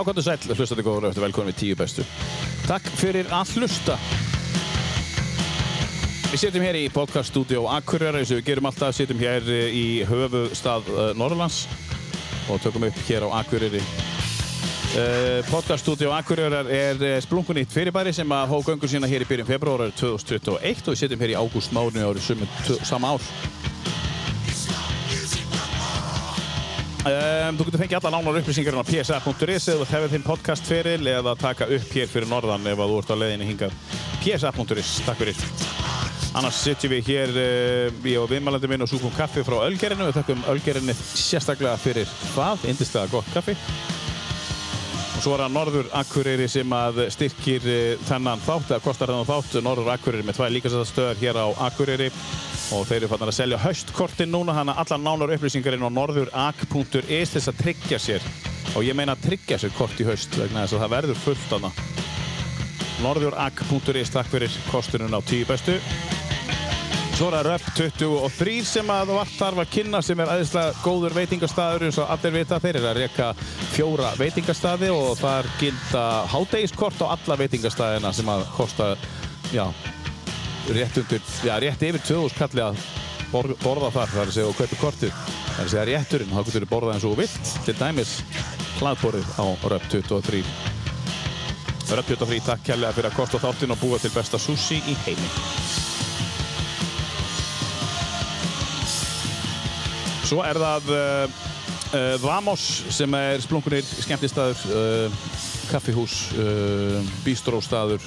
Er sæl, hlustandi góður eftir velkomin við tíu bestu. Takk fyrir að hlusta. Við setjum hér í podcaststudió Akureyra eins og við gerum alltaf, setjum hér eh, í höfustad uh, Norrlands og tökum upp hér á Akureyri. Uh, podcaststudió Akureyrar er splunkunýtt fyrirbæri sem að hóð göngur sína hér í byrjun februar 2021 og við setjum hér í ágúst mánu árið sumu- sama ár. Um, þú getur fengið alla nánar upplýsingar á psa.is eða hefur þinn podcastferil eða taka upp hér fyrir norðan ef þú ert á leiðinni hingað. Psa.is, takk fyrir. Annars sitjum við hér uh, ég og viðmælandi minn og súkum kaffi frá Ölgerinu. Við þakkum Ölgerinu sérstaklega fyrir það, indislega gott kaffi svo er það Norður Akureyri sem að styrkir uh, þennan þátt, eða kostar þennan þátt. Norður Akureyri með tvær líkastöðar hér á Akureyri. Og þeir eru fannar að selja haustkortin núna þannig að allar nánar upplýsingar inn á norðurak.is þess að tryggja sér. Og ég meina að tryggja sér kort í haust vegna þess að það verður fullt hana norðurak.is takk fyrir kostunum á tíu bestu Svo er það Röp 23 sem að vart þarf að kynna sem er aðeinslega góður veitingastæður eins og allir vita. Þeir eru að reyka fjóra veitingastæði og þar gilda hádegiskort á alla veitingastæðina sem að kosta já, rétt undir, já, rétt yfir 2000 kalli að bor, borða þar, það er að segja og kaupa kortið. Það er að segja rétturinn, þá getur þú borðað eins og vilt. Til dæmis hlaðborið á Röp 23 Röp 23, takk kærlega fyrir að kosta þáttinn og búa til besta sushi í heimi Svo er það uh, uh, Vamos sem er splunkunir skemmtistæður, uh, kaffihús, bístróstaður,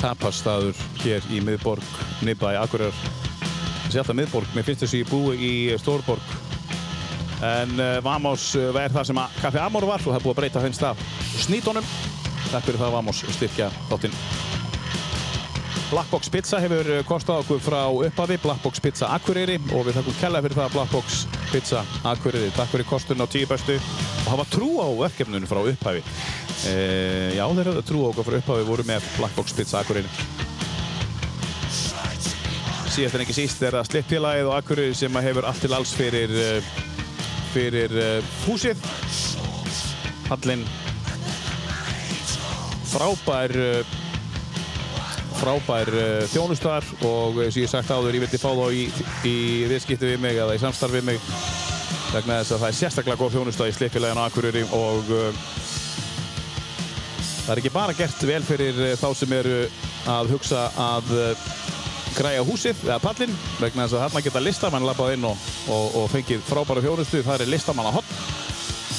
tapasstaður hér í miðborg, í Akureyrar. Þessi alltaf miðborg, mér finnst þessi búi í Stórborg. En Vamos er það sem að Kaffi Amor var og það er búið að breyta þenn stað snýtónum. Takk fyrir það Vamos styrkja þáttinn. Blackbox Pizza hefur kostað okkur frá upphafi, Blackbox Pizza Akureyri og við þakkum kella fyrir það Blackbox Pizza Akureyri. Takk fyrir kosturinn á tíu bestu og hafa trú á verkefnunum frá upphafi. E, já, þeir höfðu trú á okkur frá upphafi voru með Blackbox Pizza Akureyri. Síðast en ekki síst er það slippfélagið og Akureyri sem hefur allt til alls fyrir, eh, fyrir eh, húsið. Hallinn frábær eh, frábær uh, þjónustar og eins og ég hef sagt áður, ég vildi fá þá í, í viðskipti við mig eða í samstarf við mig vegna þess að það er sérstaklega góð þjónusta í slippfélaginu Akureyri og uh, það er ekki bara gert vel fyrir þá sem eru að hugsa að græja húsið eða pallin vegna þess að þarna geta listamann labbað inn og, og, og fengið frábæra þjónustu. Það er listamann á hotn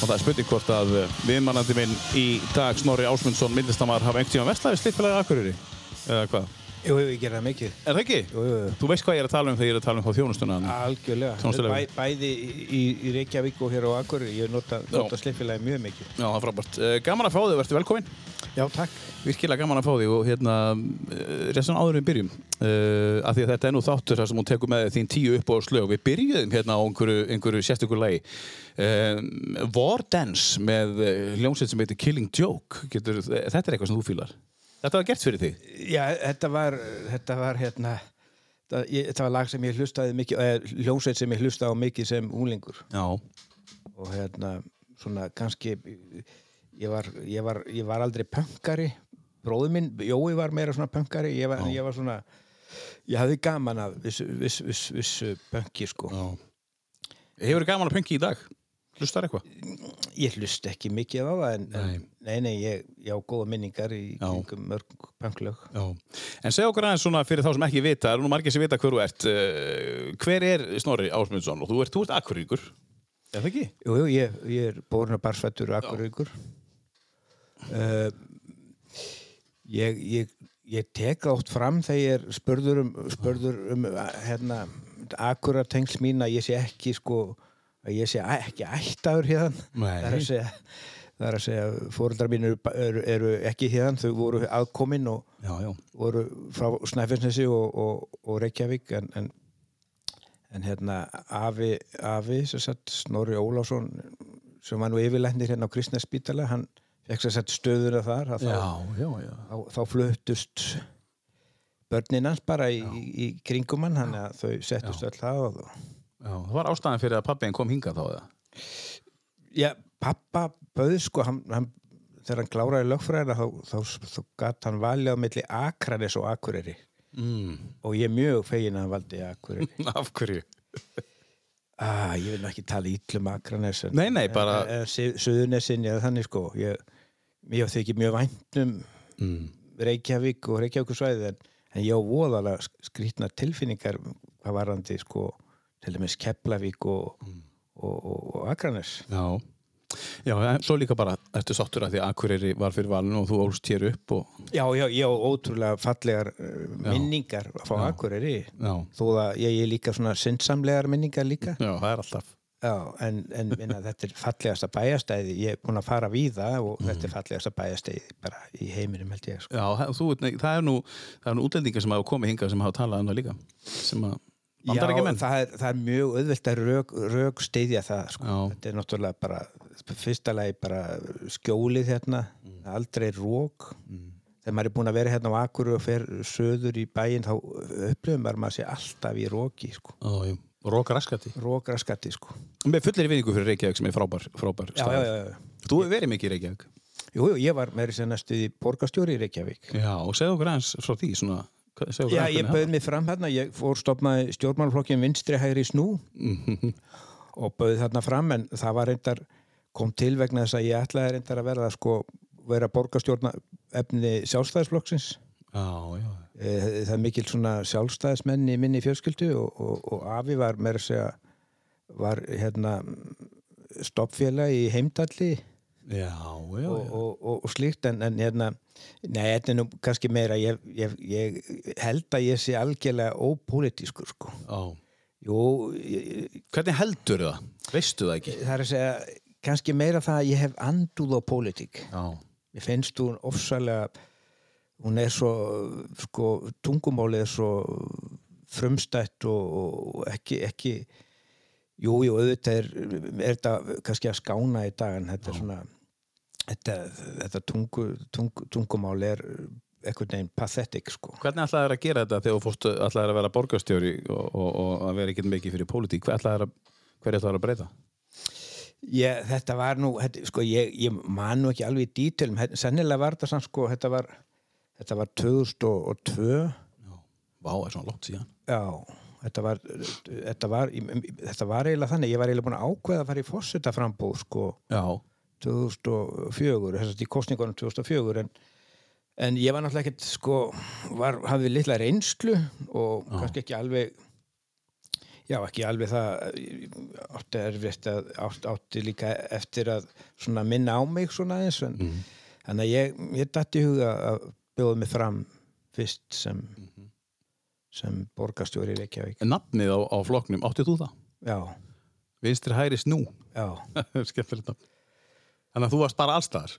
og það er spurning hvort að viðmannandi minn í dag Snorri Ásmundsson myndlistamar hafa einhvern tíma vestlaði slippfélagi Akureyri eða hvað? Jú, ég ger það mikið. Er það ekki? Jú, jú, jú. Þú veist hvað ég er að tala um þegar ég er að tala um þá þjónustuna Algjörlega. Tónlistarlega. Bæ, bæði í, í Reykjavík og hér á Akureyri. Ég nota, nota slippfélagi mjög mikið. Já, það er frábært. Eh, Gaman að fá þig, verður velkomin. Já, takk. Virkilega gaman að fá þig og hérna, restan áður en við byrjum. Uh, af því að þetta er nú þáttur þar sem hún tekur með þín tíu upp á slög. Við byrjuðum hérna á einhverju, einhverju sérstökur lagi. Uh, War Dance með hljómsveit sem heitir Killing Joke. Getur, þetta er eitthvað sem þú fílar. Þetta var gert fyrir þig. Já, þetta var, þetta var hérna, þetta, ég, þetta var lag sem ég hlustaði mikið, eða hljómsveit sem ég hlustaði mikið sem úlingur. Já. Og hérna, svona kannski, ég var, ég var, ég var aldrei pöngari. Bróður minn, Jói var meira svona pöngari. Ég var, ég var svona, ég hafði gaman af vissu, vissu, vissu, vissu pöngi, sko. Já. Hefur gaman að punki í dag? Hlustar eitthvað? Ég hlust ekki mikið á það en en- nei, nei, ég, ég á góða minningar í kringum mörg pönglög. Já. En segja okkur aðeins svona fyrir þá sem ekki vita, eru nú margir sem vita hver þú ert. Uh, hver er Snorri Ásmundsson? Og þú ert, þú ert akkuríkur. Er það ekki? Jú, jú, ég, ég er borna barsfættur akkuríkur. Uh, ég, ég, ég teka oft fram þegar ég er spörður um, spörður um hérna, akkuratengsl mín að ég sé ekki sko, að ég sé ekki ættaður hérna. Það er að segja, það er að segja fóreldrar mín eru, eru, eru ekki hérna, þau voru aðkominn og Já, já. voru frá Snæfellsnesi og, og, og Reykjavík en, en, en hérna Afi, Afi sagt, Snorri Ólásson sem var nú yfirlæknir hérna á Kristnes spítala hann fekk sér sett stöðuna þar að þá, já, þá, þá fluttust börnin hans bara í, í kringum hann að þau settust öll það og, það var ástæðan fyrir að pappin kom hingað þá eða? já, pappa bauð sko hann, hann, þegar hann kláraði lögfræðina þá, þá, þá, þá gatt hann valið á milli Akranes og Akureyri mm. og ég er mjög fegin að hann valdi Akureyri Af hverju? ah, ég vil ekki tala ítlum Akranes en, Nei, nei, bara- en, en, Suðunesin, eða þannig sko ég, ég þykir mjög vænt um Mm. Reykjavík og Reykjavíkusvæði en, en ég á voðalega skrýtna tilfinningar hvað varandi sko til dæmis Keflavík og, og, og, og Akranes Já. Já, svo líka bara eftir sáttur að því að Akureyri var fyrir valinu og þú ólst hér upp og Já, já, ég á ótrúlega fallegar uh, minningar frá Já. Akureyri. Já, þó að ég er líka svona sinnsamlegar minningar líka. Já það er alltaf. Já, en, en minna, þetta er fallegasta bæjastæði ég er búin að fara víða og þetta er fallegasta bæjastæði bara í heiminum held ég sko. Já, það- þú, nei, það er nú, það nú útlendingar sem hafa komið hingað sem hafa talað um það líka sem að menn það er, það er mjög auðvelt að rök, rök steyðja það sko. Já. þetta er náttúrulega bara fyrsta lagi bara skjólið hérna aldrei rók þegar maður er búin að vera hérna á Akuru og fer söður í bæinn þá upplifum maður maður sé alltaf í róki sko. Ó, jú. Rók raskati rókraskatti sko. Með fullir vinningu fyrir Reykjavík sem er frábær, frábær já, já, já, já. Þú hefur verið mikið í Reykjavík Jú, jú, ég var meiri sem næstu í borgarstjóri í Reykjavík Já, og segðu okkur aðeins frá því svona, Já, ég bauð mig fram hérna, ég fór stopnaði stjórnmálflokkin vinstri hægri snú og bauð þarna fram en það var reyndar, kom til vegna þess að ég ætlaði reyndar að verða sko vera borgarstjórna efni sjálfstæðisflokksins. Já, já. Eh, það er mikil svona sjálfstæðismenn í minni fjölskyldu og, og, og Afi var meira að segja var hérna stoppfélag í heimdalli Já, já, og, og, og, og slíkt en, en hérna, nei, þetta er nú kannski meira, ég, ég, ég held að ég sé algjörlega ópolítiskur sko. já. Jú, ég, Hvernig heldur það? Veistu það ekki? það er að segja kannski meira það að ég hef anduð á pólitík. Já, Mér finnst hún ofsalega hún er svo, sko tungumálið er svo frumstætt og, og ekki, ekki jú, jú, auðvitað er, er þetta kannski að skána í dag en þetta er svona þetta, þetta tungu, tungu, tungumál er einhvern veginn pathetic sko. Hvernig ætlaði þér að gera þetta þegar þú fórstu ætlaði að vera borgarstjóri og, og, og að vera ekkert mikið fyrir pólitík? Hvað ætlaði þér að, breyta? Ég, þetta var nú, þetta, sko, ég, ég man nú ekki alveg í dítilum, sennilega var þetta samt sko, þetta var, þetta var 2002 Já. Vá, er svona lótt síðan. Já, þetta var, þetta var, þetta var eiginlega þannig, ég var eiginlega búin að ákveða að fara í fórseta frambúð sko. Já, 2004, þess að í kostningunum 2004 en, en ég var náttúrulega ekkert sko, var, hafði litla reynslu og kannski ekki alveg já, ekki alveg það átti erfitt að átti, átti líka eftir að svona minna á mig svona eins en þannig að ég, ég dætti í huga að bjóða mig fram fyrst sem sem borgarstjóri í Reykjavík nafnið á, á flokknum, áttið þú það? já, Vinstri hæri snú. já Skemmtilegt nafn. Þannig að þú varst bara allstaðar.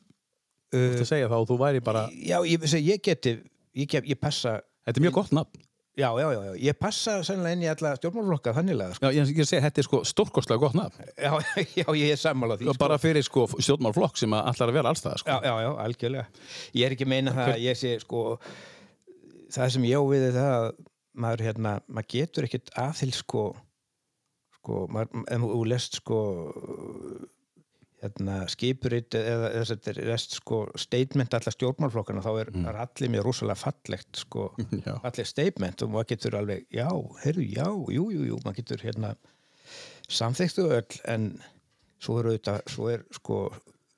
Þú uh, ert að segja það og þú væri bara, já, ég, ég, ég geti ég, get, ég passa þetta er mjög gott nafn. Já, já, já, já, ég passa sennilega inn í alla stjórnmálflokka þannilega, sko. Já, ég, ég segi, þetta er sko stórkostlega gott nafn. Já, já, ég er sammála því, Og bara fyrir sko stjórnmálflokk sem allar að vera allstaðar, sko. Já, já, já, algjörlega. Ég er ekki meina það að ég sé, sko, það sem ég á við er það að maður, hérna, maður getur ekkert aðhyll, sko, sko, maður, ef þú lest, sko, hérna, skipuritt eða þess að þetta er rest, sko, statement allar stjórnmálflokkana, þá er, er allir mér rosalega fallegt, sko, allir statement og maður getur alveg, já, heyrðu, já, jú, jú, jú, maður getur, hérna, samþyktu öll, en svo er auðvitað, svo er, sko,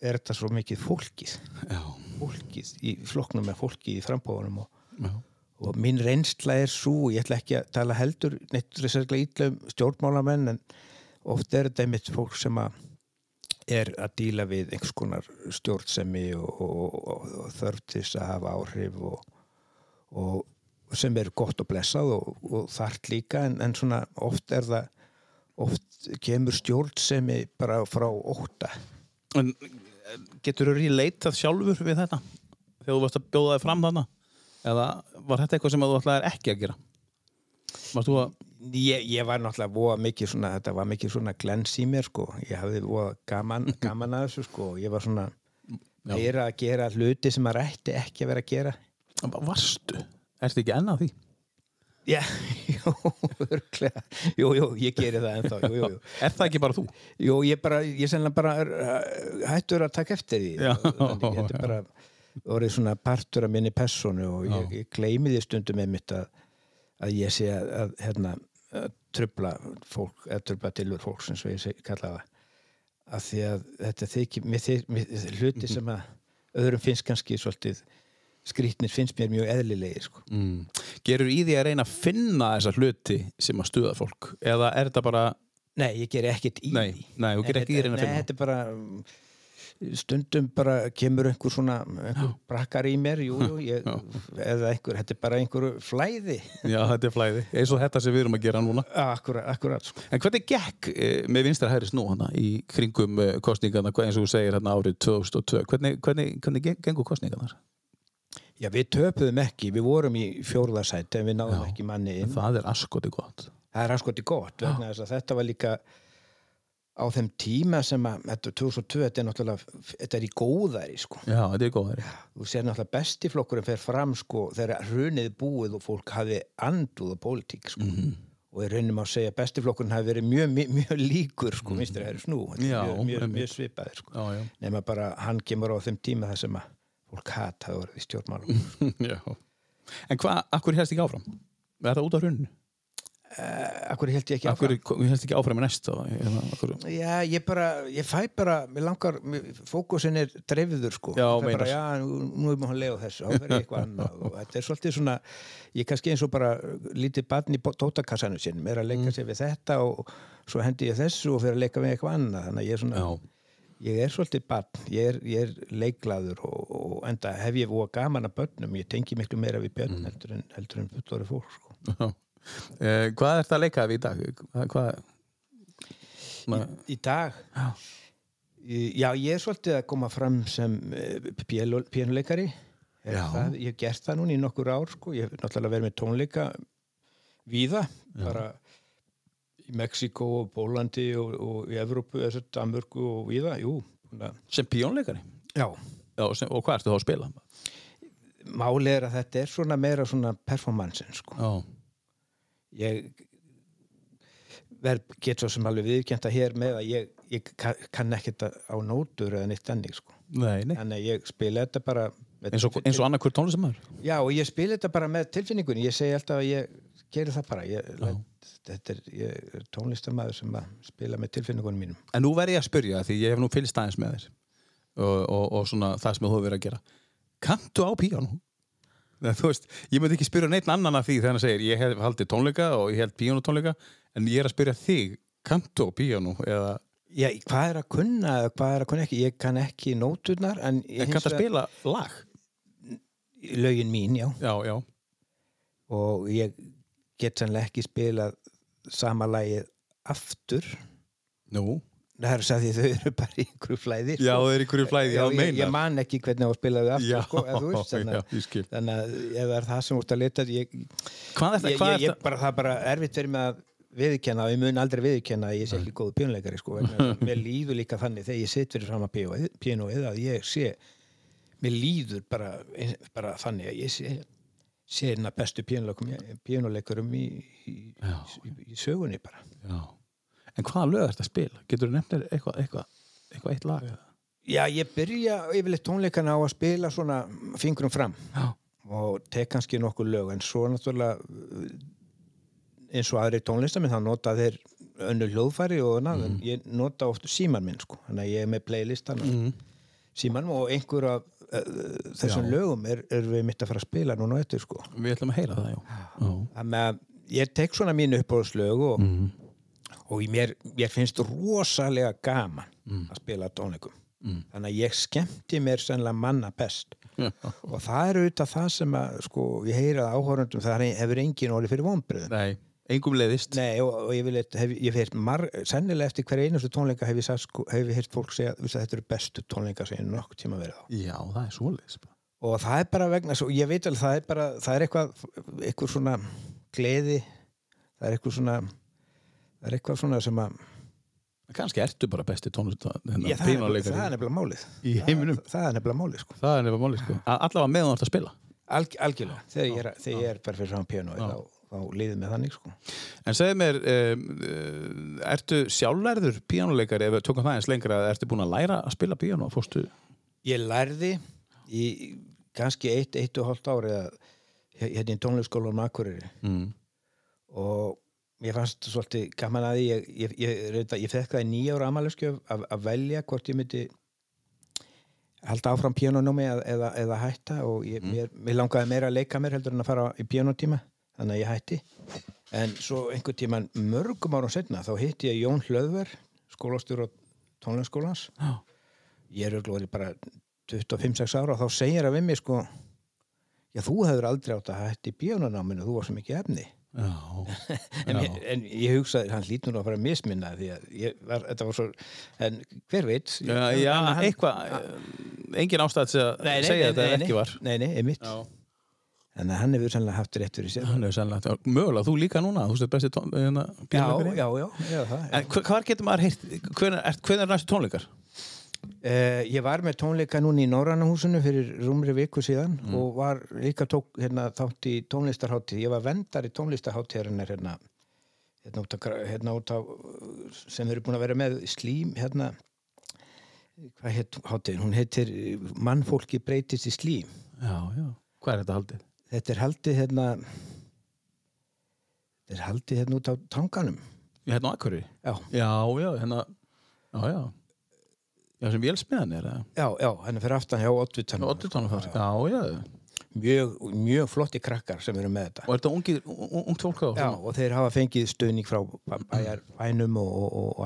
er þetta svo mikið fólkið Já. fólkið í flokknum með fólkið í frambóðunum og, Já. Og mín reynsla er svo, ég ætla ekki að tala heldur neitt þessarlega ítla um stjórnmálamenn en oft er þetta einmitt fólk sem að er að díla við einhvers konar stjórnsemi og, og, og, og þörf til þess að hafa áhrif og, sem er gott og blessað og, þart líka en, en svona oft er það oft kemur stjórnsemi bara frá óta En getur þú relatað sjálfur við þetta? Þegar þú varst að bjóða þig fram þarna? Eða var þetta eitthvað sem að þú ætlaðir ekki að gera? Að... Ég, ég var náttúrulega voða mikið svona, þetta var mikið svona glens í mér sko, ég hafði voða gaman, gaman að þessu sko, ég var svona meira að gera hluti sem maður ætti ekki að vera að gera. Varstu? Ertu ekki enn að því? Já, jú, örglega Jú, jú, ég geri það ennþá Jú, jú, jú Er það ekki bara þú? Jú, ég bara, ég sennilega bara uh, hættur að taka eftir því Já, Þannig, er bara orðið svona partur af minni personu og ég, ég gleymi því stundum með mitt að, að ég sé að, að hérna, að trubla fólk, eða trubla tilur fólks eins og ég seg, kalla það að því að þetta þykir mér, mér, hluti sem að öðrum finnst kannski svolítið skrýtnir finnst mér mjög eðlilegir sko. Mm. Gerur í því að reyna að finna þessa hluti sem að stuða fólk? Eða er þetta bara, Nei, ég ger ekkert í Nei, því. nei, að reyna að Nei, þetta er bara stundum bara kemur einhver svona einhver brakkar í mér, jú, jú ég, eða einhver, þetta er bara einhver flæði já þetta er flæði, eins og þetta sem við erum að gera núna. Akkurat, akkurat sko. En hvernig gekk eh, með vinstra hæri snú hana í kringum eh, kostningarna, eins og þú segir hérna árið 2002, hvernig, hvernig, hvernig geng- gengu kostningarnar? Já, við töpuðum ekki, við vorum í fjórðarsæti en við náðum Já. ekki manni inn Það er askoti gott. það er anskoti gott vegna þess að þetta var líka á þeim tíma sem að þetta er 2002, þetta er náttúrulega þetta er í góðæri sko Já, þetta er góðari. þú sér náttúrulega bestiflokkurinn fer fram sko þegar hrunið búið og fólk hafi anduð á pólitík sko Mhm. og í raunum að segja að bestiflokkurinn hafi verið mjög, mjög, mjög líkur sko, minnst þér snú Þetta er Já, mjög, mjög, mjög svipaðir sko Já, já. nema bara hann kemur á þeim tíma þar sem að fólk hat hafi verið í stjórnmálum já. En hvað, akkur helst ekki áfram? Er það út á hruninu? Uh, Akkur held ég ekki Akkur áfram? helst ekki áfram í næst? og- hérna, Já, ég bara, ég fæ bara mér langar, mér- fókusin er dreifður sko. Já, Ég bara, já, nú, nú er maður að lega þessu þá verður eitthvað annað og þetta er svolítið svona ég er kannski eins og bara lítið barn í tótakassanum sinn, er að leika sér við þetta og svo hendi ég þessu og fyrir að leika við eitthvað annað, þannig að ég er svona já. ég er svolítið barn, ég er, ég er leiklaður og, og enda hef ég voða gaman að börnum, ég tengi miklu meira við börn heldur en, heldur en Eh, hvað er það að leika við í dag? Hvað? Ma, í dag Já. Í- já, ég er svolítið að koma fram sem Já. það, ég hef gert það núna í nokkur ár sko. ég hef náttúrulega verið með tónleika víða, bara í Mexiko og Pólandi og, og í Evrópu, þessu Danmörku og víða, jú sem píónleikari? já, Já, sem, og hvað ertu þá að spila? máli er að þetta er svona meira svona performance sko. Já. Ég verð get svo sem alveg viðkjönda hér með að ég, ég ka- kann ekkert að- á nótur eða neitt ennig sko. Nei, nei. að ég spila þetta bara Eins og, eins og annað hver tónlistamæður? já og ég spila þetta bara með tilfinningunni ég segi alltaf að ég geri það bara ég, let, þetta er, er tónlistamæður sem að spila með tilfinningunum mínum En nú verð ég að spyrja því ég hef nú fylgst aðeins með þér og, og, og svona það sem þú hefur verið að gera Kanntu á píjánu? Veist, ég myndi ekki spyrja neitt annan af því þegar hann segir ég hef haldið tónleika og ég held píjánutónleika en ég er að spyrja þig, kanntu á píjánu eða já, hvað er að kunna hvað er að kunna ekki? Ég kann ekki nóturnar en, en kanntu að spila lag? lögin mín, já. Já, já, og ég get sannlega ekki spilað sama lagið aftur. Nú það er að því þau eru bara í einhverju flæði Já, það er í hverju flæði, já, ég, meinar ég man ekki hvernig á að spila þau aftur Já, sko, eða veist, þannig, já, ég þannig að ef það er það sem ert að leta ég, Hvað er það? ég, ég, ég bara, það er bara erfitt fyrir mig að viðkenna og ég mun aldrei viðkenna að ég sé ekki góð pjónleikari sko, mér líður líka þannig þegar ég sitt fyrir fram að pjónóið að ég sé mér líður bara, bara þannig að ég sé sé hérna bestu pjónuleikurum í, í, Já. í, í sögunni bara Já. En hvaða lög er þetta að spila? Getur þú nefnir eitthvað eitthvað eitthvað eitt lag? eða? Já, ég byrja yfirleitt tónleikana á að spila svona fingrum fram Já. og tek kannski nokkuð lög en svo náttúrulega eins og aðri tónlistamenn þá nota þeir önnu hljóðfæri og annað en ég nota oft síman minn sko þannig að ég er með playlistan mm. síman og einhver af uh, þessum Já. lögum er, er við mitt að fara að spila núna eftir sko Við ætlum að heyra það, já. já. þannig að ég tek svona mínu uppáðslög og, og mér, mér finnst rosalega gaman að spila tónleikum þannig að ég skemmti mér sennilega manna best Já. og það er auðvitað það sem að sko, ég heyri að áhórundum það hefur engin orðið fyrir vonbröðum Nei, engum leiðist. Nei, og, og ég vil hef, ég hef heyrt mar, sennilega eftir hver einustu tónleika hef ég, sko, ég heyrt fólk segja "Veistu, þetta eru bestu tónleika sem ég nokk tíma verið á Já, það er svoleiðis. bara. og það er bara vegna, svo, ég veit alveg það er bara, það er eitthvað eitthvað svona gleði það er eitthvað svona það er eitthvað svona sem að Kannski ertu bara besti tónlist já, það, það er nefnilega málið það, það er nefnilega málið sko. Það er nefnilega máli, sko. Allavega meðan þú ert að spila. Alg, algjörlega, þegar ég er, þegar ég er bara fyrir saman piano þá, þá liðið með þannig sko En segðu mér, um, ertu sjálflærður píjánuleikari ef við tökum það eins lengra, ertu búin að læra að spila píjánu? Fórstu? Ég lærði í kannski eitt, eitt og hálft ári að hérna í tónleikskólanum Akureyri Mm. og ég fannst svolítið gaman að ég, ég, ég, ég, ég fekk það í nýja ára amaleskjöf að, að velja hvort ég myndi halda áfram píanónómi eða, eða, eða hætta og ég, mér, mér langaði meira að leika mér heldur en að fara í píanótíma þannig að ég hætti en svo einhvern tíman mörgum árum setna þá hitti ég Jón Hlöðver skólastjór á tónleikskólans Já. ég er örugglega orðinn bara 25-6 ára og þá segir að við mig sko já þú hefur aldrei átt að hætti í píanónáminu þú var svo mikið efni. en, ég, en ég hugsaði, hann lít nú að fara að misminna því að ég var, þetta var svo en hver veit? Já, já hann- eitthvað, eh, engin ástæð til að Nei, nei, segja nei, þetta ekki var. Nei, nei, einmitt. Já. En hann hefur sannlega haft rétt fyrir sér. Mögulega þú líka núna, þú veist besti tón, hérna, Já, já, já, já, En hva- hvar getur maður er, hvenær er næstu tónleikar? Uh, ég var með tónleika núna í Norrannahúsinu fyrir rúmri viku síðan Mm. og var líka tók hérna, þátt í tónlistarháttíð. Ég var vendar í tónlistarháttíðarinnar hérna, hérna, hérna út á sem eru búin að vera með slím hérna hvað heit háttíðin? Hún heitir Mannfólki breytist í slím. Já, já. Hvað er þetta haldið? Þetta er haldið hérna þetta er haldið hérna út á tanganum. Hérna á Akureyri. Já, Já, já, hérna, já, já. Já, sem vélsmiðan er það. já, já, henni fyrir aftan hjá Oddvitanum. Oddur tónum það. Já, já. Mjög, mjög flotti krakkar sem eru með þetta. Og er þetta ungt fólk á? Já, og þeir hafa fengið stuðning frá bæjar bænum og, og, og,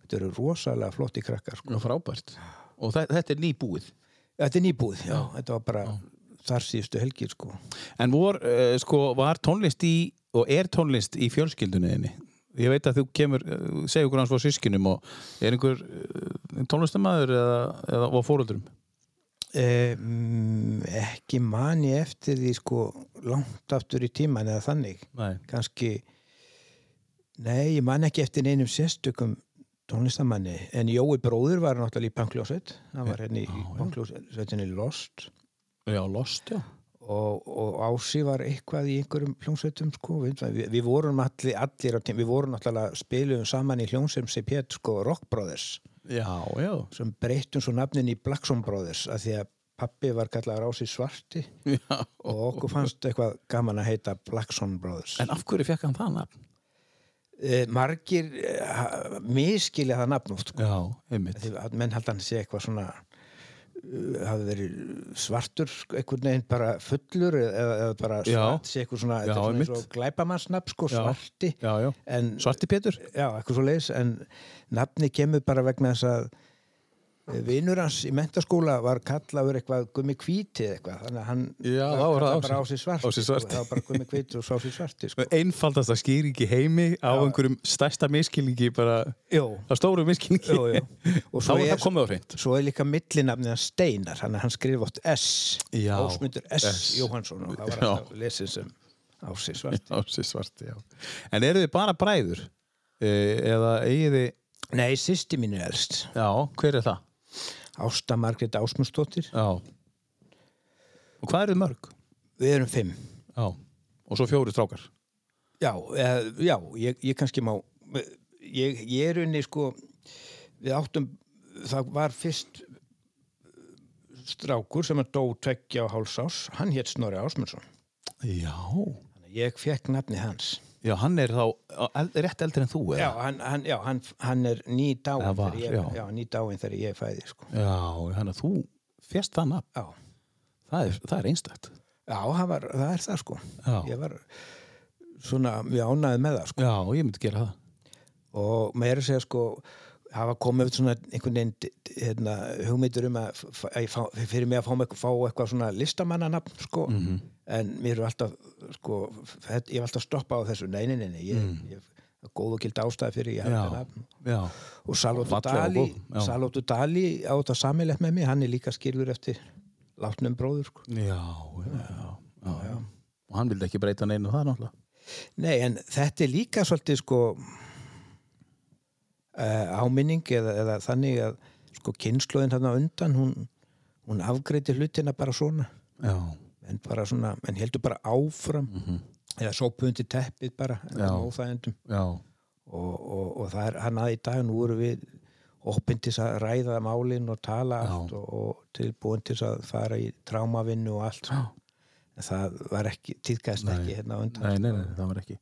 þetta eru rosalega flotti krakkar sko. Já, frábært. Og þe- þetta er nýbúið. Þetta er nýbúð, já, þetta var bara þar síðustu helgir sko. En vor, uh, sko, var tónlist í, og er tónlist í fjölskyldunni þinni? Ég veit að þú kemur, segja okkur hans frá sískinum og er einhver uh, tónlistamæður eða, eða á fóröldurum? Um, ekki man ég eftir því sko langt aftur í tíman eða þannig Nei. kannski nei, ég man ekki eftir neinum sérstökum tónlistamanni en Jói bróður var náttúrulega í Pankljósveit hann var hérna í Já, já. Pankljósveitinni Lost Já, lost, já. Og, og Ási var eitthvað í einhverjum hljómsveitum sko, við, við, vorum allir, allir tím, við vorum náttúrulega spiluðum saman í hljómsveitum sem hétt sko Rock Brothers Já, já. sem breyttum svo nafnin í Blackson Brothers af því að pappi var kallaður Ási Svarti já. og okkur fannst eitthvað gaman að heita Blackson Brothers En af hverju fekk hann það nafn? eh, margir eh, miskilja það nafn oft sko. Já, einmitt. Því að menn held hann sé eitthvað svona hafi verið svartur einhvern veginn bara fullur eða, eða bara svart sé eitthvað svona, Já, svona og glæpamannsnafn sko, Já. svarti Já, en, Svarti Pétur? já, eitthvað svo leiðis en nafni kemur bara vegna þess að eh, vinur hans í mentaskóla var kallaður eitthvað gummi hvíti eða eitthvað þannig að hann Já, var kallaði bara á Ási. sig svarti, Ási svarti. Sko, það var bara gummi hvíti og sá sig svarti sko. Einfaldasta skýring í heimi á einhverjum stærsta miskilningi, bara Jú, á stóru miskilningi. jú, jú. og svo er á svo er líka millinafnið hans Steinar að hann skrif oft S Já. Ásmundur S. S. Jóhansson og það var Já. alltaf lesið sem Ási svarti Ási svarti, já. En eru þið bara bræður? Eh, Eða eigið þið, Nei, sýsti mín er elst já, hver er það? Ásta Margrét Ásmundsdóttir Já. Og hvað eru þið mörg? Við erum fimm Já. Og svo fjóri strákar. Já, eða, já ég, ég kannski má ég, ég er unni sko við áttum það var fyrst strákur sem að dó tveggja á hálsás hann hétt Snorri Ásmundsson Já. Ég fekk nafni hans Já, hann er þá rétt eldri en þú, eða? Já, hann, hann, já, hann, hann er ný dáin var, þegar ég, já. já, ný dáin þegar ég fæði sko. Já, hann að þú fjast það nafn. Já, Það er, það er einstætt. já var, það er það sko Já. ég var svona mjög ánæðið með það sko Já, ég myndi gera það. og meira að segja sko hafa komið svona einhvern veginn hérna, hugmyndur um að, ég fyrir mig að fá, mig, fá eitthvað svona listamannanafn sko Mhm. en mér eru alltaf sko, ég hef alltaf stoppað á þessu nei, nei, nei ég, ég, góð og gild ástæði fyrir ég Mm. Já. þetta nafn og Salóttu Fallega og Dali góð, já. Salóttu Dali á þetta samilegt með mig hann er líka skilur eftir látnum bróður sko. Já, já, já. Og hann vildi ekki breyta neinu það náttúrulega. nei, en þetta er líka svolítið sko áminning eða, eða þannig að sko kynnslóðin þarna undan hún, hún afgreiti hlutina bara svona Já. en bara svona, en heldur bara áfram Mhm. eða sópundi teppið bara Já. óþægendum Já, og, og, og það er hann að í dag nú erum við opinn til að ræða málin og tala allt og, og tilbúin til að fara í trámavinnu og allt Já. en það var ekki, tíðkast Nei. ekki hérna undan nei, nei, nei, það var ekki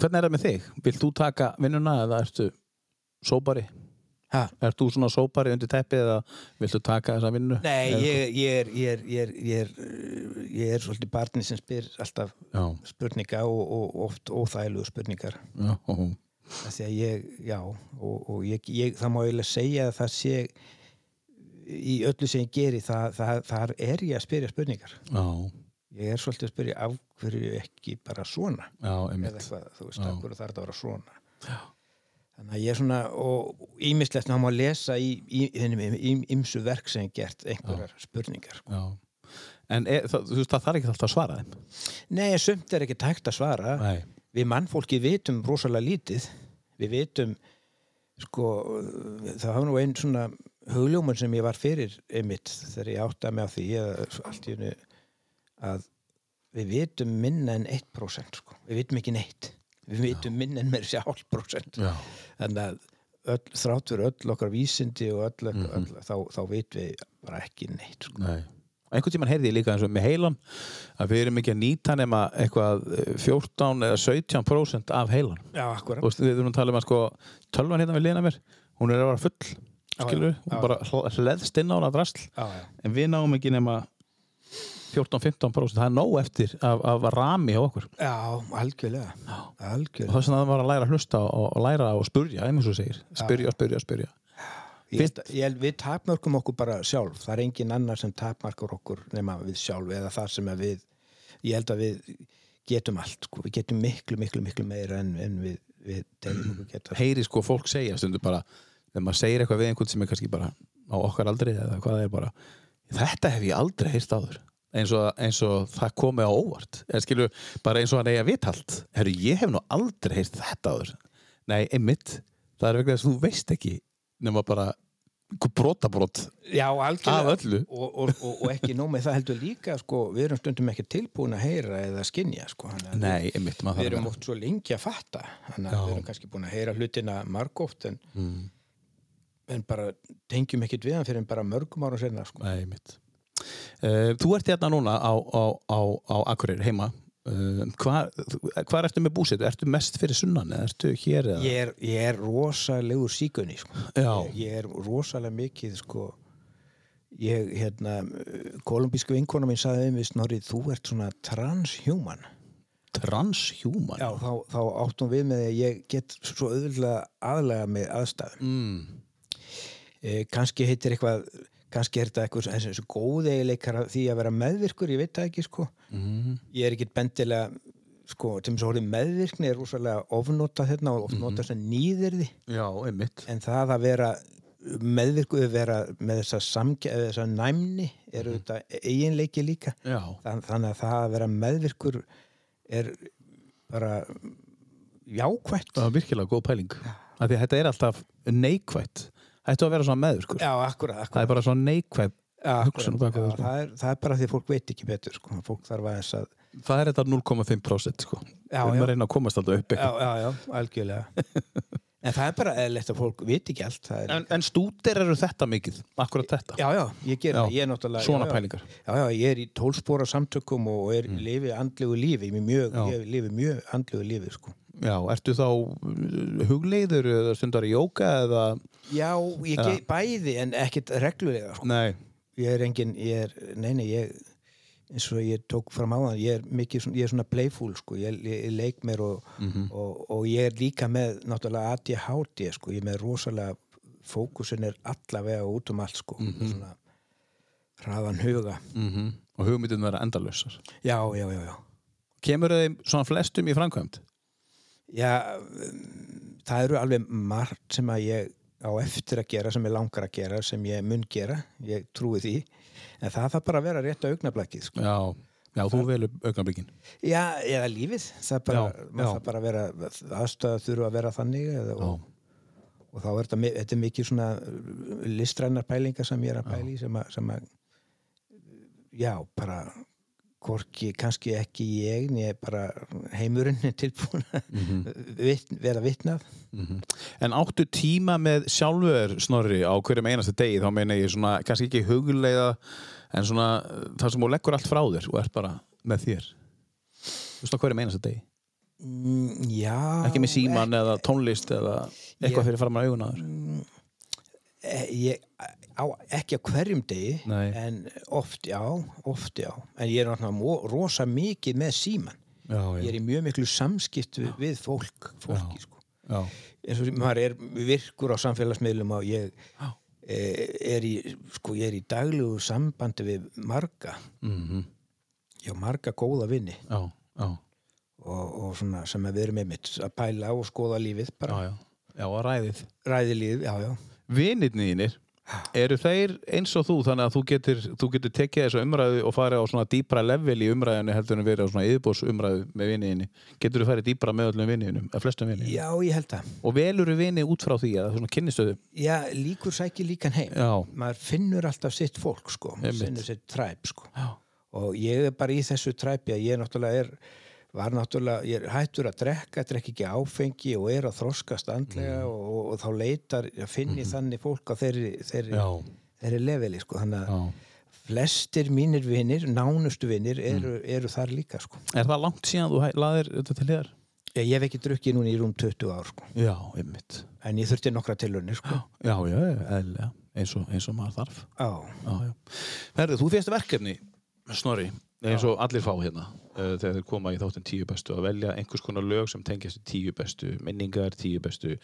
Hvernig er það með þig? Vilt þú taka vinnuna eða ertu sópari? Ha? Ert þú svona sópari undir teppið eða viltu taka þessa vinnu? Nei, ég, ég, er, ég, er, ég, er, ég, er, ég er svolítið barni sem spyr alltaf Já, spurninga og, og oft óþægilegu spurningar. Já, af því að ég, já og, og ég, ég, það má eiginlega segja að það sé í öllu sem ég geri það, það, þar er ég að spyrja spurningar. Já, ég er svolítið að spyrja af hverju ekki bara svona? Já, eða eitthvað, þú veist, Já. af hverju þarf þetta að vera svona þannig að ég er svona og ímislegt þá má lesa í, í, í ymsu verk sem ég gert einhverjar spurningar sko. Já. En er, það, þú veist, það þarf ekki alltaf að svara þeim Nei, sumt er ekki tækt að svara Nei, við mannfólki vitum rosalega lítið við vitum sko, það hafa nú einn svona hugljóman sem ég var fyrir einmitt þegar ég áttaði mig á því eða allt í hennu að við vitum minna en 1% sko. við vitum ekki neitt við vitum minna en mér sé hálf prósent já, þannig að öll, þrátt fyrir öll okkar vísindi og öll, Mhm. öll þá, þá vitum við bara ekki neitt sko. nei einhvern tímann heyrði ég líka eins og með heilan að við erum ekki að nýta nema eitthvað eh, 14 eða 17% af heilan Já, akkurat Þú veist, við erum að tala um að sko tölvan hérna við liðna mér, hún er að vera full skilur, já. hún bara hl- hleðst inn á hana drasl, Já, já. en við náum ekki nema 14-15% það er nóg eftir af, af rami á okkur. Já, algjörlega. Og algjörlega. Þess að það var að læra að hlusta og, og læra og spurja, eins og þú segir. Spyrja, spyrja, spyrja. Ég, ég, við tapmörkum okkur bara sjálf. Það er engin annar sem tapmarkar okkur nema við sjálf eða það sem við ég held að við getum allt sko. við getum miklu, miklu, miklu meira en, en við, við teljum okkur geta. Heyri sko fólk segja stundu bara þegar maður segir eitthvað við einhvern sem er kannski bara á okkar aldrei eða hvað það er bara þetta hef ég aldrei heyrst áður eins og, eins og það komi á óvart. Eða skilur bara eins og hann eigi að vitalt Herru, ég hef nú aldrei heyrst þetta áður. Nei, einmitt, það er vegna þess að þú veist ekki nema bara Já, af algjörlega öllu. Og, og, og, og ekki nóg með það heldur líka sko, við erum stundum ekki tilbúin að heyra eða skinja sko, nei, einmitt, við erum oft svo lengi að fatta við erum kannski búin að heyra hlutina margóft en, mm, en bara tengjum ekkit við hann fyrir bara mörgum ára senna sko. nei, einmitt þú ert hérna núna á, á, á, á Akureyri heima hvað hva ertu með búsitt? Ertu mest fyrir sunnan eða ertu hér eða? ég, er, ég er rosalegur síkunni sko. Ég, ég er rosalega mikið sko, ég hérna kolumbísku vinkona mín sagði um við snorrið þú ert svona transhuman Transhuman Já, þá, þá áttum við með að ég get svo auðvitað aðlega með aðstæðum mm. e, kannski heitir eitthvað kannski er þetta eitthvað þessi, þessi góði eiginleikar því að vera meðvirkur, ég veit það ekki sko. Mm. ég er ekki bendilega sko, til þess að orðið meðvirkni er rosalega ofnotað hérna og oft notað sem nýðirði Já, en það að vera meðvirkuð vera með þessa þessa næmni er auðvitað eiginleiki líka. Þann, þannig að það að vera meðvirkur er bara jákvætt. Það var virkilega góð pæling. Að þetta er alltaf neikvætt Ættu að vera svona meðvirkur Já, akkurat, Það akkurat. er bara svona neikvætt Já, hugsun á bak við já, það, sko. það, er, það er bara því að fólk veit ekki betur sko. fólk þarf aðeins að Það er þetta 0,5% sko. Já, Við erum að reyna að komast alltaf upp já, já, já, algjörlega. En það er bara eðlilegt að fólk veit ekki allt það er, En, en stútir eru þetta mikið Akkurat þetta? Já, já, ég ger það, ég er náttúrulega Svona pælingar. Já, já, ég er í tólspóra samtökum og er mm. lifi andlegu lífi mjög, ég lifi mjög andlegu lífi sko. Já, ertu þá uh, hugleiður eða stundar í jóka eða já, ég Já. ger bæði en ekkit reglulega sko. Nei, ég er engin, ég er, nei, nei, ég eins og ég tók fram á það ég er mikið, ég er svona playful sko ég, ég, ég leik mér og, Mhm. og, og ég er líka með náttúrulega ADHD sko, ég er með rosalega fókusin er allavega út um allt sko Mhm. svona hraðan huga mm og hugmyndin vera endalausar já, já, já, já Kemur þeim svona flestum í framkvæmt? já, um, það eru alveg margt sem að ég á eftir að gera sem ég langar að gera, sem ég mun gera ég trúi því, en það þarf bara að vera rétt á augnablækið sko. Já, já þú velur augnablíkin Já, eða lífið. Það bara, Já, já. þarf bara að vera aðstöða þurfa að vera þannig eða, og, og þá er þetta, þetta er mikið svona listrænar pælingar sem ég er að pæli sem að já, bara hvorki, kannski ekki ég ég er bara heimurinn er tilbúin að vitn, vera vitnað En áttu tíma með sjálfur snorri á hverjum einasta degi? Þá meina ég svona, kannski ekki hugleiða en svona það sem þú leggur allt frá þér og ert bara með þér. Þú veist á hverjum einasta degi? Mm, Já ekki með síman eða tónlist eða eitthvað Ég- fyrir fram á þér? Eh, ég, á, ekki á hverjum degi Nei. en oft já, oft já. En ég er náttúrulega rosa mikið með síman Já, ég er í mjög miklu samskipt við, við fólk fólki sko. já. eins og maður er virkur á samfélagsmiðlum og ég Já. e, er í sko ég er í daglegu sambandi við marga. Mm já marga góða vinni já, já, og, og svona sem að við erum einmitt að pæla og skoða lífið já, bara. Já. Já, að ræðið. Ræði lífið, já já Vinirnir eru þeir eins og þú þannig að þú getur, þú getur tekið þessu umræðu og farið á svona dýpra level í umræðinu heldur en verið á svona yfirbós umræðu með viniðinni getur þú farið dýpra með öllum viniðinum eða flestum viniðinum já ég held það. Og velur þú vini út frá því að svona kynnistöðu? Já líkur sækir líkan heim. Já, maður finnur alltaf sitt fólk sko, finnur sitt træp sko. já, og ég er bara í þessu træpi að ég náttúrulega er var náttúrulega, ég er hættur að drekka drekka ekki áfengi og er að þroskast andlega og, og, og þá leitar að finni þannig fólk á þeirri, þeirri, þeirri leveli sko. þannig að já. flestir mínir vinir, nánustu vinir eru, eru þar líka sko. Er það langt síðan þú laðir þetta til hér? ég, ég hef ekki drukkið núna í rúm 20 ár sko. Já, einmitt en ég þurfti nokkra tilunir sko. Já, já, eðlilega eins og, eins og maður þarf Já, Já, já. Herðu, þú fyrst verkefni, Snorri, eins og allir fá hérna uh, þegar þeir koma í þáttin tíu bestu að velja einhvers konar lög sem tengjast tíu bestu minningar, tíu bestu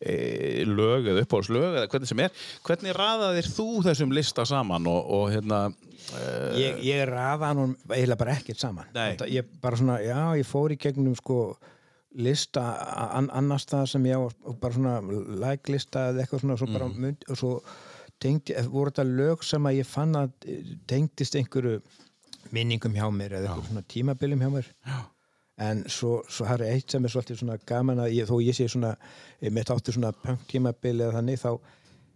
e, lög eða uppáhalslög eða hvernig sem er. Hvernig raðaðir þú þessum lista saman og, og hérna uh, ég, ég rafa hann eiginlega bara ekkert saman. Þetta, ég bara svona, já, ég fór í gegnum sko lista an, annars það sem ég á bara svona like lista eða eitthvað svona svo Mhm. mynd, og svo tengdi, voru þetta lög sem að ég fann að eh, tengdist einhverju minningum hjá mér eða eitthvað svona tímabilum hjá mér. Já. en svo, svo har ég eitt sem er svolítið svona gaman að ég, þó ég sé svona ég mitt átti svona punk tímabil eða þannig þá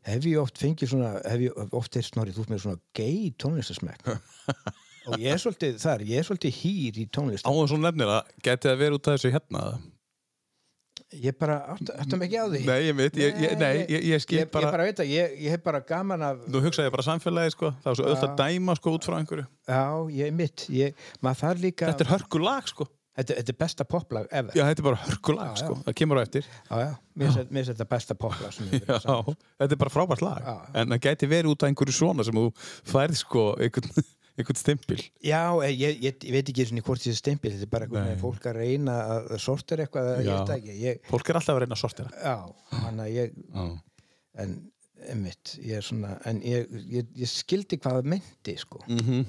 hef ég oft fengið svona hef ég oft þeir snorrið út með svona gay tónlistasmekk og ég er svolítið þar, ég er svolítið hýr í tónlist Áður svo nefnir að geti það verið út af þessu hérna ég bara mig ekki á því. Nei, ég veit, ég, ég, nei, ég, ég skil bara, ég bara veit að ég, ég hef bara gaman af Nú hugsaði ég bara samfélagi sko, það var svo auðvitað að dæma sko út frá einhverju. Já, ég mitt ég, maður þarf líka Þetta er hörkulag sko. Þetta, þetta er besta poplag ever. Já, þetta er bara hörkulag Já, já. sko, það kemur á eftir. Já, já, mér finnst þetta- besta poplag Já, þetta er bara frábært lag. Já. En það gæti verið út af einhverju svona sem þú færð sko einhvern, einhvern stimpil Já, eh, ég, ég, ég veit ekki svona hvort þessi stempil, þetta er bara einhvern veginn fólk að reyna að sortir eitthvað, Já. ég, Fólk er alltaf að reyna að sortira já, hann að ég, Já, en, einmitt, ég er svona, en ég, ég, ég skildi hvað það myndi, sko. mm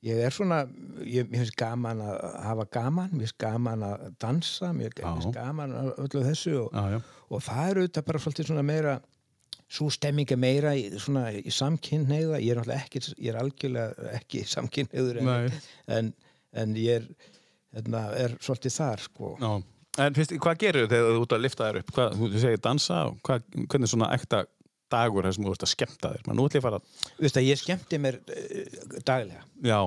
Ég er svona, ég, finnst gaman að hafa gaman, mér finnst gaman að dansa, mér finnst gaman að öllu þessu og, já, já. og það er auðvitað bara svolítið svona meira, svo stemming er meira í, svona í samkynhneigða, ég er náttúrulega ekki, ég er algjörlega ekki samkynhneigður en, en, en ég er, hérna, er svolítið þar sko. já. En finnst, hvað gerir þau þegar þú ert að lifta þér upp? Hvað, þú segir dansa, og hvað, hvernig er svona ekta dagur þar sem þú ert að skemmta þér? Man, nú ætlum ég að fara, Þú veist að ég skemmti mér uh, daglega já,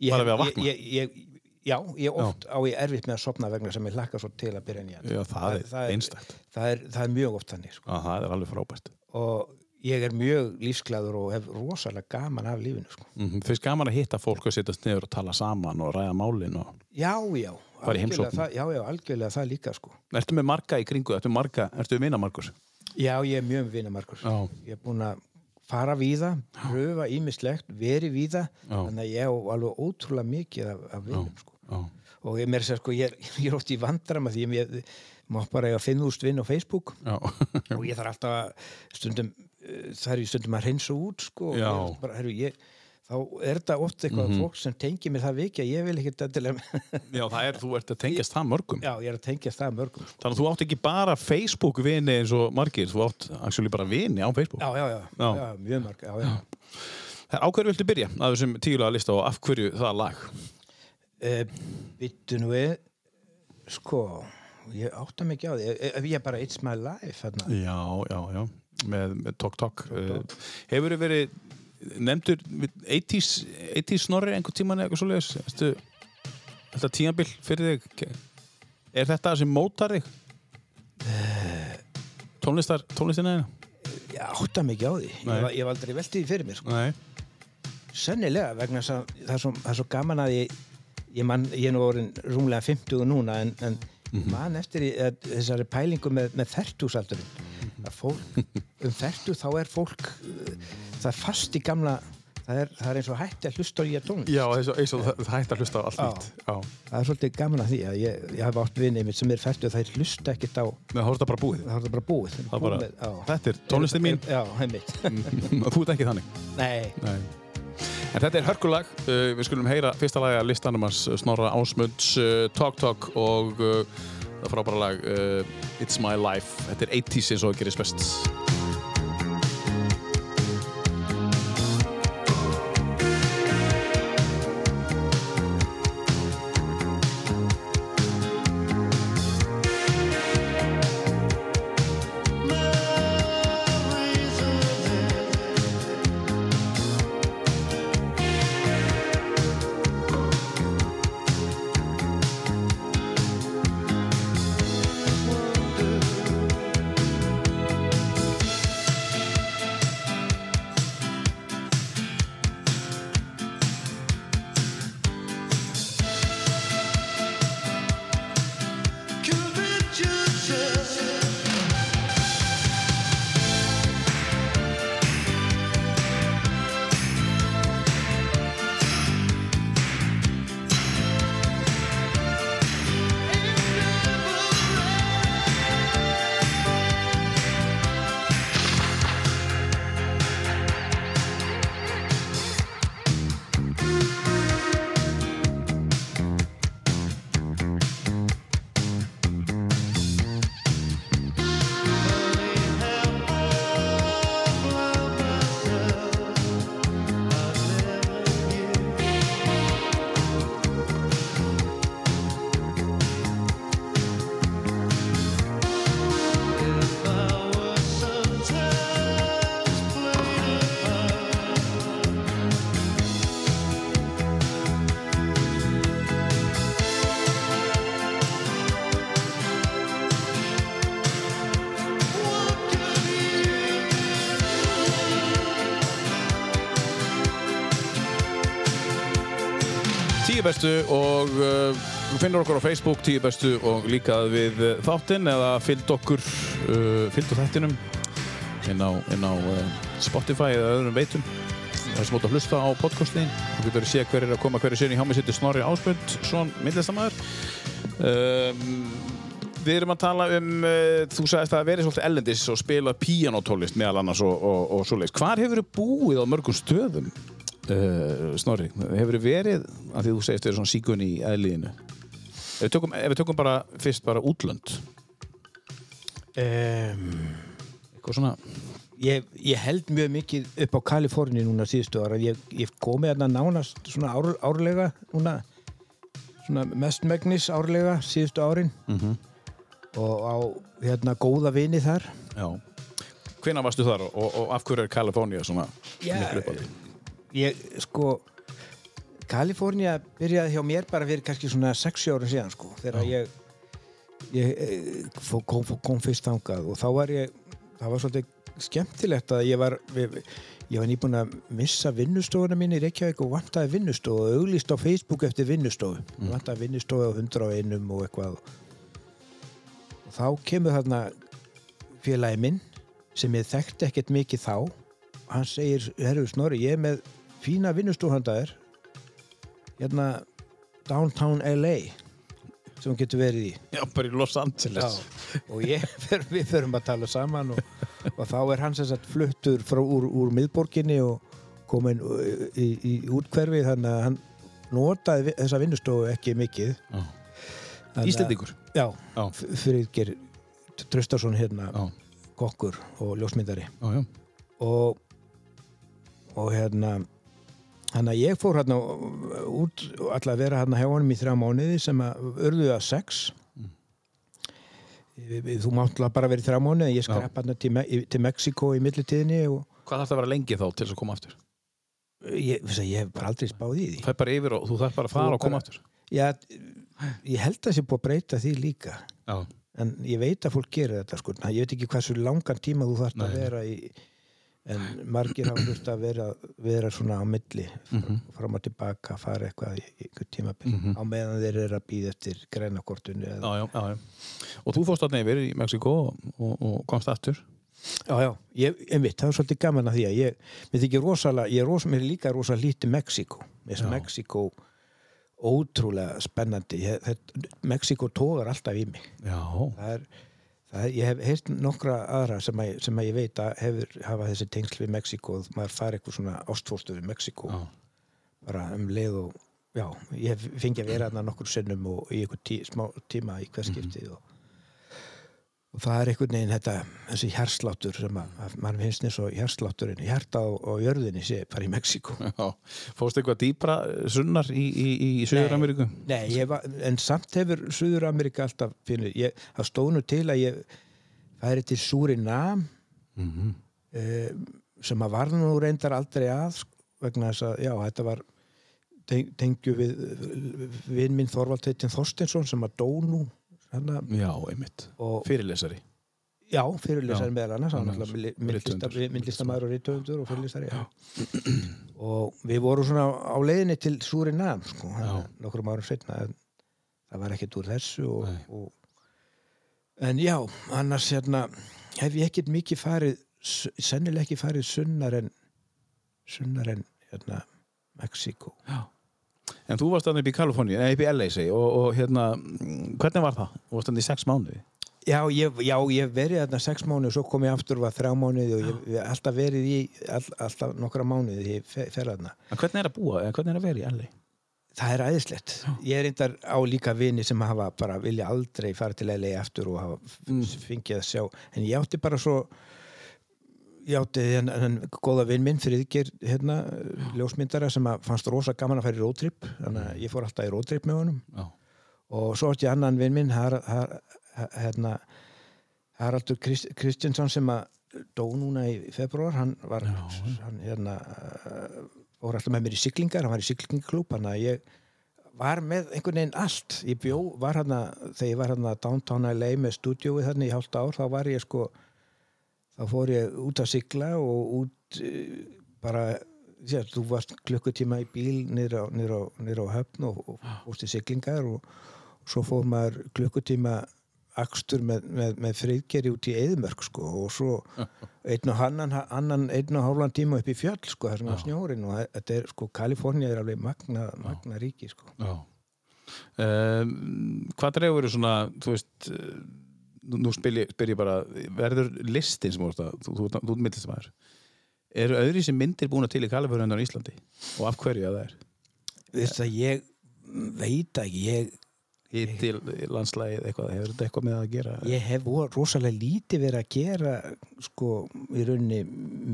ég, bara við að vakna ég, ég, ég, Já, ég oft á ég erfitt með að sopna vegna sem ég hlakka svo til að byrja nýjan Já, það er það, er, það er mjög oft þannig sko. Já, það er alveg frábært og ég er mjög lífsglæður og hef rosalega gaman af lífinu sko. mm Finnst gaman að hitta fólk og sittast niður og tala saman og ræða málin og... Já, já, það, já, já, algjörlega það líka sko. Ertu með marga í kringu? Ertu, marga, ertu við vinna margus? Já, ég er mjög vinna margur Já. Ég er búin að fara víða, pröfa ímislegt, veri víða Já. þannig að ég á alveg ótrúlega mikið af, af vinum sko. Og að segja, sko, ég, er, ég er oft í vandram að því ég, ég má bara eiga að finna úrst vinn á Facebook já, og ég þarf alltaf stundum uh, það er í stundum að reynsa út sko, og bara, heru, ég, þá er þetta oft eitthvað fólk sem tengir mér það viki að ég vil ekki þetta já, það er, þú ert að tengjast það mörgum já, ég er að tengja það mörgum sko. Þannig að þú átt ekki bara Facebook vini eins og margir, þú átt actually bara vini á Facebook já, já, já, Já. já. mjög mörg já, já. Á hverju viltu byrja að þessum tíulega lista og af hverju það lag? Uh, Vittu nú við sko ég átta ekki á því ef ég bara It's My Life þarna. Já, já, já, með, með Tok Tok uh, Hefur þið verið nefndur 80s, 80s snorri einhvern tíman eða eitthvað? Ertu, þetta tímabil fyrir þig er þetta sem mótar þig tónlistar tónlistina þína? Ég átta mikið á því. Ég Nei. var, ég var aldrei veltið því fyrir mér, sko. Sennilega, vegna það er svo, það er svo gaman að ég, ég, man, ég er nú orðin rúmlega 50 núna en, en man eftir í, að, þessari pælingu með, með fertúsaldurinn. Að fólk, um fertu þá er fólk, uh, það er fast í gamla, það er, það er eins og hætti að hlusta á ég tónlist. Já, eins og, eins og það, það hætti að hlusta á allt nýtt Það er svolítið gaman að því að ég, ég hafa átt vinið mitt sem er fertu og það er hlusta ekkert á, með að horfa bara búið það er það bara búið. Það er bara, já. þetta er tónlistin mín Já, heimitt. þú ert ekki þannig Nei, Nei. En þetta er hörkulag, uh, við skulum heyra fyrsta lagi að listanum hans uh, Snorra Ásmunds, uh, Talk Talk og uh, það frábæra lag uh, It's My Life. Þetta er 80s eins og gerist best. Bestu og uh, finnur okkur á Facebook Tíu bestu og líka við uh, þáttinn eða fylgd okkur uh, fylgd þættinum inn á, inn á Spotify eða öðrum veitum. Það er sem átt að hlusta á podcastin þú getur að sé hver er að koma hverju sinni hjá mig sittur Snorri Ásbjörn, svon myndlistamæður um, Við erum að tala um, uh, þú sagðist að verið svolítið ellendis og spila píanótólist meðal annars og, og, og svoleiðis. Hvar hefur þið búið á mörgum stöðum, uh, Snorri? Hefur þið verið, af því þú segist þið er svona síkun í eðliðinu. Ef við tökum, ef við tökum bara fyrst bara útlönd, um, eitthvað svona, ég, ég held mjög mikið upp á Kaliforni núna síðustu ára. Ég, ég komi hérna nánast svona ár, árlega núna, svona mestmegnis árlega síðustu árin Mhm. og á hérna góða vini þar. já. Hvenær varstu þar og, og, af hverju er Kalifornía svona miklu upp á því? Ég, sko, Kalifornia byrjaði hjá mér bara fyrir kannski svona 6 ára síðan, sko, þegar ég, ég eh, kom, kom fyrst þangað. Og þá var ég, það var svolítið skemmtilegt að ég var, við, ég var nýbúin að missa vinnustofuna mín í Reykjavík og vantaði vinnustofu og auglýst á Facebook eftir vinnustofu, mm. vantaði vinnustofu á 101 og eitthvað. Og þá kemur þarna félagi minn sem ég þekkti ekkert mikið þá. Hann segir, herru Snorri, ég er með fína vinnustúhandaðir hérna downtown LA sem hún getur verið í Já, bara í Los Angeles. og ég, við förum að tala saman og, og þá er hann sem sagt fluttur frá úr, úr miðborginni og komin í, í, í útkverfi þannig að hann notaði þessa vinnustofu ekki mikið Já. Að- Íslendingur. Já, Já. fyrir Tröstarsson hérna Já, kokkur og ljósmyndari já, já. og og hérna hann að ég fór hérna út og ætla að vera hérna hjá honum í þrjá mánuði sem að urðu að sex mm. þú mátt náttúrulega bara vera í þrjá mánuði ég skrepp hérna til, Me til Mexiko í millitíðinni og Hvað þarf það að vera lengi þá til þess að koma aftur? ég, ég hef bara aldrei spáð í því Þú fær bara yfir og þú þarf bara að fara og koma aftur. Já, ég held að það sé búið að breyta því líka Já, en ég veit að fólk gerir þetta sko. ég veit ekki hversu langan tíma þú þarft að vera í en margir hafa þurft að vera, vera svona á milli Mhm. fram og tilbaka, fara eitthvað í einhver tímabil Mhm. á meðan þeir eru að býða eftir já. Og þú fórst þarna yfir í Mexiko og, og, og komst aftur? Já, já, ég, einmitt, það er svolítið gaman að því að ég, mér þykir rosalega ég er ros, mér er líka rosalega lítið Mexiko Mexiko ótrúlega spennandi. Mexiko tógar alltaf í mig. Já, það er, það ég hef heyrt nokkra aðra sem að, sem að ég veit að hefur, hafa þessi tengsl við Mexiko og maður fari eitthvað svona ástfóstu við Mexiko já, bara um leið og já, ég hef fengið að vera þarna nokkur sinnum og í einhver tí, smá tíma í hver skiptið og, og það er einhvern veginn þetta, þessi hjarsláttur sem að, mann finnst eins og hjarslátturinn hjarta á, á jörðinni sé bara í Mexiko já. Fórst eitthvað dýpra sunnar í, í, í Suður-Ameríku? Nei, ég var, en samt hefur Suður-Amerika alltaf finnur, ég, það stónu til að ég færi til Surinam Mm -hmm. eh, sem að var nú reyndar aldrei að sko, vegna þess að, já, þetta var teng, tengju við vinn minn Þorvald Heitin Þorsteinsson sem að dó nú hana, Já, einmitt. Og Fyrirlesari. Já, fyrirlesari meðal annars myndlistamæður og rithöfundur og fyrirlesari og við vorum svona á leiðinni til Surinam sko, hana, nokkrum árum setna það var ekkert úr þessu og, og, en já, annars hérna hef ég ekkert mikið farið s- sennilega ekki farið sunnar en sunnar en hérna Mexiko Já En þú varst þannig upp í Kaliforníu, eða upp í LA segi, og, og hérna, hvernig var það? Þú varst þannig í sex mánuði Já, ég, já, ég verið þarna sex mánuði og svo kom ég aftur og var þrjá mánuði og ég hef alltaf verið í all, alltaf nokkra mánuði ég fe- fer þarna. En hvernig er að búa, eða hvernig er að vera í LA? Það er æðislegt. Ég er reyndar á líka vini sem hafa bara vilja aldrei fara til LA aftur og hafa mm. fengið að sjá. En ég átti bara svo ég átti henn, henn góða vinn minn Friðgir hérna, ljósmyndara sem að fannst rosa gaman að í roadtrip þannig að ég fór alltaf í roadtrip með honum. Já, og svo átti ég annan vinn minn Har, har, hérna, Haraldur Krist, Kristjánsson sem að dó núna í februar hann var Já. hann, hérna, uh, fór alltaf með mér í siglingar hann var í siglingarklúb hann að ég var með einhvern veginn allt. Ég bjó, var hann þegar ég var hann downtown LA með stúdíóið hann í hálft ár þá var ég sko þá fór ég út að sigla og út uh, bara Já, þú varst klukkutíma í bíl niður á, höfn og, og fórst í siglingar og, og svo fór maður klukkutíma akstur með, með, með friðgeri út í eðmörk sko og svo einn og annan, annan einn og hálfan tíma upp í fjöll sko þar sem var snjórin og þetta er sko Kalifornía er alveg magna, magna ríki sko. Um, Hvað dregur eru svona, þú veist eh, nú, spyr ég, spyr ég bara verður listin sem þú að þú, þú, þú, þú myndlistamæður eru öðri sem myndir búin til í Kaliforníu á Íslandi og af hverju að það er? Þess að ég veit ekki, ég, Hitti landslægið eitthvað, hefur þetta eitthvað með það að gera? ég hef rosalega lítið verið að gera sko í rauninni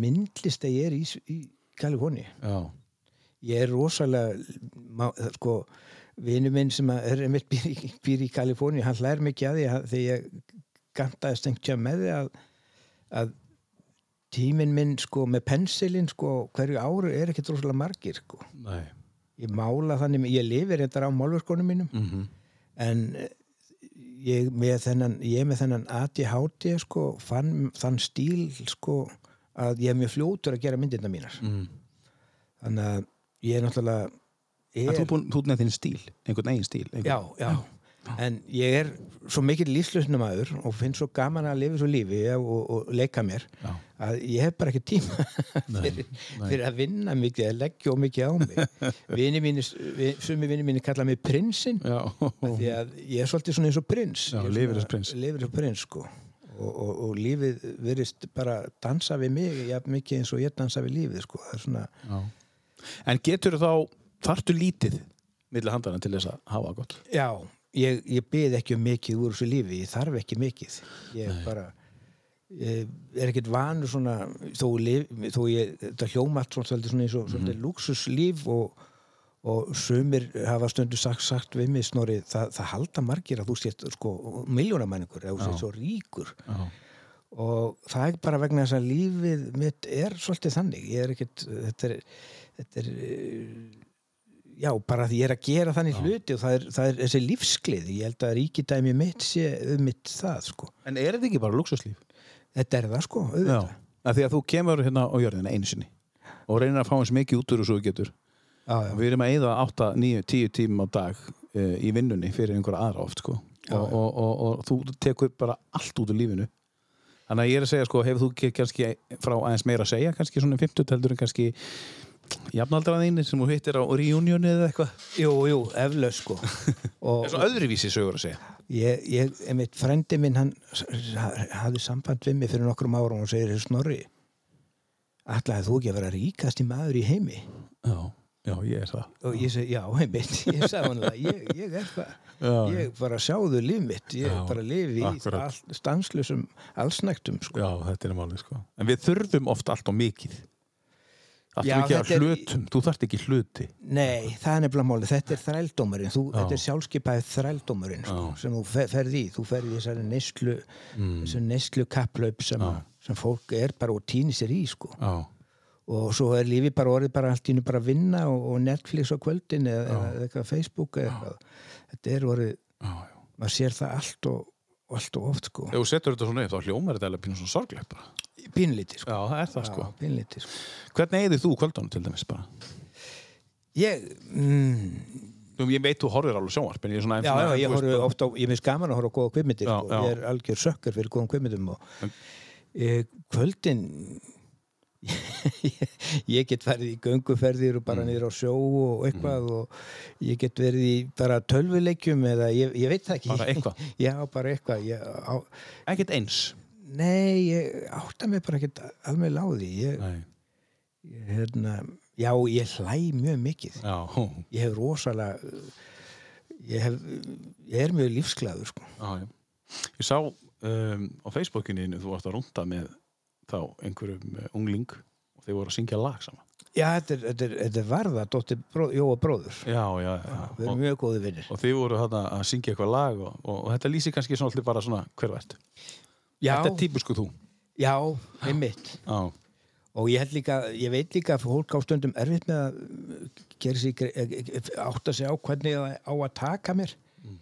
myndlist að ég er í, í Kaliforníu Já, ég er rosalega sko, vinu minn sem er einmitt býr býr í Kaliforni hann hlær mikið að því að því ég gantaðist einhvern með því að, að tíminn minn sko með pensilinn sko hverju áru er ekkert rosalega margir sko nei ég mála þannig, ég lifi reyndar á málverkonum mínum mm -hmm. en ég með þennan ég með þennan ADHD sko fann þann stíl sko að ég er mjög fljótur að gera myndirna mínar mm. þannig að ég er náttúrulega Þú er, er búin, þú er með þinn stíl, einhvern eigin stíl einhvern... já, já, en ég er svo mikill lífslausnum aður og finn svo gaman að lifa svo lífi og, og, og leika mér Já. að ég hef bara ekki tíma fyrir, fyrir að vinna mikið að leggja og mikið á mig vini mínu, sumi vini mínu kalla mig prinsinn Já. því að ég er svolítið svona eins og prins Já, er lifir og prins. lifir og prins sko og, og, og lífið verist bara dansa við mig ja, mikið eins og ég dansa við lífið sko það er svona Já. En getur þá, þarftu lítið milli handana til þess að hafa gott? Já, ég, ég byrð ekki um mikið úr þessu lífi, ég þarf ekki mikið ég Nei. bara ég er ekkert vanur svona þó, lif, þó ég, þetta hljóma allt svona, svolítið svona eins og svolítið luxuslíf og, og sumir hafa stundu sagt, sagt við mig snorri, það, það halda margir að þú sést sko miljónamæningur, þú Já. sést svo ríkur Já. og það er bara vegna þess að lífið mitt er svolítið þannig ég er ekkert þetta er, þetta er já, bara því ég er að gera þannig hluti og það er, það er þessi lífsglið ég held að ríkidæmi mitt sé um mitt það sko. En er þetta ekki bara luxuslíf? þetta er það sko, auðvitað Af Því að þú kemur hérna á jörðina einu sinni og reynir að fá eins mikið út úr og svo þú getur. já, já. Við erum að eyða 8, 9, 10 tímum á dag uh, í vinnunni fyrir einhverja aðra oft sko. Já, og, og, og, og þú tekur bara allt út úr lífinu. Þannig að ég er að segja, sko, hefur þú kannski frá aðeins meira að segja, kannski svona 50 heldur en kannski jafnaldra þínir sem þú hittir á reunioni eða eitthvað? jú, jú, eflaus sko og svo öðruvísi sögur að segja. ég, ég, einmitt frendi minn hann hafði samband við mig fyrir nokkrum árum og segir Snorri ætlaði þú ekki að vera ríkast í maður í heimi Já, já, ég er það. og ég segi, já, einmitt, ég sagði hann ég, ég er það, Já, ég bara sjáðu líf mitt, ég Já, bara lifi í akkurat. all, stanslusum allsnægtum sko. Já, þetta er málið sko. En við þurfum oft allt og mikið. Já, og mikið af þetta er- hlutum. Þú þarft ekki hluti. Nei, það er nefnilega máli, þetta er þrældómurinn. Þú, þetta er sjálfskeipaðið þrældómurinn sko, sem þú fe- ferð í, þú ferð í þessari neyslu, mm. neyslu kapplaup sem, sem fólk er bara og týnir sér í sko. Já, og svo er lífi bara orðið bara allt í hennu bara að vinna og, og Netflix á kvöldin eða, eða eitthvað Facebook eða þetta er orðið, já, maður sér það allt og allt og oft sko Ef þú setur þetta svona upp, þá hljómar þetta alveg pínu svona sorglegt bara. pínlítið sko, Já, það er það sko. Já, pínlítið sko Hvernig eigðir þú kvöldunum til dæmis bara? ég, mm, Nú, ég veit þú horfir alveg sjónvarp, en ég er svona... já, já, ég horfi ofta á, ég minnst gaman að horfa á góða kvipmyndir Já, sko. já. ég er algjör sökkar fyrir góðum kvipmyndum og En- e, kvöldin ég get verið í gönguferðir og bara Mm. niður á sjó og eitthvað og ég get verið í bara tölvuleikjum eða ég, ég veit það ekki Bara eitthvað? já, bara eitthvað ég, á, Ekkert eins. nei, ég átta mig bara ekkert alveg láði ég, hérna, já, ég hlæ mjög mikið Já, ég hef rosalega ég, hef, ég er mjög lífsglæður sko. já, já. Ég sá um, á Facebookinu þú varst að rúnda með þá einhverjum uh, ungling og þeir voru að syngja lag saman. já, þetta er, þetta er, þetta er varða dóttir bró, Jóa bróður Já, já, já. við erum Og, mjög góði vinnir og þið voru þarna að syngja eitthvað lag og, og, og þetta lýsir kannski svona allir bara svona hver vært. já, Þetta er típusku þú. já, einmitt Já, og ég líka, ég veit líka að fólk á stundum erfitt með að gera sig, eh, eh, átta sig á hvernig það á að taka mér Mm.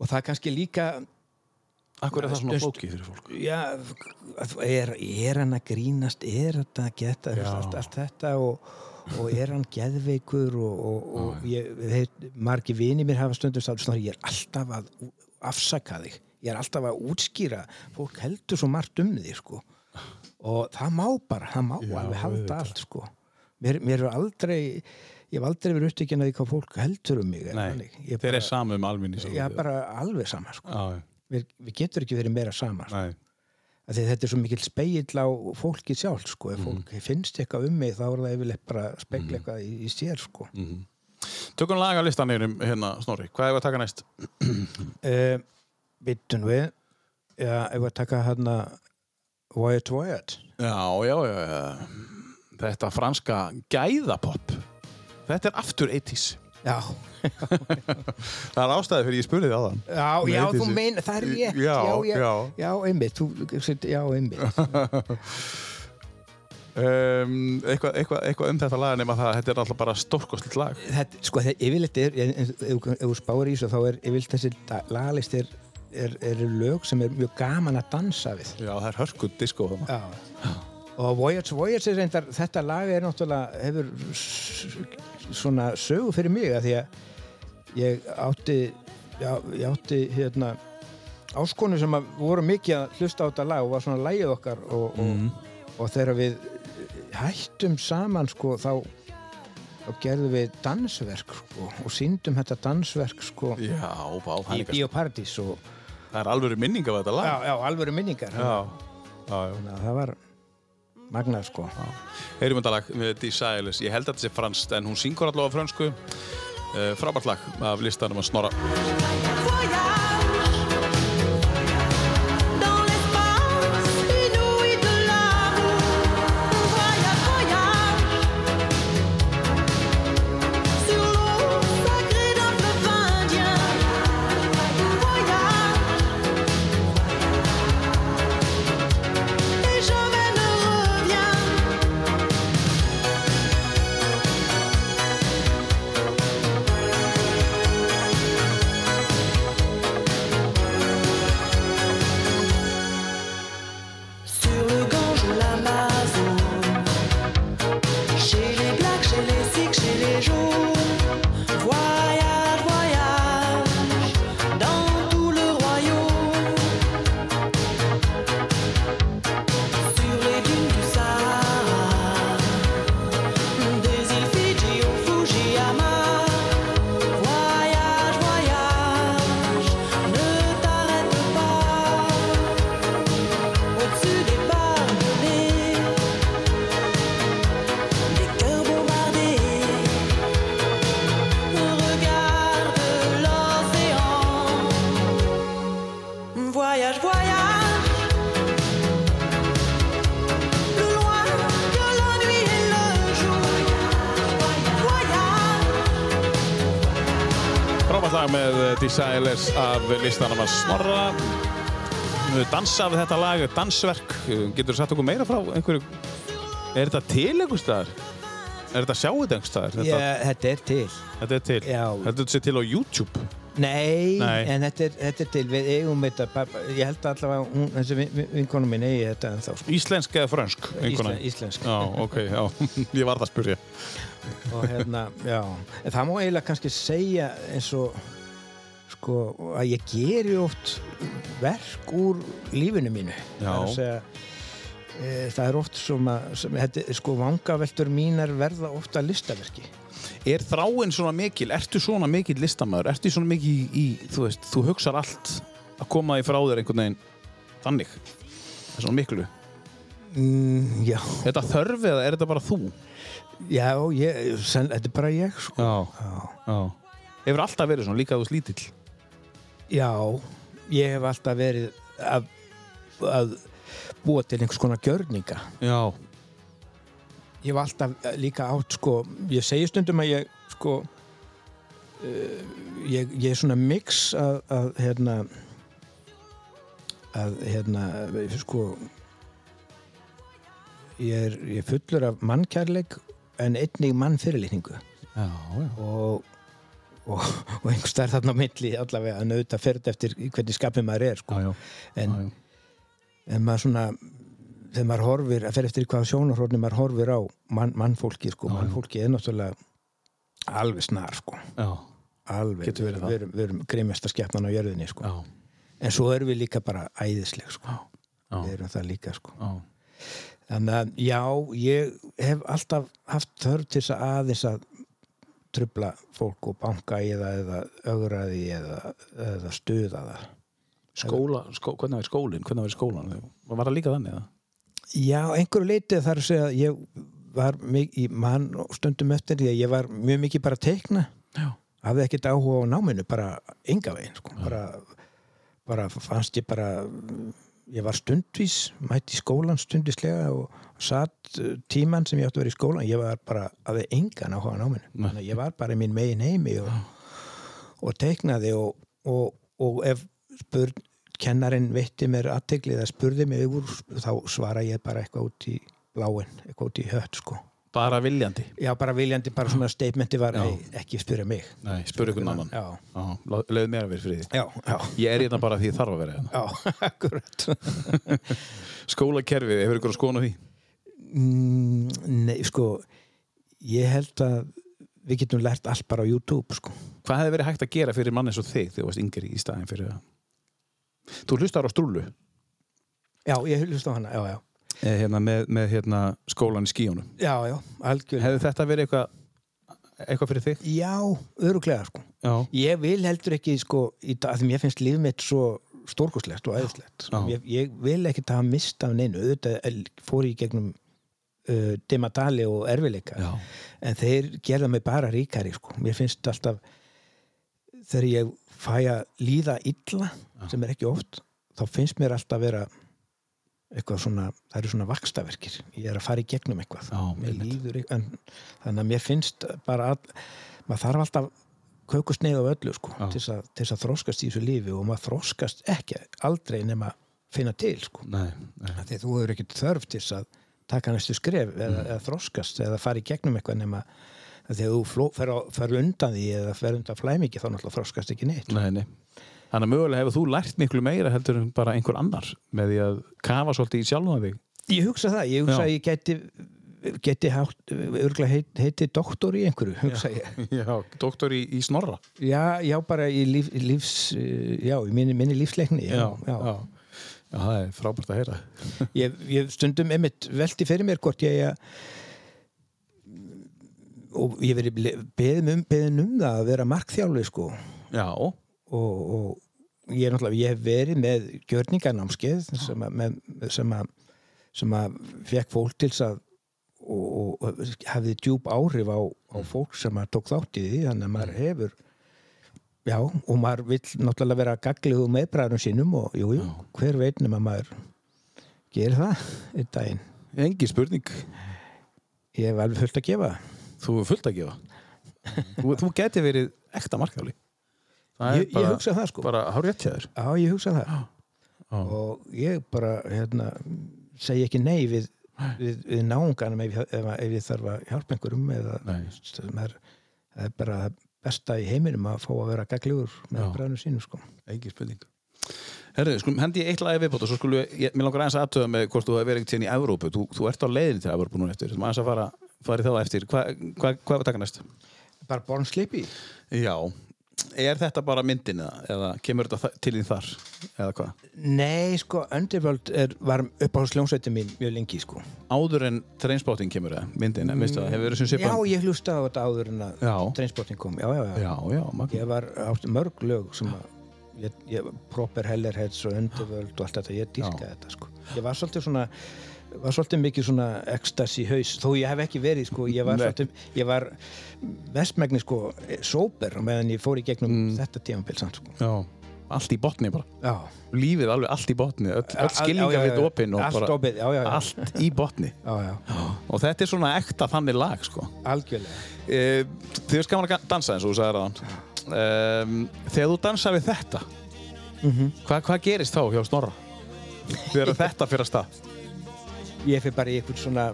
og það er kannski líka Akkur er það svona flókið fyrir fólk? já, er, er hann að grínast er þetta að geta allt, allt þetta og, og er hann geðveikur og, og, og ég, heit, margi vini mér hafa stundum státt svona, ég er alltaf að afsaka þig ég er alltaf að útskýra fólk heldur svo margt um þig sko. og það má bara, það má Já, alveg halda allt sko. mér, mér er aldrei ég hef aldrei verið upptökin að því hvað fólk heldur um mig Nei. Ég þeir er saman um alminni. já, bara alveg sama sko. Já, við, við getur ekki verið meira sama sko. þetta er svo mikill speill á fólki sjálf sko. Mhm. ef fólk finnst eitthvað um mig þá er það yfirleitt bara að spegla eitthvað í, í sér sko. Mhm. Tökum laga listan um hérna, Snorri. Hvað er að taka næst? uh, Bittun við já, ef að taka hérna Wyatt Já, já, já, já. Þetta franska gæðapopp. Þetta er aftur 80s. Já, Það er ástæði fyrir ég spurði þið á þann. já, já þú mein það er rétt Já, já, já. já einmitt, þú, já, einmitt Um, eitthvað, eitthvað, eitthvað um þetta lag nema það að þetta er alltaf bara stórkostlitt lag. þetta, sko, þetta yfirleitt er ef ef- þú spáir í þessu þá er yfirleitt þessi lagalist er, er, lög sem er mjög gaman að dansa við Já, það er hörkuð disco þarna. Já. Og Voyage, Voyage er reyndar, þetta lag er náttúrulega, hefur svona sögu fyrir mig að því að ég átti, já, ég átti hérna áskonu sem að voru mikið að hlusta á þetta lag og var svona lagið okkar og, Mhm. og, og þegar við hættum saman sko þá þá gerðum við dansverk sko, og síndum þetta dansverk sko, Já, bá, í Bíóparadís og það er alveg minning af þetta lag. já, já, alvöru minningar já, já. já. Það var magnað sko Heyrum þetta lag með Desireless. Ég held að þetta sé franskt en hún syngur allavega fransku. Uh, frábært lag af listanum að snorra. Af listanum að snorra. Dansa við þetta lag, dansverk. Getur þú sagt okkur meira frá einhverju? Er þetta til einhver staðar? Er þetta sjá þetta einhver staðar? Þetta, Já, þetta er til. þetta er til. Já. Þetta er til á YouTube. Nei, Nei. en þetta er, þetta er til, við eigum þetta, bara- ég held allavega, hún, þessi vin- vin- vinkonu mín eigi þetta en þá, sko. Íslensk eða frönsk? vinkona? Íslen, íslensk. Já, ok, já. Ég var það að spyrja. Og hérna, já, en það má eiginlega kannski segja eins og, sko, að ég geri oft verk úr lífinu mínu. Það er e, það er oft sem að, sem, þetta, sko, vangaveltur mínar verða ofta listaverki. Er þráin svona mikil? Ertu svona mikil listamæður? Ertu svona mikil í, í, þú veist, þú hugsar allt að koma því frá þér einhvern veginn þannig? Það er svona miklu. Mm, já, Er þetta þörf eða er þetta bara þú? já, ég, sen, þetta er bara ég, sko. Já. Já. Hefur alltaf verið svona líka þú slítill? Já, ég hef alltaf verið að, að búa til einhvers konar gjörninga. Já. Ég hef alltaf líka átt, sko, ég segi stundum að ég, sko, uh, ég, ég er svona mix að, að hérna, að, hérna, sko, ég er, ég er fullur af mannkærleik en einnig mannfyrirlitningu Já, já. og, og, og einhvers stær þarna á milli allavega að nauta ferð eftir hvernig skapið maður er sko. Já, já. en, já, en maður svona þegar maður horfir, að fer eftir hvaða sjónarhorni maður horfir á mann, mannfólki sko. Mannfólki er náttúrulega alveg snar sko. Alveg, það. við erum, við erum grimjasta skepnan á jörðinni sko. En svo erum við líka bara æðisleg sko. Já. við erum það líka sko. Þannig að já, ég hef alltaf haft þörf til þess að aðeins að trubla fólk og banka í það eða ögraði eða, eða stuða það Skóla, skó, hvernig var skólinn? Hvernig var skólan? Var það líka þannig? eða? Já, einhverju leiti þar að segja að ég var mikið, mann stundum eftir því að ég var mjög mikið bara teikna hafði ekkert áhuga á náminu, bara enga veginn sko. bara, bara fannst ég bara ég var stundvís, mætti skólan stundislega og satt uh, tíman sem ég átti að vera í skólan, ég var bara hafði engan áhuga á náminu, Nei. þannig að ég var bara í mín megin heimi og, og teiknaði og, og, og ef spurn kennarinn veitti mér aðtegli eða spurði mig úr, þá svara ég bara eitthvað út í bláin, eitthvað út í hött sko. Bara viljandi? Já, bara viljandi, bara svona statementi var. "Hey, ekki spyrja mig Nei, spurðu ykkur annan. Leðu mér að vera því. já, já, Ég er hérna bara því þarf að vera hérna. já, akkurat Skólakerfið, hefur ykkur að skoða því? Mm, Nei, sko ég held að við getum lært allt bara á YouTube sko. Hvað hefði verið hægt að gera fyrir mann eins og þig þegar þú varst yngri í staðin fyrir að... Þú hlustar á strúlu Já, ég hlust á hana, já, já eh, hérna, með, með hérna, skólan í skíunum. Já, já, algjörlega Hefði þetta verið eitthvað eitthvað fyrir þig? Já, öruglega sko Já. Ég vil heldur ekki sko í dag, því mér finnst líf mitt svo stórkoslegt og æðislegt Já. ég, ég vil ekki hafa mist af neinu auðvitað el- fór ég gegnum uh, dematali og erfileika Já. en þeir gerða mig bara ríkari sko. mér finnst alltaf þegar ég fæ að líða illa sem er ekki oft þá finnst mér alltaf vera eitthvað svona, það eru svona vakstaverkir ég er að fara í gegnum eitthvað Já, líður en, þannig að mér finnst bara all, maður þarf alltaf kökusneið af öllu sko, Já. til þess að, að þroskast í þessu lífi og maður þroskast ekki aldrei nema finna til sko. Nei, nei. Því að þú hefur ekkert þörf til þess að taka næstu skref eða, eða þroskast eða fara í gegnum eitthvað nema að þú fer, undan því eða fer undan flæmingi þá náttúrulega þroskast ekki neitt Nei, nei. Þannig að mögulega hefur þú lært miklu meira heldur en bara einhver annar með því að kafa svolítið í sjálfum þig. Ég hugsa það, ég hugsa Já. að ég geti geti hátt, örgulega heit, heiti doktor í einhverju, hugsa ég Já, doktor í, í snorra. já, já, bara í líf, lífs já, í minni, minni lífsleikni já, já. já. Já, það er frábært að heyra. Ég, ég stundum einmitt velti fyrir mér hvort ég að og ég verið beðin um, beðin um það að vera markþjálfi sko. Já, og, og ég er ég hef verið með gjörningarnámskeið sem að, með, sem að, sem að fekk fólk til þess að og, og, og hafði djúb áhrif á, á fólk sem að tók þátt í því þannig að maður hefur já, og maður vill náttúrulega vera gaglið með bræðurum sínum og jú, jú, hver veitnum að maður gerir það einn daginn engi spurning. ég hef alveg fullt að gefa Þú er fullt að gefa. þú, þú geti verið ekta markjáli. Ég- ég hugsa það, sko. Bara hár rétt þér. Já, ég hugsa það Já. og ég bara hérna, segi ekki nei við, við, við náunganum ef, ef, ef ég þarf að hjálpa einhverjum eða er, það er bara það besta í heiminum að fá að vera gaglegur með bræðinu sínu sko. Ekki spurning. Herðu, skulum hendi ég eitt lagi viðbót og svo skulum ég, mér langar aðeins aðtöða með hvort þú hefur verið tíðan í Evrópu. Þú, þú ert á leiðin til Evrópu núna eftir. Þú maður aðeins að fara, fara í þá eftir. Hvað hva, hva var taka næst? bara Born Sleepy Já. Er þetta bara myndin eða, eða kemur þetta til þín þar? Eða hvað? Nei, sko, Underworld er, var upp á sljónsveitin mín mjög lengi sko. Áður en Trainspotting kemur eða myndin, mm. veistu það, hefur verið sem Já, svipan? ég hlusta á þetta áður en að Já. Trainspotting kom Já, já, já, Já, já, magna. Ég var átt mörg lög sem að ég, ég, Proper Hellerheads og Underworld og allt þetta, ég dýrka þetta sko. Ég var svolítið svona var svolítið mikið svona ecstasy haus þó ég hef ekki verið sko, ég var svolítið ég var vestmægni sko sober á meðan ég fór í gegnum Mm. þetta tímabil samt sko Já. Allt í botni bara. Já, Lífið alveg allt í botni. Öll, öll skilningar við opinn og Allt opið, já, já, já, allt í botni. já, já, Og þetta er svona ekta þannig lag, sko. algjörlega e, Þið veist gaman að dansa eins og þú sagðir aðan um, Þegar þú dansa við þetta Mhm. hvað, hvað gerist þá hjá Snorra? Þegar þetta fyrir að stað Ég fyrir bara í eitthvað svona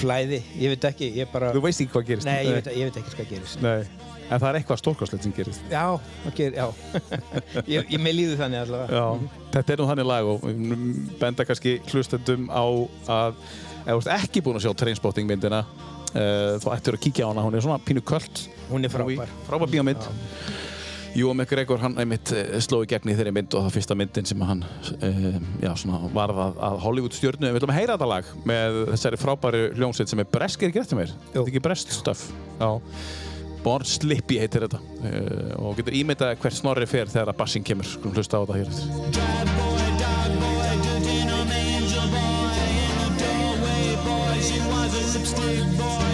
flæði, ég veit ekki, ég bara Þú veist ekki hvað gerist. Nei, ég veit, ég veit ekki hvað gerist. Nei. En það er eitthvað stórkostlegt sem gerist. Já, það ger, já. Ég, ég með líðu þannig allavega. Já, þetta er nú þannig lag og benda kannski hlustendum á að ef þú ert ekki búin að sjá Trainspotting myndina uh, þá ættir að kíkja á hana, hún er svona pínu kvöld Hún er frábær. frábær bíómynd Jú, McGregor, hann einmitt eh, sló í gegn í þeirri mynd og það fyrsta myndin sem hann uh, já, svona varð að, að Hollywood stjörnu við ætlum að heyra þetta lag með þessari frábæri hljómsveit sem er bresk, er ekki hjá mér? Þetta er ekki brest stöf Já. Born Slippy heitir þetta uh, og getur ímyndað hvert snorri fer þegar að bassing kemur. Skulum hlusta á þetta hér eftir. Snorri, það er nú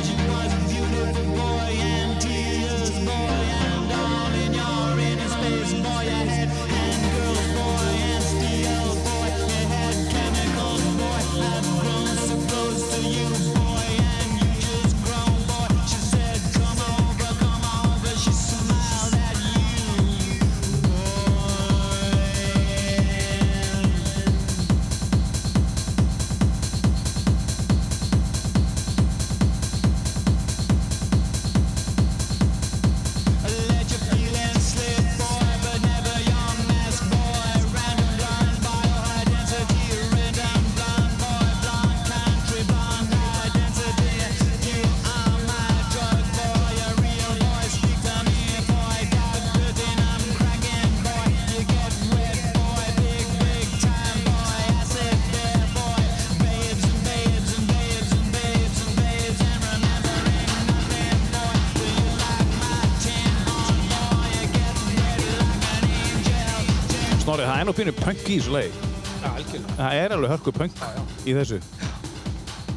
pínu punk í þessu leið Já, algjörlega. Það er alveg hörku punk í þessu.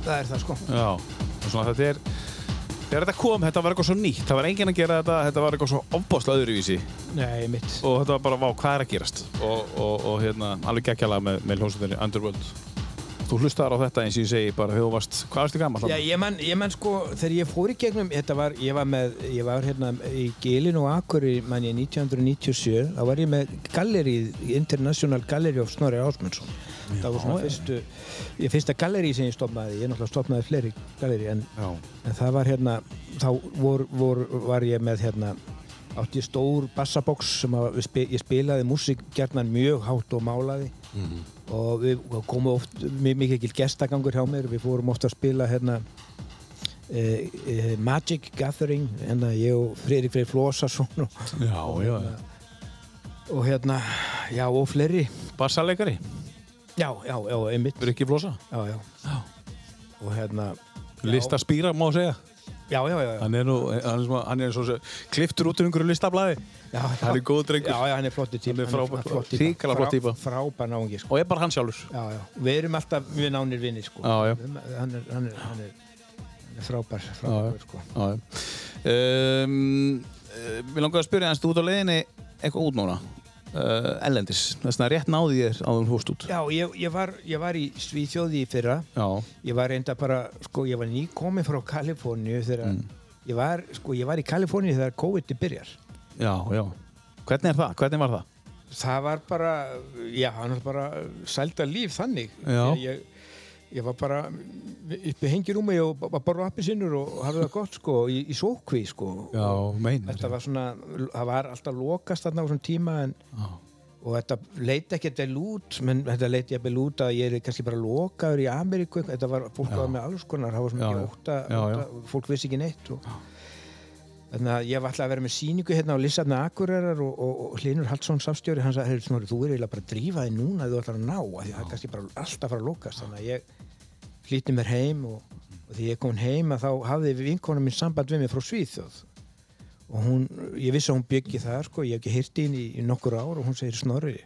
Það er það sko. Já, og svona þetta er Þegar þetta kom, þetta var eitthvað svo nýtt. Það var enginn að gera þetta, þetta var eitthvað svo ofbáslega öðruvísi. Nei, mitt. Og þetta var bara, vá, hvað er að gerast? Og, og, og hérna, alveg geggjala með, með hljómsveitinni Underworld Þú hlustaðar á þetta eins og ég segi bara, þú varst, hvað varstu gammal? Já, ég man, ég man sko, þegar ég fór í gegnum, þetta var, ég var með, ég var hérna í Gilin og Akuri, man ég 1997, þá var ég með galleri, International Gallery of Snorri Ásmundsson. það var svona fyrstu, ég fyrsta galleri sem ég stopnaði, ég náttúrulega stopnaði fleiri galleri, en, en það var hérna, þá vor, vor, var ég með hérna, átti ég stór bassabox sem að ég spilaði músík gerðnan mjög hátt og málaði og við komum oft mi- mikið ekki gestagangur hjá mér. Við fórum ofta að spila hérna e, e, Magic Gathering hérna ég og Freyrik Freyr Flósarsson og, já, já. og hérna já og fleiri. Bassaleikari, já, já, já, einmitt. Ekki flosa? Já, já. og hérna já, Listaspýra, má segja já, já, já. Hann er nú, hann er, svona- hann er svo sem kliftur út um einhverju listablaði já, já. Hann er góð drengur já, já, hann er flotti típa Hann er frábær- flott típa. hrikalega flott típa. Frá- frábær náungi sko. og er bara hann sjálfur já, já. við erum alltaf mjög nánir vinni sko. Já, já. hann er, hann er, hann er, er frábær, frábær sko. Já, já. Um, uh, Mér langar að spyrja hans, þú ert á leiðinni eitthvað út núna uh, Ellendis, þess að rétt náði þér áður en þú fórst út Já, ég, ég, var, ég var í Svíþjóði í fyrra Já, ég var reynda bara, sko, ég var nýkomin frá Kaliforníu þegar Mm. ég var, sko, ég var í Kaliforníu þegar COVID byrjar já, já Hvernig er það? Hvernig var það? það var bara, já, hann var bara sælda líf þannig Já. ég, ég, ég var bara uppi hengirúmi og bara borða appisínur og hafði það gott sko í, í sókví sko Já, meinar. þetta var svona, það var alltaf lokast þarna á svona tíma en Já. og þetta leiti ekki vel út menn þetta leiti ekki vel út að ég er kannski bara lokaður í Ameríku, þetta var fólk var með alls konar, það var svona Já, ekki já. óta, Já, já. óta fólk vissi ekki neitt og þannig að ég var alltaf að vera með síningu hérna á Lissarni Akureyrar og, og, og Hlinur Hallsson safstjóri, hann sagði, "Heyrðu, Snorri, þú er eiginlega bara að drífa þig núna að þú ætlar að ná því það er kannski bara alltaf að fara að lokast þannig að ég flýtti mér heim og, og því ég kom heim að þá hafði vinkona mín samband við mig frá Svíþjóð. Og hún, ég vissi að hún byggi það sko, ég hef ekki hýrt inn í, í nokkur ár og hún segir Snorri,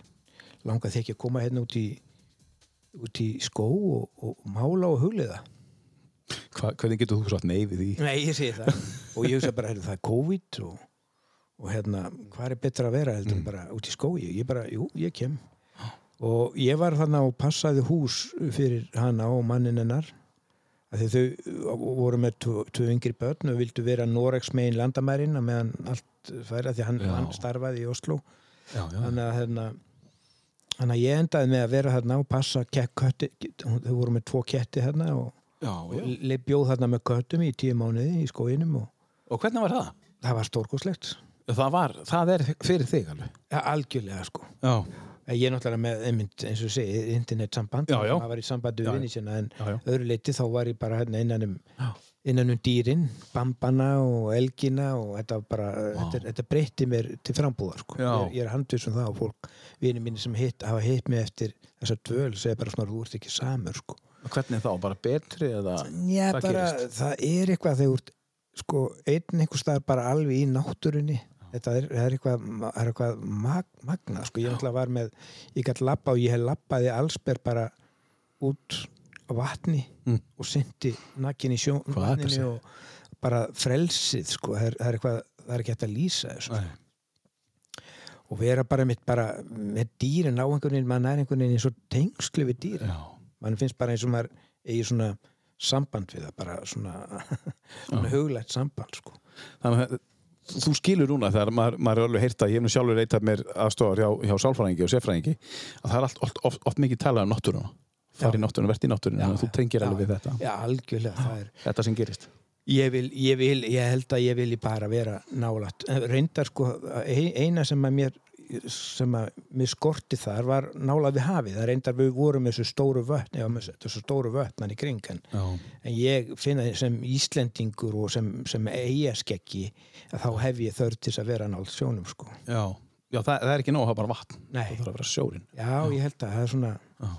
langar þig ekki að koma hérna út í út í skó og, og mála og hugliða Hva, hvernig getur þú sagt nei við því? Nei, ég segi það. Og ég hugsa bara, heyrðu, það er COVID og, og hérna, hvað er betra að vera heldur en bara út í skói, ég bara, jú, ég kem og ég var þarna og passaði hús fyrir hana og mannin hennar þau voru með tvö yngri börn og vildu vera Noregs megin landamærin að meðan allt færa því hann, hann starfaði í Oslo Já, já. þannig að hérna þannig að ég endaði með að vera þarna og passa kett, kötti, þau voru með tvo ketti þarna og, Já, og bjóð þarna með köttum í tíu mánuði í skóinum og Og hvernig var það? það var stórkoslegt Það það er fyrir þig alveg. ja, algjörlega sko Já. En ég er náttúrulega með, einmitt, eins og segi, internetsamband Já, já. það var í sambandi Já, við vinni sína en Já, já. öðru leiti þá var ég bara hérna innan um innan um dýrin, bambana og elgina og þetta bara þetta, þetta breytti mér til frambúðar sko. Ég, ég er handvis um það og fólk vinni mín sem hitt, hafa hitt mig eftir þessa dvöl, segja bara svona, þú ert ekki samur sko. Hvernig þá? Bara betri eða? Já, bara, gerist? það er eitthvað þegar þú ert sko, einn einhver staðar bara alveg í náttúrunni þetta er, er eitthvað, er eitthvað mag, magna, sko, ég náttúrulega var með ég gætt labba og ég hef labbaði allsber bara út á vatni Mm. og syndi nakin í sjón að og bara frelsið, sko, það er, það er eitthvað það er ekki hægt að lýsa þessu Nei. og vera bara mitt bara með dýrin á einhvern veginn, maður er einhvern veginn eins og tengslu við dýrin Já. mann finnst bara eins og maður eigi svona samband við það, bara svona, svona huglægt samband sko. Þannig að þú skilur núna þegar maður, maður er alveg heyrt að ég hef nú sjálfur reytað mér aðstofar hjá, hjá sálfræðingi og sérfræðingi að það er allt, oft, oft, oft mikið talað um náttúruna. Í náttúruna, verðt í náttúruna þú tengir já. alveg við þetta. Já, algjörlega, er þetta sem gerist. Ég vil, ég vil, ég held að ég vil bara vera nálægt, reyndar sko ein- eina sem að mér sem að mér skorti þar var nálægt við hafið, það reyndar við vorum með þessu stóru vötn, eða með þessu stóru vötnan í kring en, Já. en ég finna sem Íslendingur og sem, sem eigaskeggi að þá hef ég þörf til að vera nálægt sjónum sko Já. Já, það, það er ekki nóg að hafa bara vatn Nei. það þarf að vera sjórin Já, ég held að það er svona Já.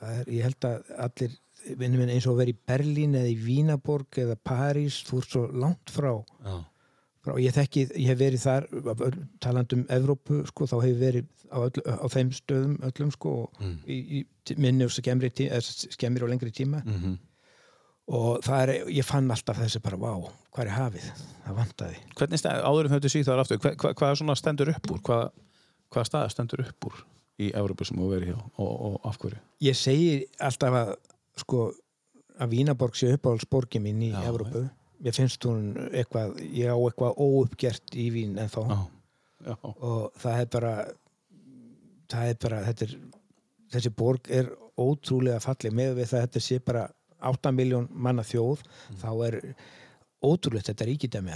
það er, ég held að allir eins og vera í Berlín eða í Vínaborg eða París, þú ert svo langt frá, Já. Frá ég þekki, ég hef verið þar taland um Evrópu, sko, þá hef ég verið á, öll, á þeim stöðum öllum, sko og Mm. í, í minni og eða skemmri og lengri tíma Mm og það er, ég fann alltaf þessi bara, vá, hvað er hafið það vantaði. Hvernig stað, áður en þetta síðan aftur hvað, hvað, hvað svona stendur upp úr hvað, hvað staða stendur upp úr í Evrópu sem þú verið hjá og, og af hverju Ég segi alltaf að sko að Vínaborg sé uppáhaldsborgi mín í Já, Evrópu. Mér finnst hún eitthvað, ég á eitthvað óuppgert í Vín en þá og það er bara það er bara, þetta er þessi borg er ótrúlega falleg. Með við það að þetta sé bara 8 miljón manna þjóð þá er ótrúlegt þetta ríkidæmi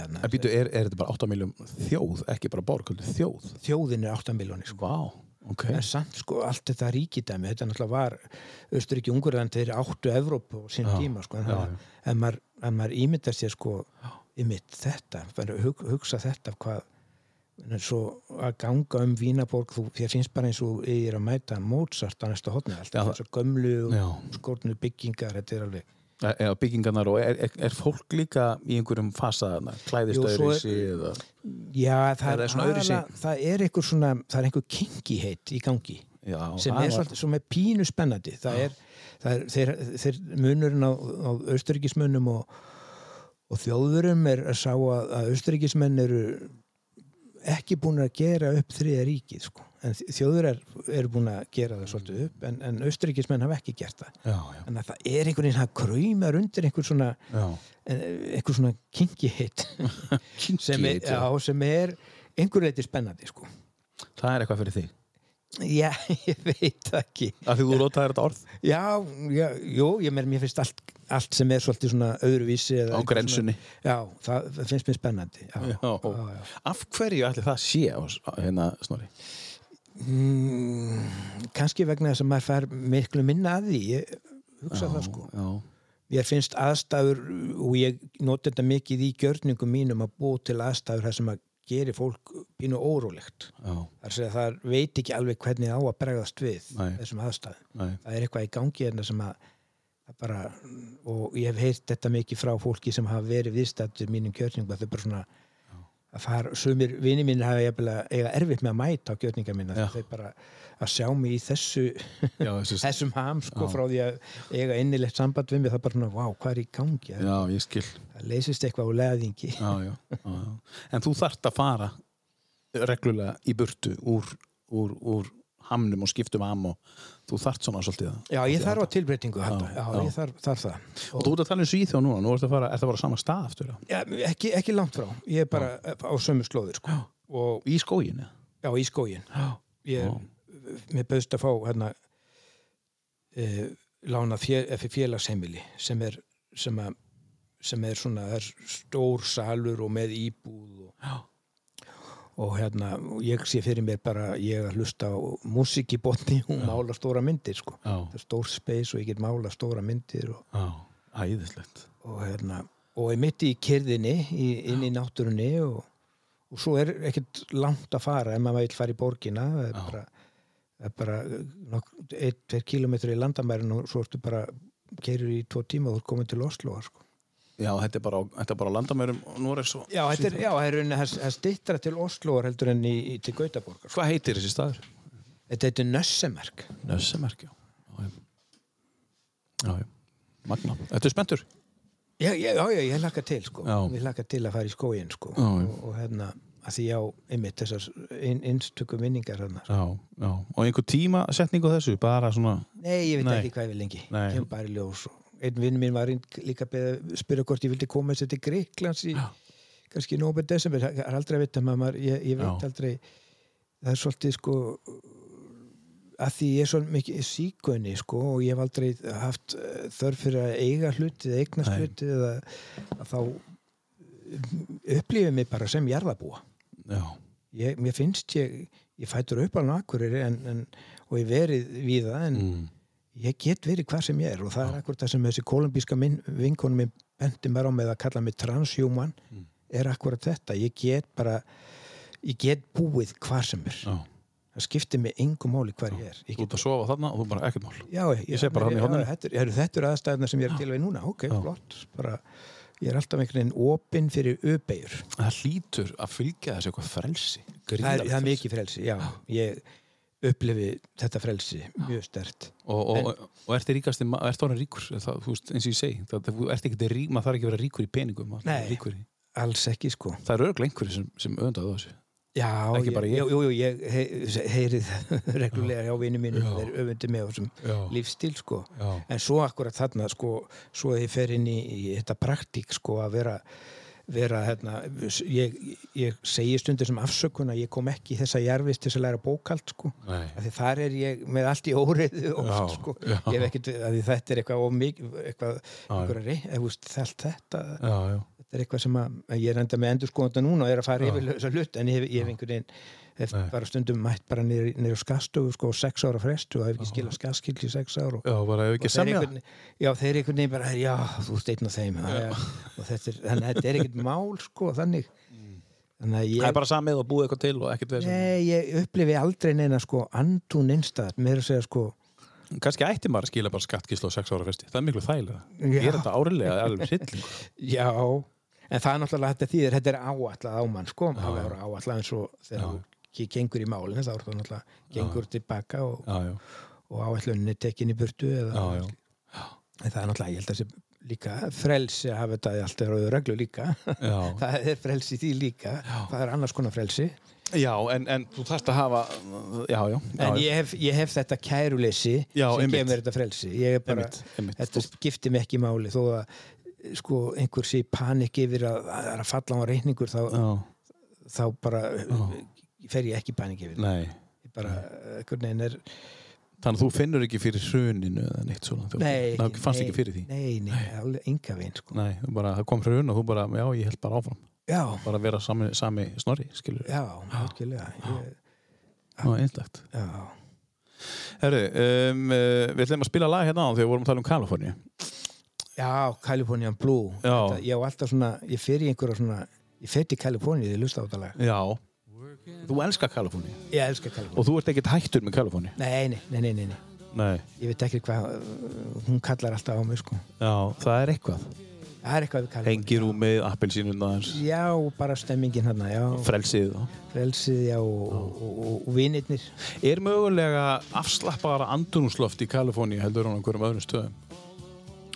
er, er þetta bara 8 miljón þjóð, ekki bara borg, þjóð? þjóðin er 8 miljónir sko. Vá, ok. en samt sko allt þetta ríkidæmi þetta náttúrulega var Östuríki Ungurland þeir áttu Evrópu á sín tíma sko, en það, en maður, en maður ímyndar sér sko ymmit þetta, hug, hugsa þetta hvað svo að ganga um Vínaborg þú, þér finnst bara eins og ég er að mæta Mozart á næsta hotni alltaf þessar gömlu og skortnu byggingar þetta er alveg Eða byggingarnar og er, er, er fólk líka í einhverjum fasa þarna, klæðist Jú, svo er- öðruvísi eða... já, það er, er svona aðalega- það er einhver svona það er einhver kinkiheit í gangi Já, sem er var- sem er pínu spennandi. Það er, það er þeir, þeir munurinn á, á austuríkismönnum og, og þjóðurum er að sá að austuríkismenn eru ekki búin að gera upp þriða ríkið sko. En þjóður er, er búin að gera það svolítið upp en, en austuríkismenn hafa ekki gert það Já, já, en það er einhvern veginn það kræmar undir einhver svona já. einhver svona kinki hit sem, er, Kinky, já, sem er einhver leiti spennandi sko. Það er eitthvað fyrir þig. Já, ég veit ekki Af því þú rótaðir þetta orð. Já, já, jú, ég mér, mér finnst allt, allt sem er svolítið svona öðruvísi Á grensunni. svona, Já, það, það finnst mér spennandi. Af hverju ætli það sé á á- hérna snorri? Mm, kannski vegna þess að maður fær miklu minna að því ég hugsa það sko Já. Mér finnst aðstæður og ég noti þetta mikið í gjörningum mínum að búa til aðstæður þar sem að geri fólk pínu órólegt. Já. Það það veit ekki alveg hvernig á að bregðast við Nei. þessum aðstæðum. Nei. Það er eitthvað í gangi hérna sem að að bara, og ég hef heyrt þetta mikið frá fólki sem hafa verið viðstættur mínum gjörningum að þau bara svona að fara, sumir vini mín hafa að eiga erfitt með að mæta á gjörninga mína Já. þau bara að sjá mig í þessu Já, þessu, þessum ham sko Já. frá því að eiga innilegt samband við mig það er bara svona, vá, hvað er í gangi já, ég skil. það leysist eitthvað á leðingi Já, já, já, já. En þú þarft að fara reglulega í burtu úr, úr, úr hamnum og skiptum ham og þú þarft svona svolítið já, ég þarf á tilbreytingu ég þarf, þarf það. Og þú ert að tala um Svíþjóð núna, nú ertu að fara, ertu að fara á sama stað aftur ekki, ekki langt frá, ég er bara á sömu slóðir sko. og Í skóginu? já, í skógin Já. ég, mér bauðst að fá hérna e, lána fjö, félagsheimili sem er sem, er svona það stór salur og með íbúð og. Og hérna ég sé fyrir mér bara ég að hlusta á músík í botni og mála stóra myndir sko. Já. stór space og ég get mála stóra myndir og, Já, æðislegt. og hérna og er mitt í kyrðinni í, inn í náttúrunni og, og svo er ekkert langt að fara ef maður vil fara í borgina það er Já. bara, það er bara nokk, ein, tveir kilometri í landamærin og svo ertu bara keirur í tvo tíma og þú er komin til Oslo sko. Já, þetta er bara, á- þetta er bara á landamærum Noregs og já, þetta er, já, það er, stittra til Oslo heldur en í, í, til Gautaborgar sko. Hvað heitir þessi staður? þetta heitir Nössemerk Nössemerk, já. Já, já. Magna. Þetta er spenntur? já, já, já, ég hlakka til sko. Já. ég hlakka til að fara í skógin sko. Já, og, og hérna að því já, einmitt þessar inn, innstöku minningar hérna Já, já. Og einhver tímasetning á þessu? Bara svona... Nei, ég veit Nei. ekki hvað ég vil lengi Nei. Kemur bara í ljós og Einn vinn minn var líka að spyrja hvort ég vildi koma sér til Greiklands í Já. kannski í nómur desember það er aldrei að vita maður, ég, ég veit Já. aldrei það er svolítið sko að því ég er svo mikið síkunni sko og ég hef aldrei haft eh, þörf fyrir að eiga hluti eða eignast Nei. hluti eða að þá upplifið mig bara sem jarðabúa ég, mér finnst ég ég fætur upp alveg akkurir en, en, og ég verið við það en Mm. Ég get verið hvað sem ég er og það er akkurat það sem þessi kolumbíska vinkonum minn bendi mér á með að kalla mig transhuman Mm. er akkurat þetta, ég get bara ég get búið hvað sem er Já. það skiptir mig engum máli hvar ég er ég Þú ert að sofa þarna og þú bara ekkert mál. já, ég, Ég sé bara þarna í já, horninu. þetta, er- eru aðstæðuna sem ég er til við núna ok, Já. flott, bara ég er alltaf einhvern veginn opinn fyrir öbegjur Það hlýtur að fylgja þessu eitthvað frelsi. það er, það er mikið frelsi, já ég upplifi þetta frelsi mjög stert Og, og, og, og ert þið orðin ríkur, það, veist, eins og ég segi, það, þú ert ekki rík, maður þarf ekki að vera ríkur í peningum. Nei. ríkur í- alls ekki sko Það eru örglega einhverju sem, sem öndaðu þessu. Já, Ekki bara ég. Jú, jú, ég he, heyrið reglulega hjá vinnu mínu þeir öfundi með þessum lífstíl sko. Já. en svo akkurat þarna sko, svo ég fer inn í, í þetta praktík sko, að vera, vera hérna, ég, ég segi stundir sem afsökun að ég kom ekki í þessa jarfist til að læra bókald sko. Þar er ég með allt í óriðu oft, Já, sko. já. ég hef ekkert, að þetta er eitthvað mikið, eitthvað, allt þetta Já, þetta er eitthvað sem að, ég er enda með endur skoðanda núna og er að fara yfir þessa hlut en ég hef, ég hef einhvern veginn Nei. bara stundum mætt bara niður, skastofu sko, og sex ára frestu og hef ekki skilað skaskill í sex ára og, Já, bara ef og ekki semja. já, þeir einhvern veginn bara já, þú ert einn af þeim já. Já, og þetta er, þannig að þetta er ekkert mál sko, þannig þannig að Það ég, er bara samið og búið eitthvað til og ekkert við nei, ég upplifi aldrei neina sko andún einstæð, mér er að segja sko Kannski ætti maður að skila bara skattkísla á sex ára festi. Það er miklu þægilega. Ég er þetta árilega alveg hryllingur. já, en það er náttúrulega þetta þýðir, þetta er áallað á mann sko, það er áallað eins og þegar Já. Þú gengur í málinu þá er það náttúrulega gengur tilbaka og, Já, já. og áalluninni tekin í burtu eða, Já, já. en það er náttúrulega, ég held að sé líka frelsi að hafa þetta í allt er rauðu reglu líka Já. það er frelsi því líka það er annars konar frelsi Já, en, en þú þarft að hafa, já, já. já en ég hef, ég hef þetta kæruleysi Já, sem einmitt. gefur þetta frelsi ég er bara, Einmitt, einmitt. þetta skiptir mig ekki máli þó að sko einhver sé panik yfir að, að, falla á reikningur þá, Já, þá bara fer ég ekki Nei. ég bara, er Þannig að þú finnur ekki fyrir hruninu eða neitt svona. Nei, Það fannst nei, ekki fyrir því. nei, nei, alveg enga veginn sko. Nei, það kom hrun og þú bara, já, ég held bara áfram. já, Bara að vera sami, sami snorri, skilur. já, algjörlega ég, Já, einlegt. já, Herru, um, uh, við ætlum að spila lag hérna á þegar við vorum að tala um Kaliforni. já, Californian Blue Já. Þetta, ég á alltaf svona, ég fer í einhverja svona ég fer til Kaliforni þegar ég lusta á þetta lag Já. Þú elskar Kaliforni. ég elska Kaliforni Og þú ert ekkert hættur með Kaliforni. nei, nei, nei, nei, nei, nei. Ég veit ekki hvað uh, hún kallar alltaf á mig sko Já, það er eitthvað. það er eitthvað við Kaliforni Hengirúmið, appelsínundar, já, bara stemmingin hérna, já frelsið. frelsið, já, og, og, og, og vinirnir Er mögulega afslappara andunúsloft í Kaliforni heldur hún á einhverjum öðrum stöðum?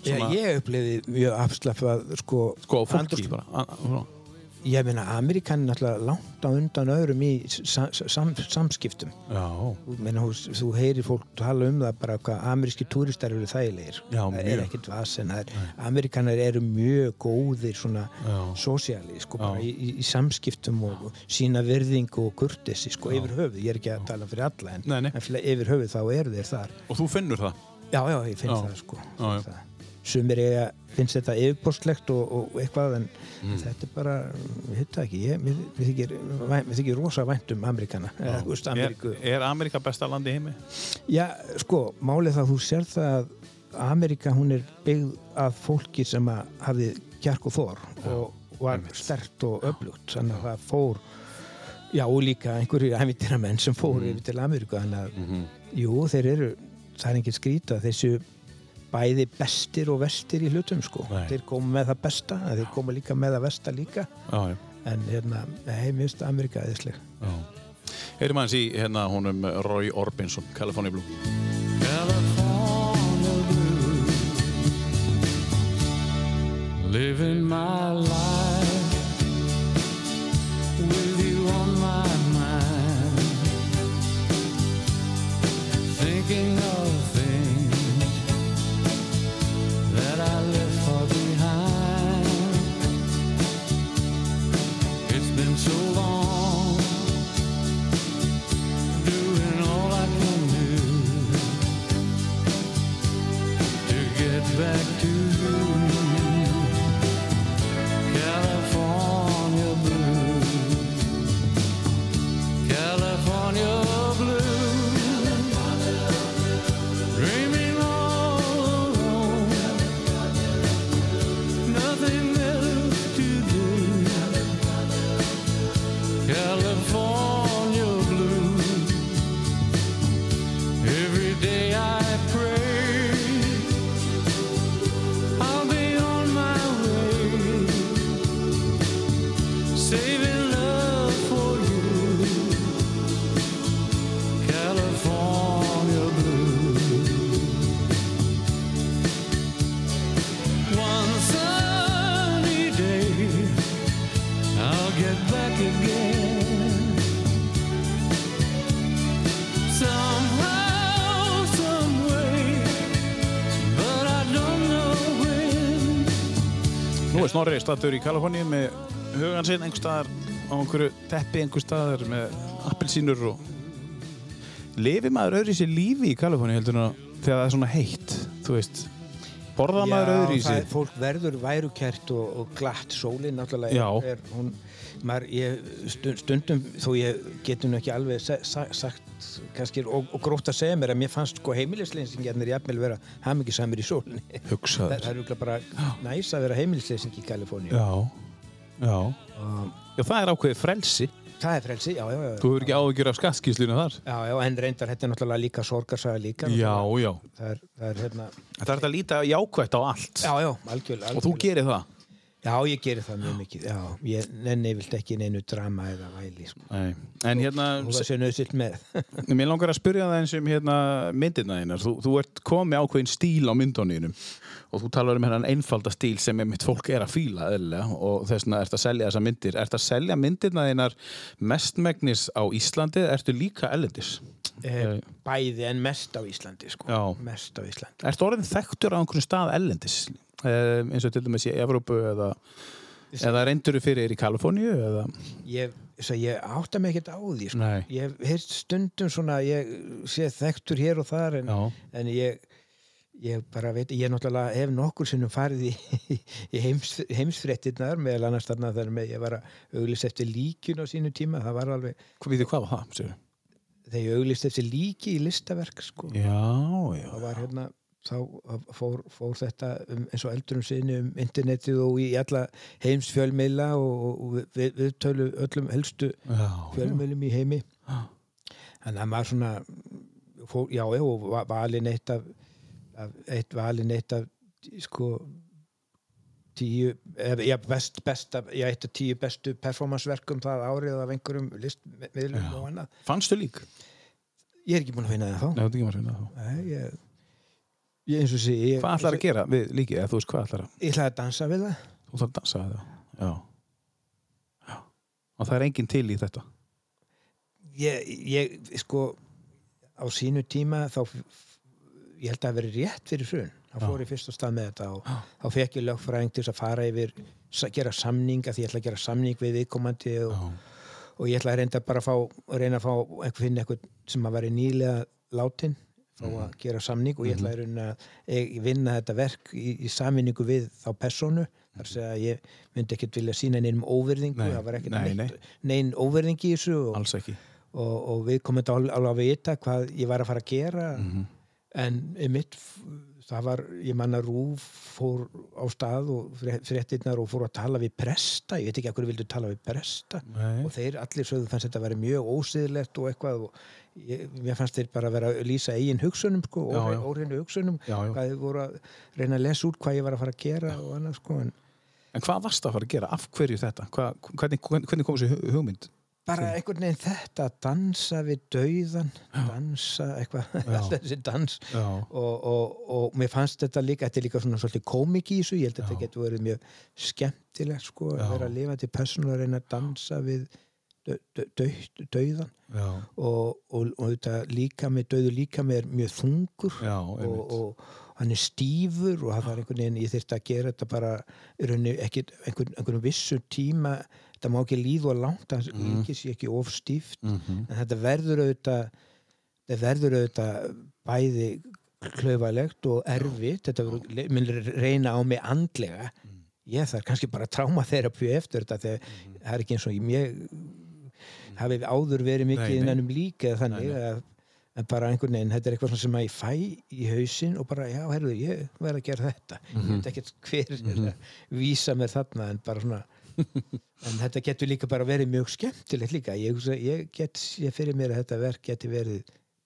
Já, Svona- ég upplifði mjög afslappað sko, Sko, fólki bara. Ég meina, Amerikan er náttúrulega langt á undan öðrum í sam, sam, samskiptum Já. þú, þú, heyrir fólk tala um það bara hvað ameríski túristar eru þægilegir Já, það er ekkert vasen er, Amerikanar eru mjög góðir svona Já. sósíali sko, í, í, í samskiptum og, og sína virðingu og kurtesi sko, yfir höfuð, ég er ekki að tala fyrir alla en, Nei, nei. en yfir höfuð þá eru þeir þar Og þú finnur það? Já, já, ég finn Já. það sko Já, já. það. Sumir eiga, finnst þetta yfirbórstlegt og, og eitthvað en Mm. þetta er bara, við hitt það ekki ég, mér, mér, þykir, þykir rosa vænt um Ameríku Er, er Amerika besta landi heimi? Já, sko, málið það að þú sér það að Amerika, hún er byggð af fólki sem að hafði kjark og þor og var stert og öflugt þannig að það fór já, og líka einhverjir æfintiramenn sem fóru Mm. yfir til Ameríku þannig að, Mhm. jú, þeir eru það er engin skrýta, þessu bæði bestir og vestir í hlutum sko. Nei. þeir koma með það besta en þeir koma líka með það versta líka Já, já. en hérna, finnst Amerika eðisleg já. Heyrum aðeins í hérna honum Roy Orbison, California Blue. California blue. Living my life Nú er Snorri stattur í Kaliforni með hugan sinn einhver staðar á einhverju teppi einhver staðar með appelsínur og lifi maður öðru í sér lífi í Kaliforni heldur en þegar það er svona heitt, þú veist borða maður öðru í sér fólk verður værukært og, og glatt sólin náttúrulega Já. er, er hún, maður, ég, stund, stundum þó ég getur nú ekki alveg sa, sa, sagt kannski og, og grótt að segja mér að mér fannst sko heimilisleysingarnir jafnvel vera hamingisamir í sólinni. Það, það er örugglega bara næs að vera heimilisleysingi í Kaliforníu. Já, já. Og Já, það er ákveðið frelsi. Það er frelsi, já, já, já. Þú hefur ekki áhyggjur af skattskíslinu þar? Já, já, en reyndar, þetta er náttúrulega líka sorgarsaga líka. Já, já. Það er, það er hérna Það er að líta jákvætt á allt. Já, já, algjörlega, Og þú gerir það Já, ég gerir það mjög mikið Já, ég nenni vilt ekki neinu drama eða væli sko. Nei. En hérna, mér langar að spyrja það eins um hérna myndirna þínar. Þú, þú ert komið ákveðin stíl á myndunum og þú talar um hennan einfalda stíl sem mitt fólk er að fíla eðlilega og þess vegna ert að selja þessa myndir. Ert að selja myndirna þínar mestmegnis á Íslandi eða ertu líka ellendis? eh, bæði en mest á Íslandi sko. Mest á Íslandi Ertu orðin þekktur á einhverjum stað ellendis? Eh, eins og til dæmis í Evrópu eða, eða reyndur fyrir í Kaliforníu eða... ég ég átta mig ekkert á því sko. Ég hef stundum svona ég sé þekktur hér og þar en, en ég ég bara veit, ég náttúrulega hef nokkur sinnum farið í, í heims, heimsfréttirnar meðal annars þarna þar með ég var að auglist eftir líkjun á sínu tíma það var alveg, Hvað við þið hvað var það? segirðu? þegar ég auglist eftir líki í listaverk sko, Já, já. það var hérna þá fór, fór þetta um, eins og eldurum sinni um internetið og í alla heimsfjölmiðla og, og við, við tölu öllum helstu Já, fjölmiðlum í heimi Já. þannig að maður svona fór, já, já, og va- valinn eitt af eitt valinn eitt af sko tíu, eða, já, best, besta já, eitt af tíu bestu performanceverkum það árið af einhverjum listmiðlum og annað Fannstu lík? ég er ekki búin að finna það þá Nei, þú ekki maður að finna það. Nei, ég, ég eins og sé ég, Hvað ætlar að gera við líkið? Eða þú veist hvað ætlar að... ég ætla að dansa við það Þú ætlar að dansa við það? Já. Já. Og það er enginn til í þetta? ég, ég sko á sínu tíma þá ég held að það veri rétt fyrir hrun. Þá Já. fór ég fyrst á stað með þetta og þá fekk ég lögfræðing til að fara yfir gera samninga því ég ætla að gera samning við viðkomandi og, Já. og ég ætla að reynda bara að fá, reyna að fá einhver finna eitthvað sem að veri nýlega látin fá Mhm. að gera samning og ég ætla að reyna að e- vinna þetta verk í, í samvinningu við þá personu þar segja að ég myndi ekkert vilja sína neinum óverðingu, Nei, það var ekkert nei, neitt, nein óverðingi í þessu og, og, og við komum þetta al- alveg að vita hvað ég var að fara að gera. Mhm. En mitt það var, ég manna Rúf fór á stað og fréttirnar og fór að tala við presta ég veit ekki að hverju vildu tala við presta Nei. og þeir allir sögðu fannst þetta að vera mjög ósiðlegt og eitthvað og ég, mér fannst þeir bara að vera að lýsa eigin hugsunum sko, Já, já. óreinu hugsunum Já, já. hvað þeir voru að reyna að lesa út hvað ég var að fara að gera og annað sko en En hvað varst að fara að gera? Af hverju þetta? Hvað, hvernig, hvernig kom þessi hu- hugmynd? Bara einhvern veginn þetta að dansa við dauðan dansa eitthvað alltaf þessi dans. Og, og, og mér fannst þetta líka þetta er líka svona svolítið komik í þessu ég held að þetta getur verið mjög skemmtilegt sko, að vera að lifa til persónu að reyna að dansa við dau, dau, dau, dauðan og, og, og þetta líka með dauðu líka með er mjög þungur Já, og, hann er stífur og það var einhvern veginn, ég þyrfti að gera þetta bara ekki einhvern, einhvern vissu tíma þetta má ekki líða langt það Mhm. líki sér ekki of stíft Mm en þetta verður auðvitað þetta verður auðvitað bæði klaufalegt og erfitt. Þetta mun reyna á mig andlega. Ég þarf kannski bara trámaþerapíu eftir þetta þegar það er ekki eins og ég mér hafi áður verið mikið innan um líka þannig Nei, nei. að en bara einhvern veginn, þetta er eitthvað sem að ég fæ í hausinn og bara, já, herðu, ég verð að gera þetta. Ég veit ekkert hver er að vísa mér þarna en bara svona en þetta getur líka bara verið mjög skemmtilegt líka ég, ég get, ég fyrir mér að þetta verk geti verið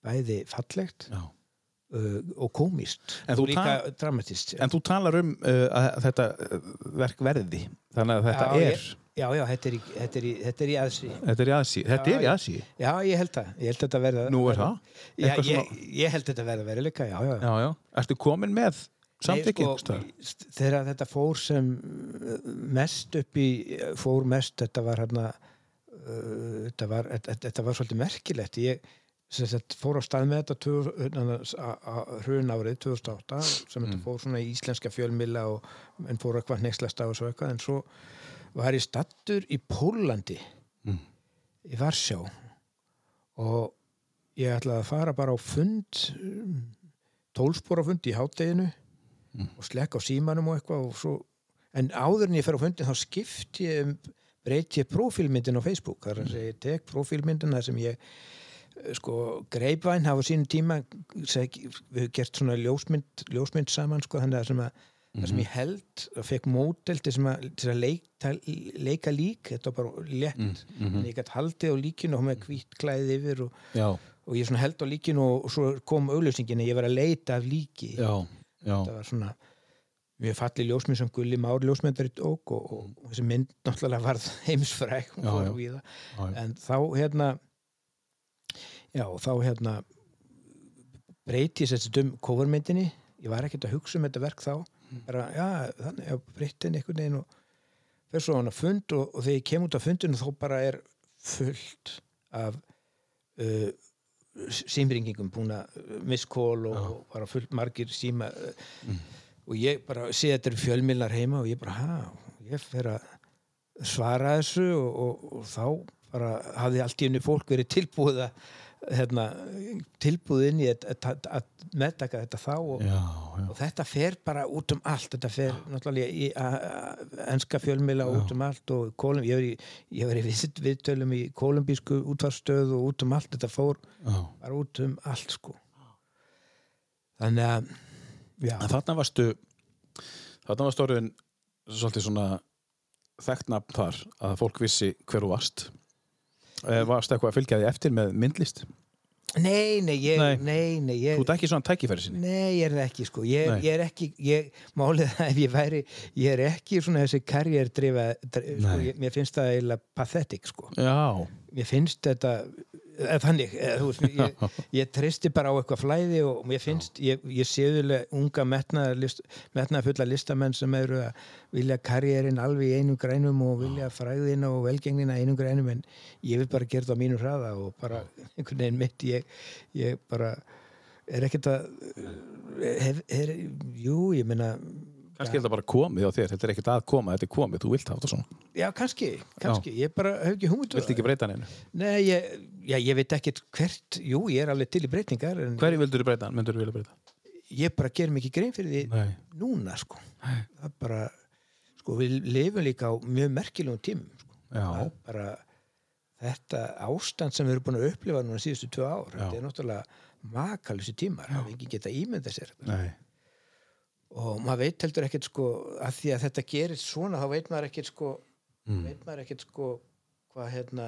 bæði fallegt Já. uh, og komist En þú og líka ta- dramatist En þú talar um uh, að þetta uh, verk verði. Þannig að þetta Já, er, ég- já, já, þetta er í, þetta er í, þetta er í aðsí þetta er í aðsí. Þetta er í Já, aðsí. já, ég held það, ég held þetta verða Nú er það? já, ég, held þetta verða veruleika, já, já, Já, já. Ertu komin með samþykki? Nei, sko, þegar þetta fór sem uh, mest upp í fór mest, þetta var hérna uh, þetta var, var svolítið merkilegt ég sagt, fór á stað með þetta hrun árið 2008 sem Mm. þetta fór svona í íslenska fjölmilla og en fór eitthvað nexlast á og svo eitthvað en svo var ég stattur í Pólandi Mm. í Varsjá og ég ætlaði að fara bara á fund tólspóra fund í hátteginu og slekka á símanum og eitthvað og svo, en áður en ég fer á fundin þá skipt ég um breyti ég prófílmyndin á Facebook. Þar að segja, ég tek prófílmyndin þar sem ég eh, sko, greipvæn hafa á sínum tíma seg, við höfum gert svona ljósmynd, ljósmynd saman sko, þannig að sem að það sem ég held og fekk mótel til, sem að, til að leika, leika lík þetta var bara létt. Mm mhm. ég gætt haldið á líkinu og með hvít klæðið yfir og, Já, og ég held á líkinu og, svo kom augljósingin að ég var að leita af líki. Já. Þetta var svona mjög falli ljósmynd sem Gulli Már ljósmyndari tók og, og, og þessi mynd náttúrulega varð heimsfræk Já, já. Já, en þá hérna já, þá hérna breyti ég sérst um covermyndinni. Ég var ekkert að hugsa um þetta verk þá. Bara, já, þannig, já, breyti henni einhvern veginn og fyrir svo hann að fund og, og þegar ég kem út af fundinu þá bara er fullt af uh, símringingum búin að misskól og, og bara fullt margir síma uh, og ég bara sé þetta eru fjölmilnar heima og ég bara, ha, ég fer að svara þessu og, og, og þá bara hafði allt í henni fólk verið tilbúið að hérna, tilbúið inn í að, meðtaka þetta þá og, Já, já. og þetta fer bara út um allt. Þetta fer náttúrulega í a- a- enska fjölmila út um allt og Kolum, ég var var í viðt- viðtölum í kolumbísku útvarstöð og út um allt. Þetta fór bara út um allt sko. Þannig að En þarna varstu þarna varstu orðin svolítið svona þekkt nafn þar að fólk vissi hver þú varst Eh, Varst eitthvað að fylgja því eftir með myndlist? nei, nei, ég, Nei. nei, nei, ég Þú ert ekki svona tækifæri sinni? Nei, ég er það ekki sko ég, ég er ekki, ég, málið það ef ég væri ég er ekki svona þessi karrierdrifa sko, ég, mér finnst það eiginlega pathetic sko Já, mér finnst þetta þannig, eða, þú veist, ég, ég tristi bara á eitthvað flæði og mér finnst ég, ég séðulega unga metnaðar list, listamenn sem eru að vilja karrierin alveg í einum grænum og vilja fræðina og velgengnina í einum grænum en ég vil bara gera það á mínu hraða og bara einhvern veginn mitt ég, ég bara er ekkert að hef, er, jú, ég meina kannski er þetta bara komið á þér Þetta er ekkert að koma, þetta er komið, þú vilt hafa þetta svona. Já, kannski, kannski, ég bara hef ekki hugmynd um Vilt ekki breyta neinu? Nei, ég, já, ég veit ekkert hvert, jú, ég er alveg til í breytingar Hverju vildur þú breyta, myndur þú vilja breyta? ég bara ger mikið grein fyrir því Nei. núna, sko. Það er bara, sko, við lifum líka á mjög merkilegum tímum, sko. Það er bara þetta ástand sem við erum búin að upplifa núna síðustu tvö ár, Já. þetta er náttúrulega makalösi tímar, það er ekki geta ímynda sér. Nei og maður veit heldur ekkert sko að því að þetta gerist svona þá veit maður ekkert sko Mm. veit maður ekkert sko hvað hérna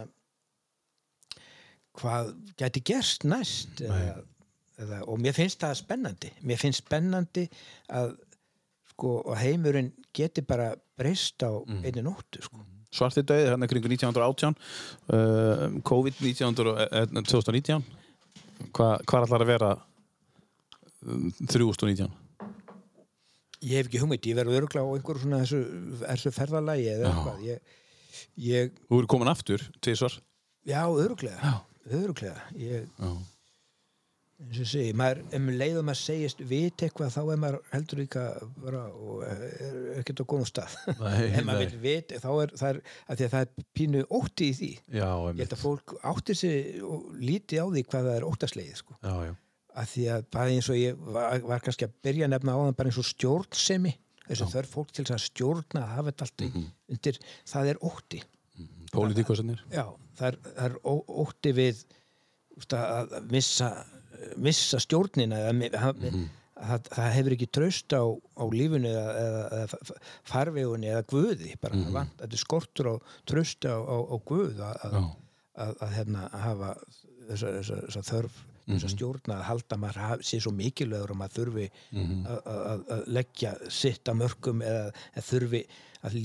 hvað gæti gerst næst eða, eða, og mér finnst það spennandi. Mér finnst spennandi að sko heimurinn geti bara breyst á Mm. einni nóttu sko. Svarti döði, hérna kringu 1918 uh, COVID-19 eh, 2019 Hva, Hvað ætlar að vera um, 3019? ég hef ekki hugmynd, ég verður öruglega á einhverju svona þessu, þessu ferðalagi eða Já. eitthvað. Ég, ég, Þú eru komin aftur, tvisvar. Já, öruglega öruglega ég, Já. eins og segi, maður, ef maður leiðum að segist vit eitthvað, þá er maður heldur líka bara og er er ekkert á góðum stað. Ef maður vil vit, þá er það er, að að það er pínu ótti í því. Já, ég held að fólk átti sig og líti á því hvað það er óttaslegið sko. Já, já. Að því að bara eins og ég var, var kannski að byrja að nefna á það bara eins og stjórnsemi þessu þörf fólk til þess að stjórna að hafa þetta allt í Mhm. undir, það er ótti. Pólitíkosennir já, það er, það er ótti við úst, að að missa missa stjórnina eða, ha- Mhm. það, það hefur ekki traust á, á lífunni eða, eða, farvegunni eða guði bara mm vant, þetta er skortur á trausti á, á, á guð að, að, að, að, hérna, að hafa þessa, þessa, þessa þörf þessa stjórna að halda að maður haf- sé svo mikilvægur og maður þurfi að, að, að leggja sitt að mörgum eða þurfi að,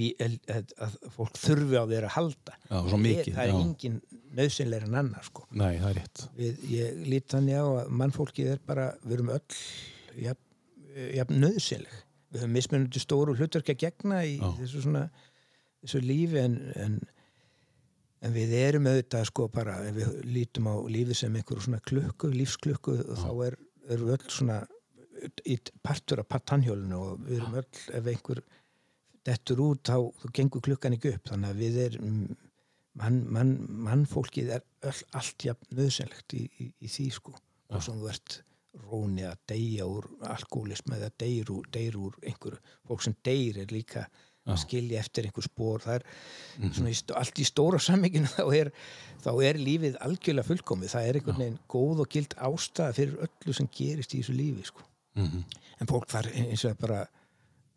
að, að, fólk þurfi á þeir að halda. Já, svo mikið, það er já. engin nöðsynleir en annar sko. Nei, það er rétt. Við, ég lít þannig á að mannfólkið er bara, við erum öll jafn, jafn nöðsynleg við höfum mismunandi stóru hlutverk að gegna í þessu svona þessu lífi en, en en við erum auðvitað sko bara ef við lítum á lífið sem einhver svona klukku, lífsklukku þá er, erum við öll svona í partur af tannhjólinu og við erum öll ef einhver dettur út þá, þá gengur klukkan ekki upp. Þannig að við erum mann, mann, mannfólkið er öll, allt jafn nöðsynlegt í, í, í því sko. Og sem þú ert róni að deyja úr alkoholism eða deyr úr, deyr úr einhverju. Fólk sem deyr er líka að skilja eftir einhver spór það er svona í, stó- allt í stóra samminginu þá þá er lífið algjörlega fullkomið, það er einhvern veginn góð og gild ástæða fyrir öllu sem gerist í þessu lífi sko. en fólk þarf eins og bara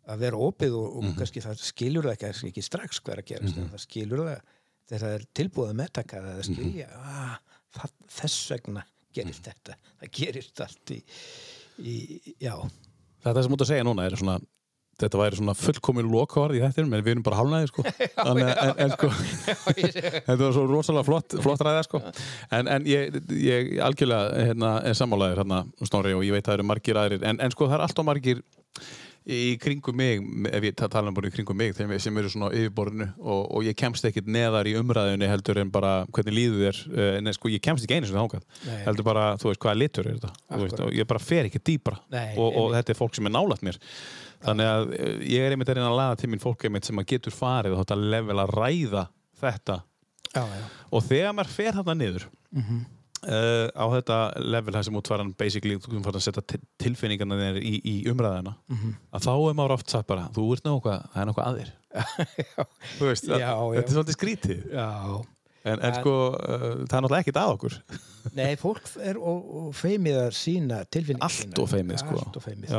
að vera opið og, og kannski það skilur það ekki, ekki strax hvað er að gerast en það skilur það þegar það er tilbúið að meðtaka það að skilja ah, það, þess vegna gerist þetta það gerist allt í, í já, Þetta sem út að segja núna er svona þetta væri svona fullkomin lokavarð í þettinum en við erum bara hálnaði sko. En sko þetta var svo rosalega flott, flott ræða sko. En, en ég, ég algjörlega hérna, er sammálaður hérna Snorri og ég veit að það eru margir aðrir. En, en sko það er alltaf margir í kringum mig, ef ég ta- tala um bara í kringum mig þeim sem eru svona yfirborðinu og, og ég kemst ekkit neðar í umræðinu heldur en bara hvernig líður þér eh, en sko ég kemst ekki einu þángað Nei. heldur bara, þú veist, hvaða litur er þetta? Veist, ég bara fer ekki dýpra. Nei, og, og þetta er fólk sem er nálægt mér. Þannig að eh, ég er einmitt að reyna að laða til mín fólk einmitt sem að getur farið og level að ræða þetta. Já, já. og þegar maður fer þarna niður Mhm. Uh, á þetta level það sem útvaran basically þú fyrir að setja til- tilfinningarna þeir í, í umræðina Mhm. að þá er maður oft sagt bara þú ert náttúrulega, það er að þér þú veist, Já, já. þetta er svolítið skrítið Já. en, en sko, uh, það er náttúrulega ekkert að okkur Nei, fólk er og, og feimið að sína tilfinningar allt og feimið sko Allt og feimið.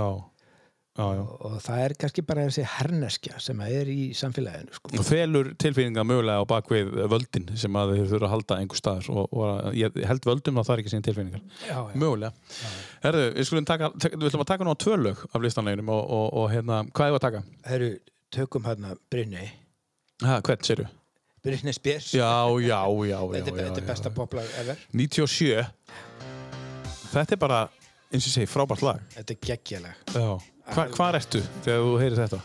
Já, já. Og, það er kannski bara þessi herneskja sem er í samfélaginu, sko. og felur tilfinningar mögulega á bakvið völdin sem að þeir þurfa að halda einhver staðar og, og ég held völdum að það er ekki sín tilfinningar Já, mögulega Herðu, við skulum taka, við ætlum að taka nú á tvö lög af listanleginum og, og, og hérna, hvað er að taka? Herru, tökum hérna Brynni. Ha, hvern séru? Brynni Spjers. Þetta er, besta poplag ever. 97 Þetta er bara, eins og segi, frábært lag Þetta er geggjalag. Hva, Hvar ertu þegar þú heyrir þetta?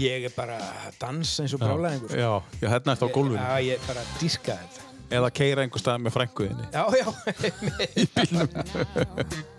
Ég er bara að dansa eins og brálaðingur. Já, já, hérna ertu á gólfinu Já, ég er bara að díska þetta. Eða keira einhver stað með frænguðinni Já, já. that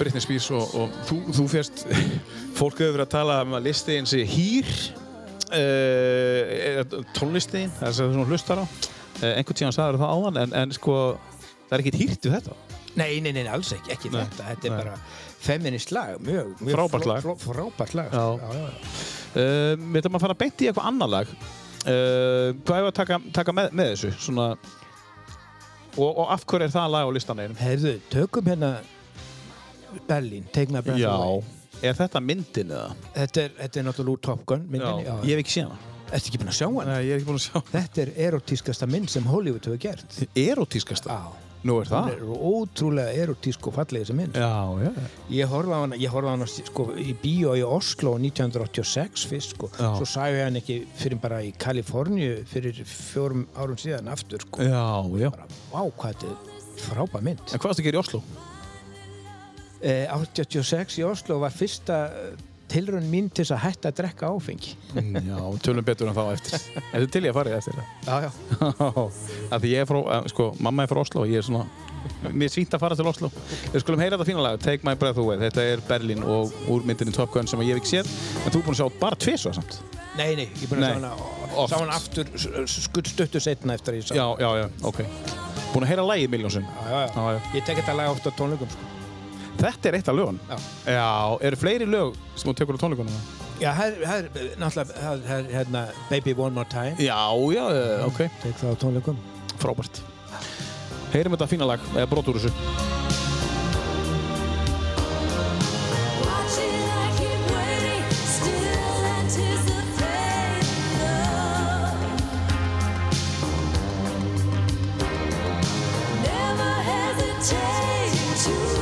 Britney Spears og, og þú, þú férst, fólk hefur verið að tala um að listiðin sé hýr, uh, tónlistiðin, það er þú hlustar á. Uh, einhvern tíðan sagður það áðan, en, en sko, það er ekkert hýrt við þetta. Nei, nei, nei, alls ekki, ekki Nei, þetta. Þetta er nei. bara feminist lag, mjög, mjög Frábært lag. frá- frá- Frábært lag. Já. já, já. Uh, við ætlum að fara beint í eitthvað annar lag. Hvað hefur að taka, taka með, með þessu? Svona, og, og af hverju er það lag á listanegin? Heyrðu, tökum hérna Berlín, Take My Breath Away. Er þetta myndin eða? Þetta er, þetta er náttúrulega úr Top Gun myndinni. Já. Ég hef ekki séð hana. Ertu ekki búin að sjá hann? Nei, ég er ekki búin að sjá. Þetta er erotískasta mynd sem Hollywood hefur gert. Erotískasta? Já. Nú er Hún það? er ótrúlega erotísk og fallega þessi mynd. Já, já. Ég horfði á hana, ég horfði á hana sko, í bíó í Oslo 1986 fyrst sko. Já. Svo sagði ég hann ekki fyrir bara í Kaliforníu fyrir fjórum árum síðan aftur sko. Já, já. Bara, vá, hvað þetta er frábæð mynd. En hvað varst að gera í Oslo? Eh, 86 í Oslo var fyrsta tilraun mín til að hætta að drekka áfengi. Já, tölum betur en þá eftir. Er til ég að fara í eftir það. Já, já. Af því ég er frá, eh, sko, mamma er frá Oslo og ég er svona, mér svínt að fara til Oslo. Við skulum heyra þetta fína lag, Take My Breath Away. Þetta er Berlin og úr myndinni Top Gun sem ég hef ekki séð. En þú er búin að sjá bara tvisvar samt. Nei, nei, ég er búin að sjá hana, sá hana aftur s- skutt stuttu setna eftir að ég sá Já, já, já, ok. Búin að heyra lagið miljónsum. Já, já, já. Já, já. Ég tek þetta lag oft á tónleikum sko. Þetta er eitt af lögun. Já. Já, eru fleiri lög sem þú tekur á tónleikunum? Já, það er náttúrulega, það er hérna Baby One More Time. Já, já, ok. Mm, Tek það á tónleikum. Frábært. Heyrim þetta fína lag, eða brot úr þessu. to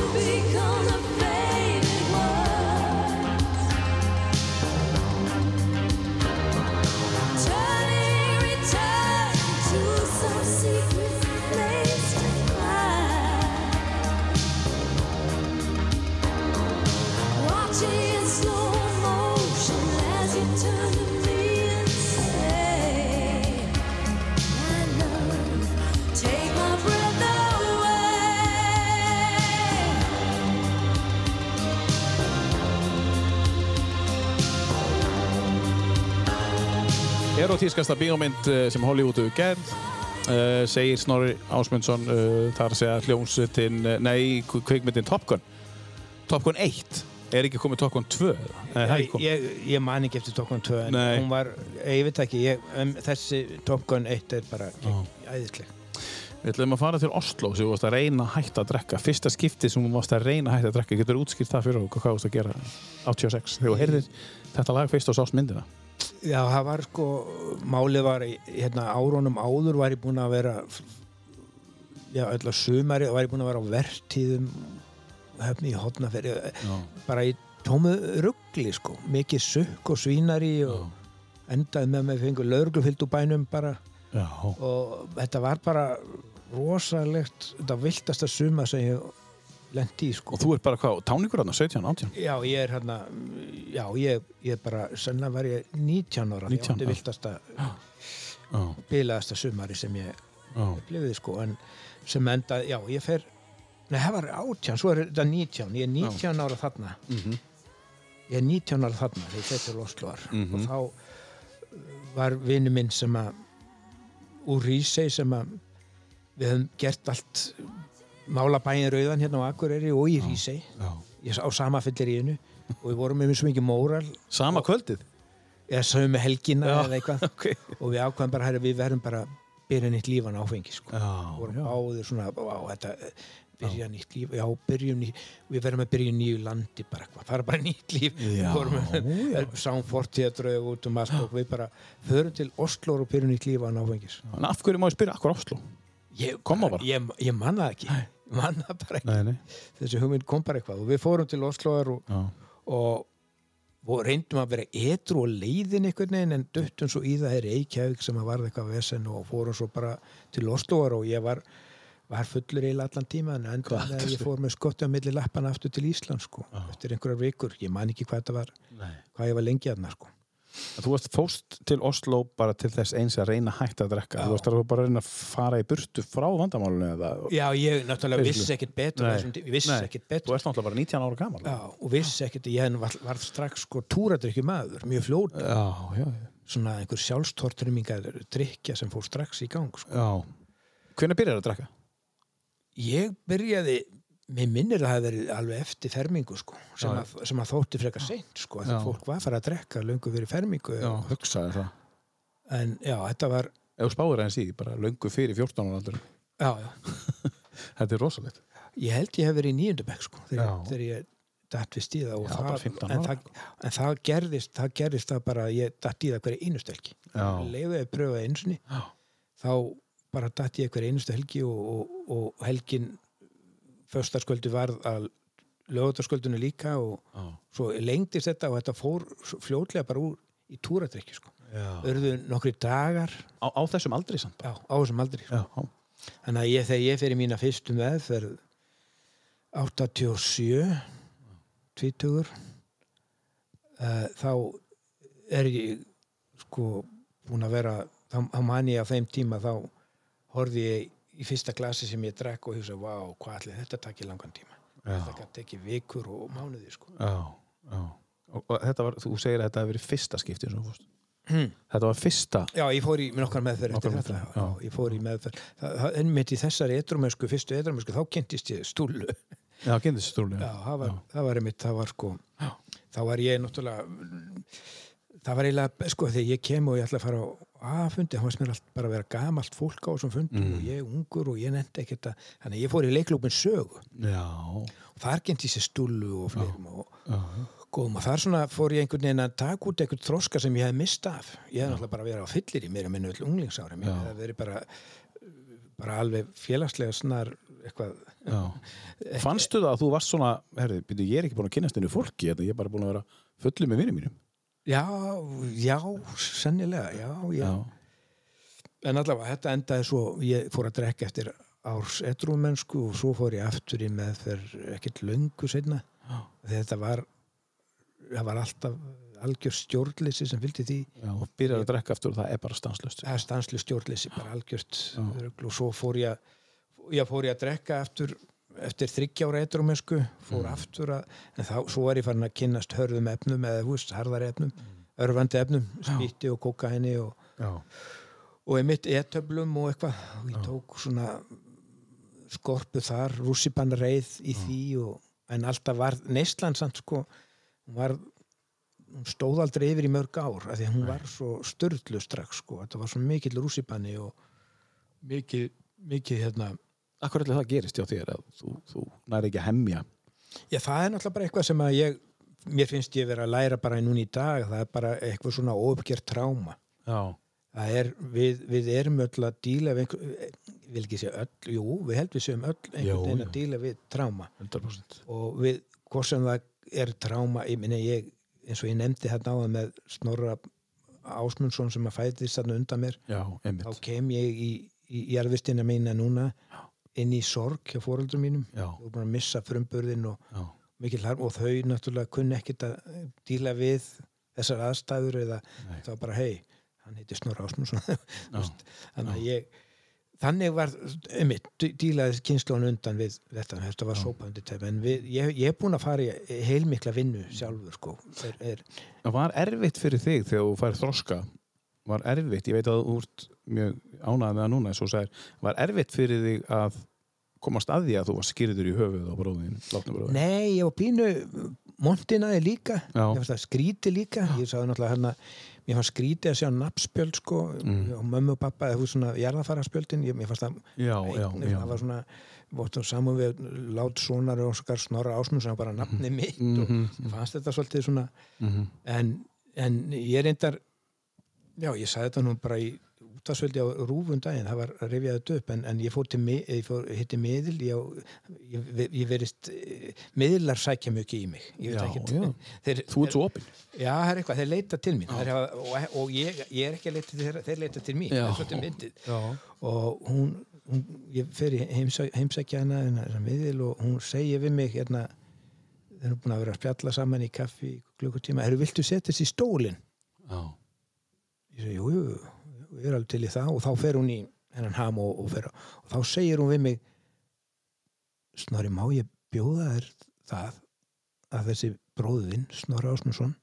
erotískasta bíómynd eh, sem Hollywood hefur gerð uh, segir Snorri Ásmundsson uh, þar segja hljómsveitin uh, nei, kv- kvikmyndin Top Gun. Top Gun 1 er ekki komið Top Gun 2 eða? Nei, Ég, ég, ég man ekki eftir Top Gun 2 en Nei. hún var, ég veit ekki ég, um, þessi Top Gun 1 er bara æðisleg. Við ætlum að fara til Oslo sem þú varst að reyna að hætta að drekka. Fyrsta skipti sem þú varst að reyna að hætta að drekka getur útskýrt það fyrir okkur hvað þú varst að gera 86 þegar þú heyrðir þetta lag fyrst og sást myndina Já, það var sko, málið var í- hérna árónum áður var ég búinn að vera já, öll að sumari var ég búinn að vera á vertíðum hefni í hotnaferði bara í tómu ruggli sko. Mikið sukk og svínari og endaði með mig fengur lögreglufylgd úr bænum bara. Já, og þetta var bara rosalegt, þetta viltasta suma sem ég lendi í sko. Og þú er bara hvað, táningur hann 17, 18 Já, ég er hérna já, ég, ég er bara, sennilega var ég 19 ára, 19, ég átti viltasta Já, bilaðasta sumari sem ég já, upplifði sko, en sem enda, já, ég fer nei, það var 18, svo er þetta 19 ég er 19 ára þarna. Mhm. ég er 19 ára þarna þegar ég fer til Osloar Mhm. og þá uh, var vinnu minn sem að úr Rísei sem að við höfum gert allt mála bæin rauðan hérna á Akureyri og í já. ég á sama fylliríinu og við vorum með svo mikið móral Sama kvöldið eða sögum með helgina Já, eða eitthvað ok. og við ákvæðum bara herri, við verðum bara byrja nýtt lífan áfengi sko. Já, vorum já. báðir svona á, þetta, eh, byrja nýtt líf já, byrjum nýtt, við verðum að byrja í nýju landi bara eitthvað, fara bara í nýtt líf Já, Við já. sáum fortíðadrög út um allt og við bara förum til Oslo og byrjum nýtt lífan áfengis En af hverju má ég spyrja, akkur Oslo? ég, það bara? ég, ég manna það ekki manna bara ekki, Nei, nei. Þessi hugmynd kom bara eitthvað og við fórum til Osloar og og, og reyndum að vera etru og leiðin einhvern veginn en duttum svo í það er Reykjavík sem að varða eitthvað vesen og fórum svo bara til Osloar og ég var, var fullur eiginlega allan tíma en endur að ég fór með skotti á milli lappana aftur til Ísland sko, eftir einhverjar vikur. Ég man ekki hvað þetta var, nei. hvað ég var lengi aðna sko. Þú varst fóst til Oslo bara til þess eins að reyna hætta að drekka. Þú varst að bara að reyna að fara í burtu frá vandamálunni eða? Já, ég náttúrulega vissi ekkit betur ég vissi Nei. ekkit Þú betur ert náttúrulega bara 19 ára gamal Já, og vissi ekkit, ég var, var strax sko túradrykju maður, mjög fljót já, já, svona einhver sjálfstortrymingar drykja sem fór strax í gang sko. já. Hvernig byrjar að drekka? Ég byrjaði, mér minnir að það hafi verið alveg eftir fermingu sko, sem, Já, að, sem að þótti frekar seint sko, að Já. fólk var að fara að drekka löngu fyrir fermingu hugsaði það en já, þetta var þú spáir aðeins í, bara löngu fyrir 14 ára aldur já, já. Þetta er rosalegt ég held ég hef verið í nýjöndabæk sko, þegar, Já. þegar ég datt við stíða Já, það, 15 en, það, en það gerðist það gerðist það bara, ég datt í það hverja einustu helgi Já. leiði að pröfa einsunni Já. þá bara datt ég hverja einustu helgi og, og, og helgin föstasköldu varð að lögutasköldunni líka og Já, svo lengdist þetta og þetta fór svo fljótlega bara úr í túradrykki sko. já. örðu nokkri dagar Á, á þessum aldri samt já, á þessum aldri sko. Já, þannig að ég, þegar ég fyrir mína fyrstu meðferð 87 tvítugur uh, þá er ég sko búin að vera þá, þá man ég á þeim tíma þá horfði ég í fyrsta glasi sem ég drekk og hugsa, vá, hvað allir þetta takki langan tíma Já. þetta gæti ekki vikur og mánuði sko. já, já. Og, og þetta var, þú segir að þetta hefur verið fyrsta skipti hmm. Þetta var fyrsta Já, ég fór í nokkar meðferð eftir þetta. Já, já. ég fór í meðferð. Það, það, en mitt í þessari edrumösku, fyrstu edrumösku, þá kynntist ég stúlu. Já, kynntist stúli Já, það var, það var einmitt, það var sko, þá var ég náttúrulega, það var eiginlega, sko, þegar ég kem og ég ætla að fara á A-fundi, þá varst mér allt bara að vera gamalt fólk á þessum fundum Mm. og ég ungur og ég nefndi ekkert að, þannig að ég fór í leiklúpin sögu. Já, og þar kynntist ég stúlu og fleirum og góðum og þar svona fór ég einhvern veginn að taka út einhvern þroska sem ég hef mist af. Ég hef náttúrulega bara verið á fyllir í mér að minna öll unglingsárum. Ég Já. hef verið bara bara alveg félagslega snar eitthvað. Fannstu það að þú varst svona herri, byrju, ég er ekki búin að kynast henni fólki ég er bara búin að vera fullið með vinni mínum já, já, sennilega já, já. Já, en allavega þetta endaði svo ég fór að drekka eftir árs edrúmennsku og svo fór ég aftur í meðferð ekkert löngu seinna. Þetta var það var alltaf algjör stjórnleysi sem fylgdi því. Já, og byrjar að drekka aftur og það er bara stanslöst það er stanslu stjórnleysi, bara algjört og svo fór ég, ég fór ég að drekka aftur eftir þryggjára edrumesku, fór aftur að, en þá, svo var ég farin að kynnast hörðum efnum eða húst, harðar efnum, örfandi efnum spýtti og kokaini og Já. og einmitt e-töflum og eitthvað. Og ég tók svona skorpu þar, rússipann reið í því og, en alltaf var neyslan samt sko hún var hún stóð aldrei yfir í mörg ár af því hún var svo störðlu strax sko, þetta var svo mikill rússipanni og mikið, mikið hérna Akkur ætli það gerist hjá þér að þú, þú næri ekki að hemja? Já, það er náttúrulega bara eitthvað sem að ég mér finnst ég vera að læra bara núna í dag. Það er bara eitthvað svona óuppgjert tráma Já, það er, við, við erum öll að díla við vil ekki segja öll, jú, við held við séum öll einhvern veginn að díla við tráma 100% og við, hvort sem það er tráma, ég minni ég eins og ég nefndi hérna áðan með Snorra Ásmundsson sem að fætist þarna undan mér, Já, þá kem ég í, í jarðvistina mína núna inn í sorg hjá fóreldrum mínum. Og búin að missa frumburðin og og þau náttúrulega kunni ekkit að díla við þessar aðstæður eða Nei. það var bara hei, hann heiti Snorra Ásmundsson. Þannig að ég þannig var, einmitt, dí- dílaði kynnslónu undan við þetta, þetta var sópandi tef, en við, ég, ég er búin að fara í heilmikla vinnu sjálfur sko. Er, er, Það var erfitt fyrir þig þegar þú fær þroska? Var erfitt, ég veit að þú ert mjög ánægð með það núna þú sagðir, var erfitt fyrir þig að komast að því að þú var skýrður í höfuð á bróðin, látna bróðin Nei, ég var pínu montinaði líka, Já. skríti líka. Ég sagði náttúrulega hérna mér fannst skríti að sjá nafnspjöld sko Mm. og mömmu og pappa, eða þú svona jarðafaraspjöldin, ég, mér fannst það Já, já, Nei, já. það var svona saman við lát sonar snorra ásmund sem bara nafni mitt og Mhm, ég fannst þetta svolítið svona mhm. en, en ég reyndar já, ég sagði þetta nú bara í útasvöldi á rúfum daginn, það var að rifja þetta upp en, en ég fór til ég fór, hitti miðil ég, ég, ég verist eh, miðlar sækja mjög í mig Já, ekkert. já. þeir, Þú ert svo opinn. Já, það er eitthvað, þeir leita til mín þeir hafa, og, og ég, ég er ekki að leita til þeirra þeir leita til mín, það er svolítið myndið. Já, og hún, hún ég fer í heimsæ, heimsækja hana þennan miðil og hún segir við mig hérna, þeir eru búin að vera að spjalla saman í kaffi klukkutíma, eru viltu setjast í stólinn? já, Ég segi, jú, jú, ég er alveg til í það og þá fer hún í hennan ham og, og, fer, og þá segir hún við mig Snorri, má ég bjóða þér það að þessi bróðin, Snorri Ásmundsson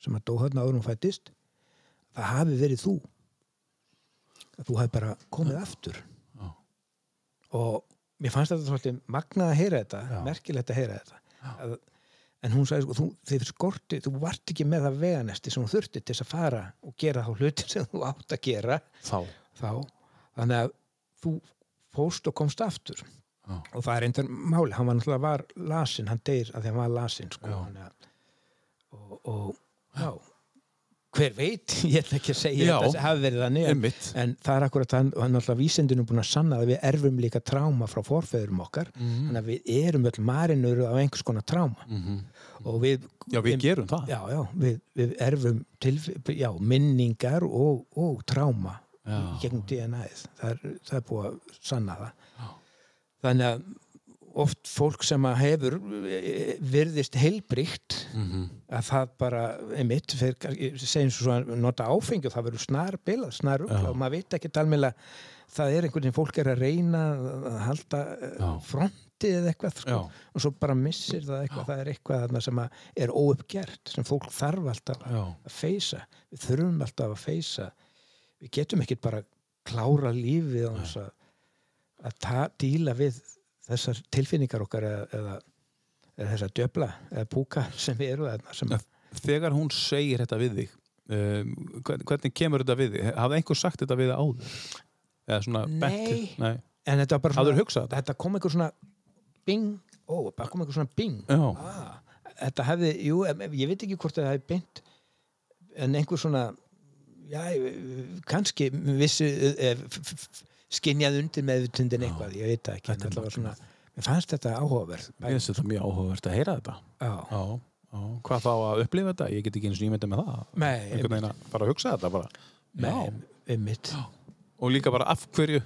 sem að dó hérna áður hún fættist það hafi verið þú. Að þú hafi bara komið aftur. Já. og mér fannst þetta svolítið magnað að heyra þetta merkilegt að heyra þetta að, en hún sagði sko, þú, þið skorti þú vart ekki með það veganesti sem þú þurfti til að fara og gera þá hluti sem þú átt að gera. Þá. Þá, þannig að þú fóst og komst aftur. Já. og það er einhver máli, hann var náttúrulega var lasin, hann deyr að því hann var lasin sko, að og, og já hver veit, ég ætla ekki að segja Já. þetta hafi verið þannig en, en það er akkurat hann, hann náttúrulega vísindinu búin að sanna að við erfum líka tráma frá forfeðurum okkar Mhm. þannig að við erum öll marinur af einhvers konar tráma Mhm. og við Já, við gerum það já, já, við, við erfum til, já, minningar og, og tráma Já. gegnum DNA-ið það það er búið að sanna það þannig að oft fólk sem að hefur eh, virðist heilbríkt Mhm. að það bara einmitt, fer, segjum svo að nota áfengi og það verður snar bilað, snar Já. ugla og maður veit ekki talmilega það er einhvern veginn fólk er að reyna að halda Já. Já. fronti eða eitthvað sko, Já. og svo bara missir það eitthvað, það er eitthvað sem er óuppgert sem fólk þarf alltaf að, Já. að feysa við þurfum alltaf að feysa við getum ekkert bara klára lífið að, að ta, díla við þessar tilfinningar okkar eða, eða, eða þessar djöfla eða púka sem við eru þarna sem, Þegar hún segir þetta við þig um, hvern- hvernig kemur þetta við þig? Hafði einhver sagt þetta við þig áður? Eða svona Nei. bent Nei. en þetta var bara Hafðirðu hugsað þetta? þetta kom einhver svona bing, ó, bara kom einhver svona bing Já. ah, þetta hefði, jú, ég veit ekki hvort það hefði beint en einhver svona já, kannski vissi skinjað undir meðvutundin eitthvað, ég veit ekki Þetta þetta svona, mér fannst þetta áhugaverð Mér finnst þetta mjög áhugavert að heyra þetta. Já, Já, já. Hvað þá að upplifa þetta? Ég get ekki eins og ímynda með það. Nei, Einhvern veginn að bara hugsa þetta bara. Nei, einmitt. Og líka bara af hverju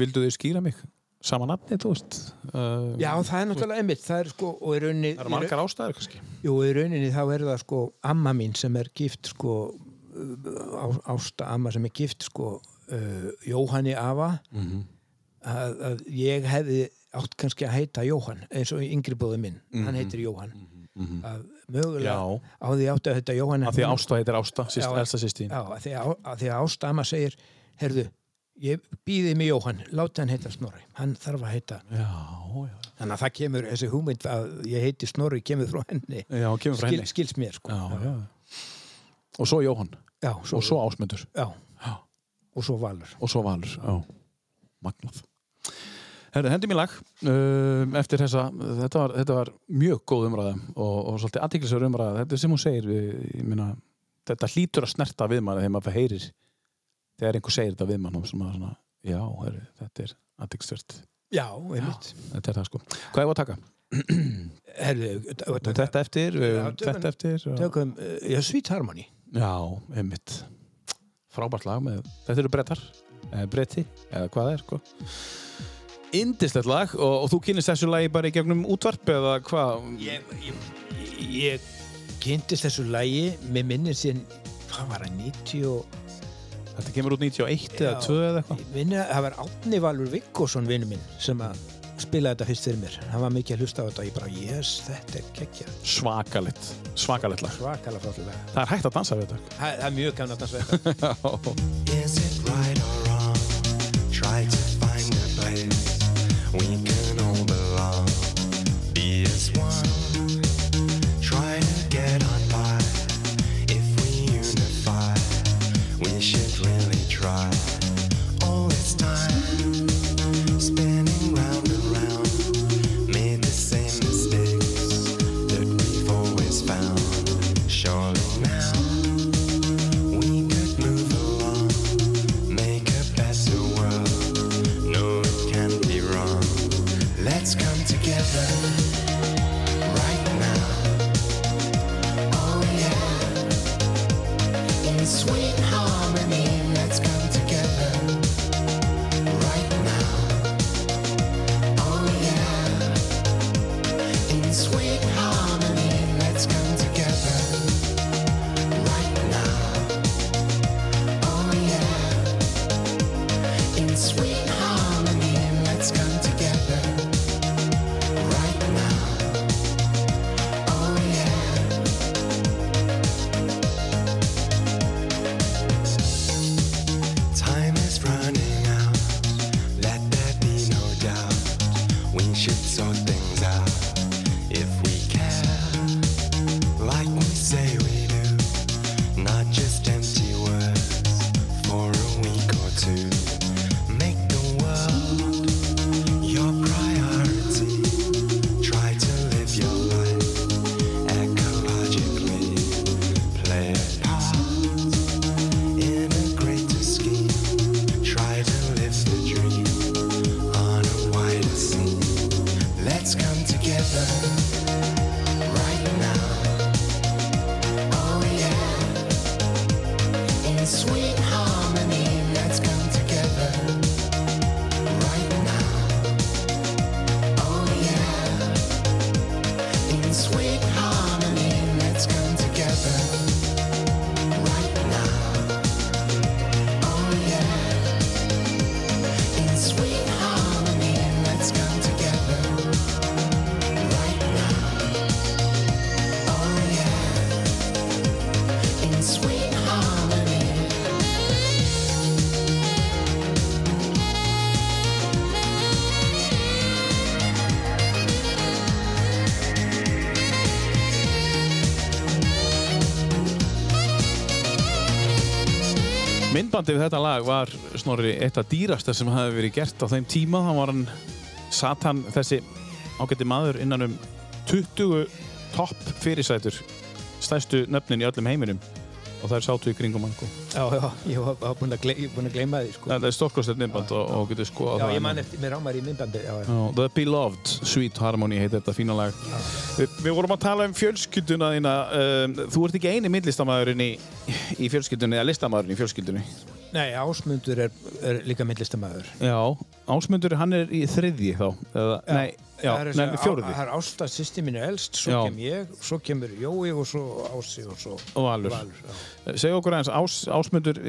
vildu þau skýra mig? Sama nafni, þú veist. Uh, Já, það er náttúrulega einmitt, það er sko og í rauninni, Það eru margar ástæður kannski. Jú, í rauninni þá er það sko amma mín sem er gift sko á, ásta amma sem er gift sko uh, Jóhanni Ava mm -hmm. að, að ég hefði átt kannski að heita Jóhann eins og yngri bóðu minn, hann heitir Jóhann að mögulega Já. á því áttu að þetta Jóhann Af því að Ásta heitir Ásta, elsta sýstín. Já, að því að, að, því að ástama segir herðu, ég býði mig Jóhann láti hann heita Snorri, hann þarf að heita Já, já. þannig að það kemur, þessi hugmynd að ég heiti Snorri kemur frá henni Já, kemur frá Skil, henni. skils mér sko Já, já. Og svo Jóhann. Já, Og svo Ásmundur. Já. Og svo Valur Og svo Valur. Já. Magnað. Herðu, hendi mér lag um, eftir þessa, þetta var, þetta var mjög góð umræða og, og svolítið aðtiklisverð umræða, þetta er sem hún segir meina, þetta hlýtur að snerta við mann þegar maður heyrir þegar einhver segir þetta við mann sem maður svona, já, herru, þetta er aðtiklisverð, Já, einmitt þetta er það sko Hvað er að taka? Herðu, Þetta eftir, þetta eftir og... tökum, uh, já, Sweet Harmony Já, einmitt Frábært lag með, þetta eru brettar eða bretti, eða hvað það er sko. Indislegt lag og, og þú kynist þessu lagi bara í gegnum útvarp eða hvað? ég, ég, ég kynntist þessu lægi með minnir síðan hvað var það, 90 og Þetta kemur út 91 eða Já. 2 eða eitthvað það var Átni Valur Vikkosson vinnu minn sem að spila þetta fyrst fyrir mér. Hann var mikið að hlusta á þetta og ég bara, yes, þetta er geggja Svakalegt, svakalegt lag. Svakalega flottulega Það er hægt að dansa við þetta. Það það er mjög gaman að dansa þetta. Is it right or wrong? Try to find a place. We can Myndbandið við þetta lag var snorri eitt af dýrasta sem hafi verið gert á þeim tíma. Hann var hann, satt hann þessi ágætti maður innan um 20 topp fyrirsætur, stærstu nöfnin í öllum heiminum og þær sátu í kringum hann. sko. já, já, ég var, var búin, að búin að gleyma því sko. Það er stórkostið myndband og, og getur sko já, ég man eftir, mér ámar í myndbandi já, já. Já, The Beloved, Sweet Harmony heitir þetta fína lag. Vi, við vorum að tala um fjölskylduna þína. Um, þú ert ekki eini myndlistamæðurinn í, í fjölskyldunni, eða listamæðurinn í fjölskyldunni. Nei, Ásmundur er, er líka myndlistamæður Já, Ásmundur, hann er í þriðji þá. Eða, nei, já, nei, þessi- fjóruði. á- það er Ásta sýsti mín er elst, svo Já. kem ég svo kemur Jói og svo Ási og svo Og Valur. Valur já. Segja okkur aðeins, Ás, Ásmundur,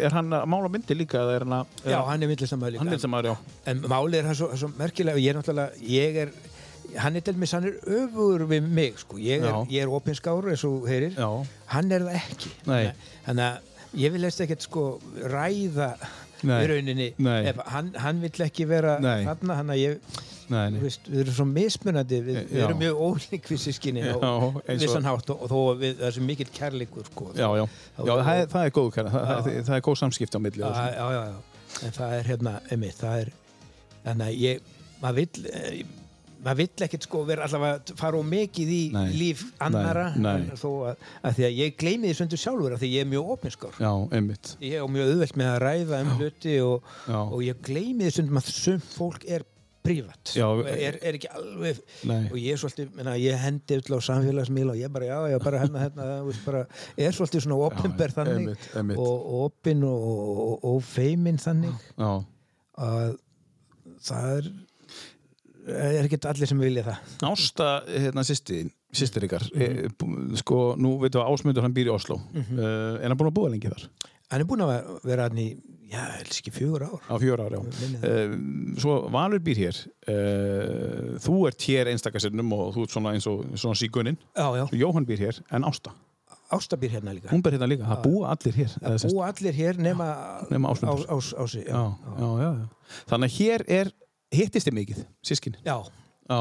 er hann að mála myndi líka er hann að... já, hann er myndlistamæður líka Hann maður, já. En málið er það svo, svo merkilega, ég er náttúrulega, ég er hann er til mér, hann er öfur við mig sko. ég er, Já. er opinskáru eins og heyrir Já. hann er það ekki þannig að ég vil eftir ekkert sko ræða Nei. í rauninni Nei. ef hann, hann vill ekki vera þarna hann að ég Nei. Veist, við erum svo mismunandi við, við erum mjög ólík við sískinni og eins og- þó við, það er svo mikill kærleikur sko. Já, já, já það, er, það er góð kæra, það, það, er góð samskipti á milli já, já, já, já. en það er hérna einmitt, það er þannig að ég, maður vill eh, maður vill ekkert sko vera allavega fara of mikið í Nei. líf annara Nei, nei. þó að, að því að ég gleymi því söndu sjálfur að því ég er mjög einmitt. Ég er mjög auðvelt með að ræða um hluti og, og ég gleymi því stundum að sumt fólk er prívat og er, er ekki alveg og ég er svolítið, menna, ég hendi öll á samfélagsmiðla og ég bara, já, já, bara hérna, hérna bara, er svolítið svona opinber þannig einmitt, einmitt. og og opin og, og, og feimin þannig Já, að það er er ekki allir sem vilja það? Ásta, hérna, sýstir, sýstir ykkar eh, bú- sko, nú veitum við að Ásmundur hann býr í Oslo Mhm. uh, er hann búin að búa lengi þar? hann er búin að vera hann í, já, helst ekki fjögur ár. Á fjör ár, já. Uh, Svo Valur býr hér. Uh, Þú ert hér einstakasinnum og þú ert svona eins og svona já, Jóhann býr hér, en Ásta? Ásta býr hérna líka. Hún býr hérna líka, það búa allir hér það búa allir hér nema, Nema Ásmundur. Ás, ás, ási, já, já, já, já. Þannig að hér er hittist þið mikið, sískin já. Já,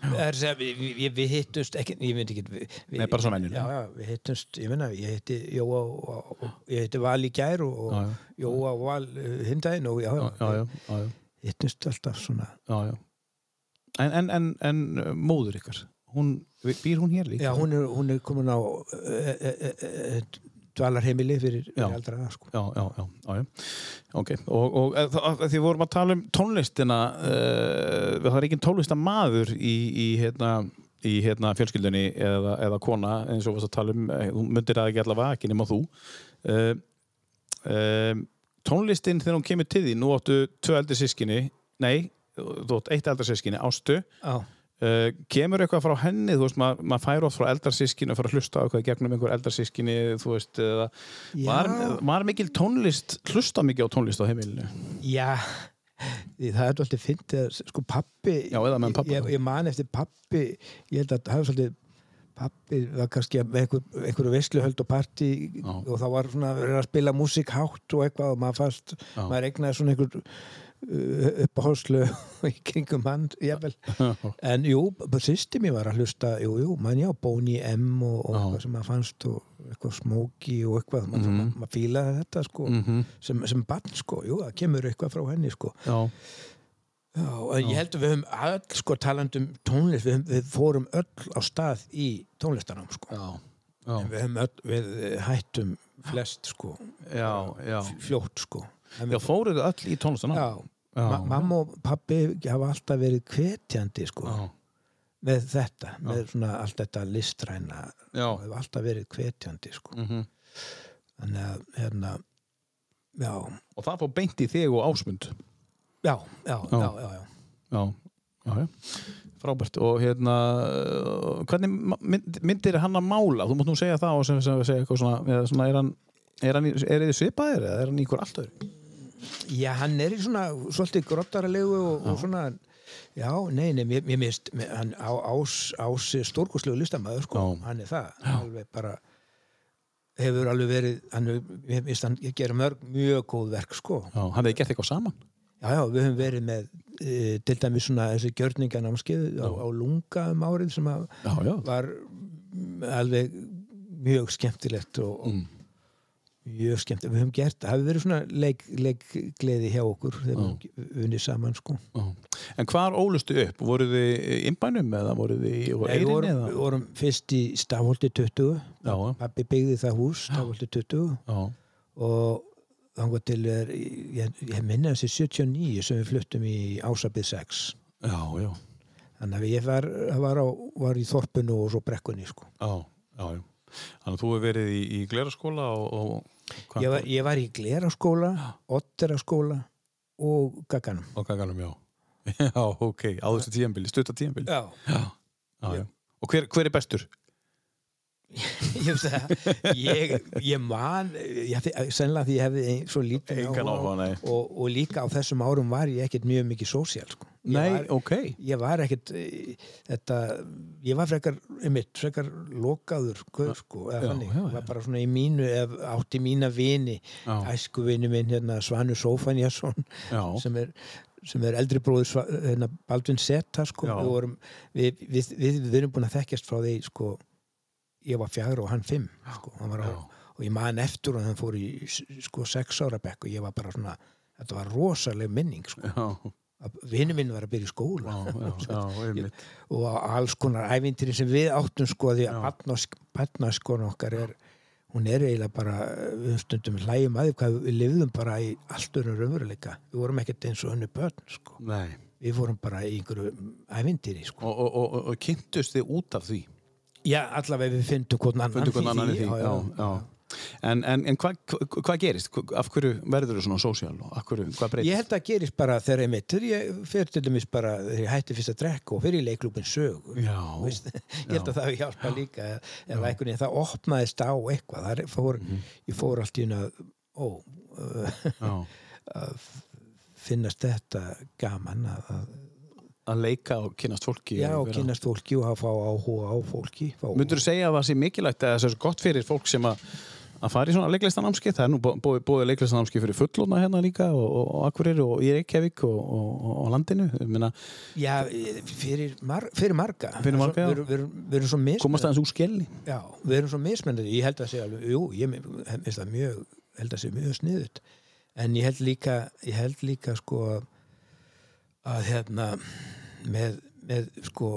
Er, við, við, við hittumst ekki, ég veit ekki við, Nei, bara svona venjulega. já, já, við hittumst, ég ég hitti Jóa og, og, ég hitti Val í gær og, og Já, já. Jóa og Val uh, hindaginn og já, já, hittumst alltaf svona já, já. En, en, en, en uh, móður ykkar hún, býr hún hér líka? já, hún er, hún er komin á uh, uh, uh, dvalarheimili fyrir, fyrir aldraða sko. já, já, já, já, ok og, og eh, að því við vorum að tala um tónlistina uh, það er ekki tónlistamaður í, í hérna í hérna fjölskyldunni eða, eða kona eins og við varst að tala um, eh, þú myndir það ekki allavega ekki nema þú. Uh, uh, tónlistin þegar hún kemur til því, nú áttu tvö eldri sískinni, nei þú átt eitt eldri sískinni, ástu. Já, Uh, kemur eitthvað frá henni, þú veist, maður mað fær oft frá eldarsískinu og fara að hlusta á eitthvað gegnum einhver eldarsískinu, þú veist, eða var, var mikil tónlist, hlusta mikið á tónlist á heimilinu? já það er alltaf fyndið að sko pappi Já, pabba. ég, ég man eftir pappi ég held að það hefur svolítið pappi var kannski með einhver, einhverju veisluhöld og partí Já. og það var svona að spila músík hátt og eitthvað og maður fast, Já. maður egnaði svona einhver uh, uppáháslu í kringum hann, en jú, sýsti mér var að hlusta jú, jú, mann já, Boney M og, og Já. eitthvað sem maður fannst og eitthvað Smokey og eitthvað, maður mm maður fílaði þetta sko, -hmm. sem, sem barn sko, jú, það kemur eitthvað frá henni sko Já, Já, og ég held að við höfum öll sko talandum tónlist, við, við fórum öll á stað í tónlistanám sko. já, já, við höfum öll, við hættum flest sko, já, já. fljótt sko. Já, fóruðu öll í tónlistina? Já, Já. Ma mamma og pappi hafa alltaf verið hvetjandi sko, Já, með þetta, með svona allt þetta listræna, já. hefur alltaf verið hvetjandi sko. Mm Þannig að, hérna, já, Og það fór beint í þig og ásmund? já, já, Já. já, já, já. Já, já, já. Frábært. Og hérna, hvernig mynd, myndir hann að mála? Þú mátt nú segja það og segja eitthvað svona, svona er hann, er hann, er þið svipaðir eða er hann ykkur allt öðru? Já, hann er í svona svolítið grottaralegu og, og svona já, nei, nei, mér, mér mist hann á, ás, ás stórkoslegu listamæður sko, Já. hann er það alveg bara hefur alveg verið hann, mér mist hann gera mörg mjög góð verk sko Já, hann hefði gert eitthvað saman? já, já, við höfum verið með e, til dæmis svona þessi gjörninganámskeið á, á lunga um árið sem að var alveg mjög skemmtilegt og, og Mm. Mjög skemmtilegt, við höfum gert það hafi verið svona leik, leikgleði hjá okkur þegar við höfum unnið saman sko. En hvar ólustu upp? Voruð þið innbænum eða voruð þið í við, eirinni? eða? við vorum fyrst í Stafholti 20 Já, já. pappi byggði það hús, Stafholti 20 Já, og þannig til er ég, ég minna þessi 79 sem við fluttum í Ásabið 6 já, já. þannig að ég var, var, á, var í Þorpunu og svo brekkunni sko. Já, já, já. Þannig að þú hefur verið í, í gleraskóla og, og ég, var, ég var í Gleraskóla Otteraskóla og Gaganum Og gaganum, já. Já, ok, á þessu tíðanbili, stutta tíðanbili. Já, Já, já, já. Og hver, hver er bestur? Ég, ég, ég man ég, sennilega því ég hefði svo lítið áhuga, og, og líka á þessum árum var ég ekkert mjög mikið sósíal sko. Nei, var, ok ég var ekkert eh, þetta, ég var frekar einmitt, frekar lokaður gaur, sko, Já, þannig, já, var bara svona í mínu ef, átti mína vini Já. æsku vini minn hérna Svanur Sófanjason Já. sem er sem er eldri bróður hérna, Baldvin Seta sko. Já. við, vorum, við, við, við, við erum búin að þekkjast frá því sko, ég var fjagra og hann fimm sko. hann á, og ég man eftir og hann fór í sko, sex ára bekk og ég var bara svona þetta var rosaleg minning sko. Vinnu minn var að byrja í skóla já, já, og alls konar ævintýri sem við áttum sko því að barnaskon okkar er hún er eiginlega bara við stundum hlægjum að því hvað við lifðum bara í allt öðrum raunveruleika við vorum ekkert eins og önnu börn sko. Við vorum bara í einhverju ævintýri sko. Og, og, og, og kynntust þið út af því já allavega við fyndum hvern annan Fundu hvern annan í því já, já, já. En, en, en hvað hva, hva gerist? Af hverju verður þú svona sósíal? Ég held að gerist bara þegar ég mitt þegar ég fer til dæmis bara þegar ég hætti fyrst að drekka og fyrir í leiklúpin sög Já, ég held að það hjálpa líka einhvern veginn það opnaðist á eitthvað það fór, Mhm. ég fór allt í hún að ó, já. finnast þetta gaman að, að Að leika og kynast fólki já, og kynast fólki og að fá áhuga á fólki fá, Myndur þú segja að það sé mikilvægt eða það sé gott fyrir fólk sem að að fara í svona leiklistanámski það er nú búið, búið leiklistanámski fyrir fullóna hérna líka og, og, og Akureyri og í Reykjavík og, og, og, og landinu. Ég meina, já, fyrir, mar, fyrir marga. Fyrir marga, já. við, erum- svo komast mismunandi aðeins úr skelli. Já, við erum svo mismunandi. Ég held að segja alveg, jú, ég finnst það mjög held að segja mjög sniðut en ég held líka ég held líka sko að hérna með, með sko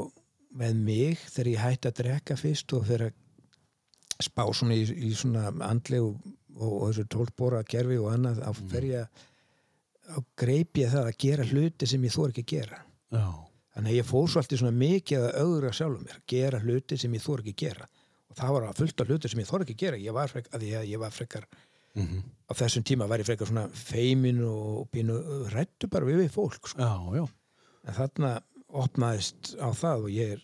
með mig þegar ég hætti að drekka fyrst og fyrir að spá svona í, í svona andlegu og, og þessu tólbóra kerfi og annað ég að þá greip ég það að gera hluti sem ég þór ekki að gera. Já, þannig að ég fór svo alltaf svona mikið að augra sjálfum mér, gera hluti sem ég þór ekki að gera. Og það var að fullt af hluti sem ég þór ekki að gera. Ég var frekar, ég, ég var frekar á þessum tíma var ég frekar svona feimin og pínu rættu bara við, við fólk sko. já, já. En þarna opnaðist á það og ég er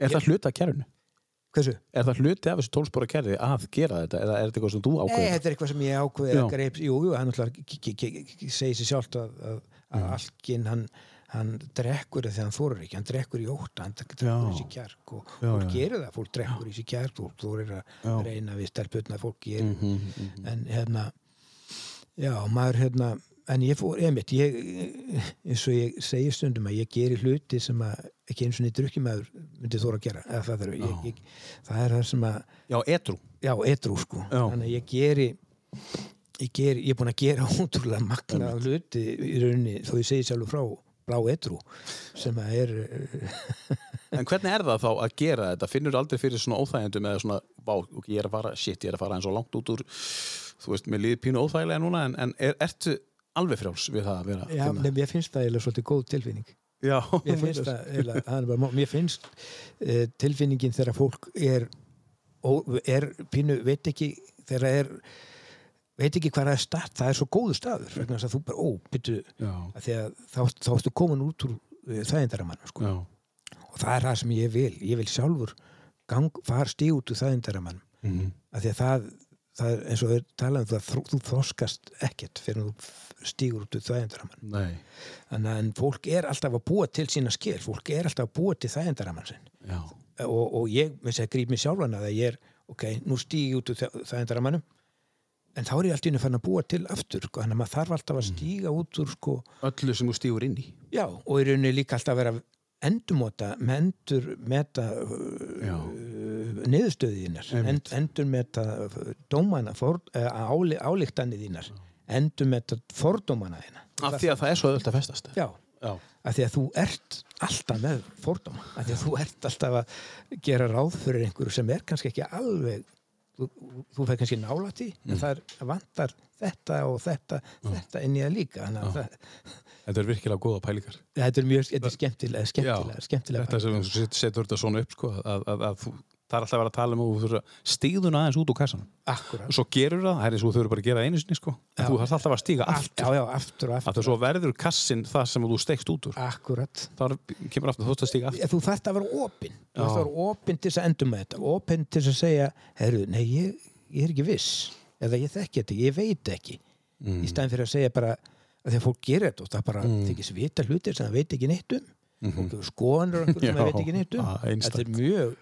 Er það hluti af kerfinu? hversu? Er það hluti af þessu tólspóra kerfi að gera þetta eða er þetta eitthvað sem þú Nei, ákveður? þetta er eitthvað sem ég að greip jú, jú, hann náttúrulega segir sér sjálft að, að, að Mm. alginn hann, hann drekkur þegar hann þorir ekki, hann drekkur í óta hann drekkur Já. í sér kjark og Já, fólk já. gerir það, fólk drekkur í sér kjark fólk þorir að Já. reyna við stelputna fólk gerir, Mhm, en hérna já, maður hérna en ég fór, einmitt, ég eins og ég segi stundum að ég geri hluti sem að ekki eins og niður drukki maður myndi þóra að gera, eða það er, ég, ég, það er það sem að Já, etru já, edrú sko. Já. þannig að ég geri ég, geri, ég er búin að gera ótrúlega magna hluti í rauninni þó ég segi sjálfur frá blá edrú sem að er eh, En hvernig er það þá að gera þetta? Finnur aldrei fyrir svona óþægjendum eða svona, ok, ég er að fara, shit, ég er að fara eins og langt út úr, þú veist, mér líður pínu óþægilega núna, en, en er, ertu alveg frjáls við það að vera? já, finna? nefn, ég finnst það eiginlega svolítið góð tilfinning Já, mér finnst það eiginlega, mér finnst uh, tilfinningin þegar fólk er ó, er pínu, veit ekki þegar er veit ekki hvað er stað, það er svo góðu staður þess að þú bara, ó, byttu þá, þá ertu komin út úr uh, þægindaramann sko. og það er það sem ég vil ég vil sjálfur gang, fara stíg út úr þægindaramann mhm, af því að það, það er eins og við talaðum það, þú, þú þroskast ekkert fyrir að þú stígur út úr þannig að en fólk er alltaf að búa til sína skil fólk er alltaf að búa til þægindaramann sinn. Og, og ég, þess að gríp mig sjálfan að ég er, ok, nú stíg ég út úr þægindaramannum en þá er ég alltaf inn að fann að búa til aftur sko, þannig að maður þarf alltaf að stíga út úr sko, öllu sem þú stígur inn í. já, og í rauninni líka alltaf að vera endurmóta með endur meta Já. uh, niðurstöðiðinnar end, endur meta dómana for, uh, áli, álíktanið þínar endur meta fordómana þína. Af því að það er svo öðvöld að festast. já, Já, af því að þú ert alltaf með fordóma. Af því að þú ert alltaf að gera ráð fyrir einhverju sem er kannski ekki alveg þú, þú fær kannski nála því en það er, vantar þetta og þetta þetta inn í það líka. Þannig að það, þetta er virkilega góða pælingar. þetta er mjög þetta er skemmtilega, skemmtilega, skemmtilega Þetta sem þú set- setur þetta svona upp, sko, að, að, að þú það er alltaf að vera að tala um að þú þurfa stíðun aðeins út úr kassanum. Akkurat. Og svo gerur það, það er eins og þú þurfa bara að gera það einu sinni sko. Já. þú þarf alltaf að stíga Aft- aftur. já, já, aftur og að það aftur. svo verður kassin það sem þú stekst út úr. Akkurat. Þar kemur aftur, þú þarf að stíga aftur. þú þarft að vera opinn. Þú þarft Já. að vera opinn að að Mm. að að því að fólk gerir þetta og það bara mm. þykist vita hlutir sem það veit ekki neitt um fólk hefur skoðanur sem það veit ekki neitt um einstakt. þetta er mjög,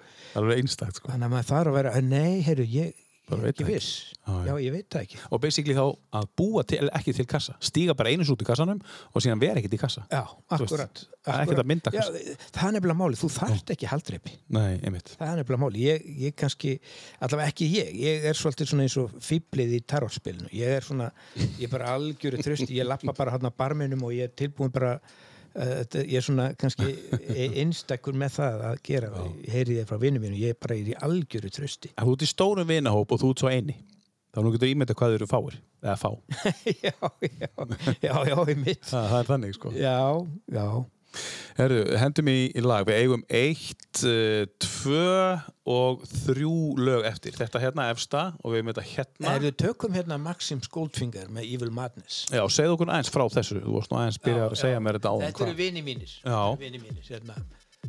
einstakt sko. þannig að maður þarf að vera nei, herru, ég, ég viss. Já, já. já, ég veit það ekki. Og basically þá að búa til, ekki til kassa stíga bara einu út í kassanum og síðan vera ekkert í kassa. Já, akkurat, það er ekkert að mynda já, kassa. það er nefnilega máli, þú þarft ekki haldreipi. Nei, einmitt. Það er nefnilega máli. Ég, ég kannski, allavega ekki ég, ég er svolítið svona eins og fýblið í tarotspilinu. Ég er svona, ég er bara algjöru trösti, ég lappa bara hann á barminum og ég er tilbúin bara, uh, þetta- ég er svona kannski einstakkur með það að gera. Ég heyri þér frá vinnum mínu, ég er bara í algjöru trösti. þú ert í stórum vinahóp og þú ert svo eini þá nú getur ímynda hvað þau eru fáir eða fá, já, já, já, já, ég mitt. það er þannig sko Já, já. Herðu, hendum í, í lag, við eigum eitt, uh, tvö og þrjú lög eftir. Þetta hérna efsta og við erum þetta hérna. Erðu tökum hérna Maxims Goldfinger með Evil Madness. Já, segðu okkur aðeins frá þessu. Þú varst nú aðeins byrjað að segja mér þetta áðan. Þetta eru vini mínir. Já. Vini mínir, hérna.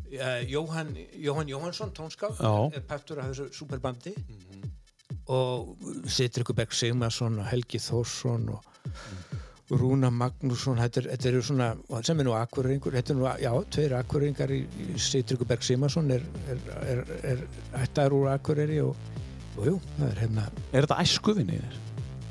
Uh, Jóhann, Jóhann Jóhannsson, tónskáld, Já. er partur af þessu superbandi og Sittrikur Berg Sigmarsson og Helgi Þórsson og Rúna Magnússon, þetta, er, þetta eru svona, sem er nú akkurringur, þetta er nú, já, tveir akkurringar í, í Sittrikur Berg Sigmarsson er, er, er, er ættar úr akkurri og, og jú, það er hérna Er þetta æskuvinni þér?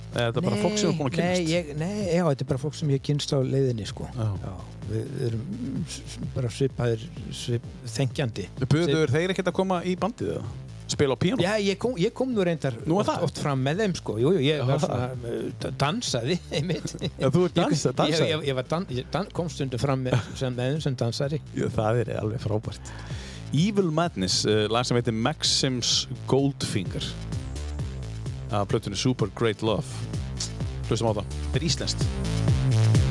Eða er þetta bara fólk sem er búin að nei, ég, nei, já, þetta er bara fólk sem ég kynst á leiðinni, sko Já. við erum s- s- bara svipaðir svip, þengjandi Buður þeir ekkert að koma í bandið eða? Spila á píano? Já, ég kom, ég kom nú reyndar Nú er oft, oft fram með þeim sko, jú, jú, ég var svona, uh, dansaði einmitt. Já, þú ert dans- Ég- dansari? Ég, ég, dan, ég dan, kom stundum fram með, sem, með þeim sem dansari Já, það er alveg frábært. Evil Madness, uh, lag sem heitir Maxims Goldfinger af plötunni Super Great Love. Hlustum á það. Þetta er íslenskt.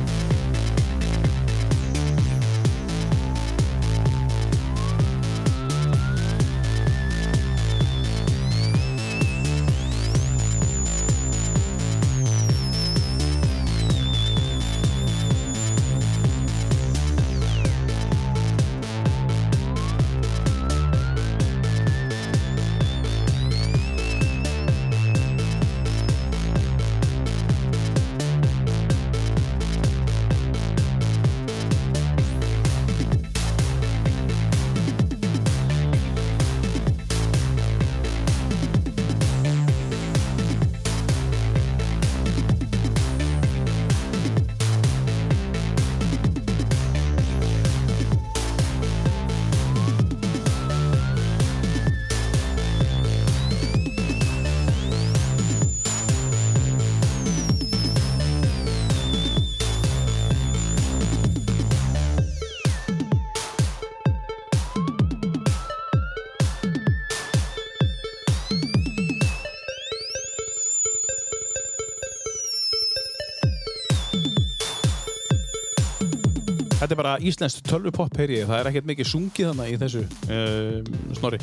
Þetta er bara íslenskt tölvupopp, heyri ég. Það er ekkert mikið sungið þannig í þessu uh, snorri.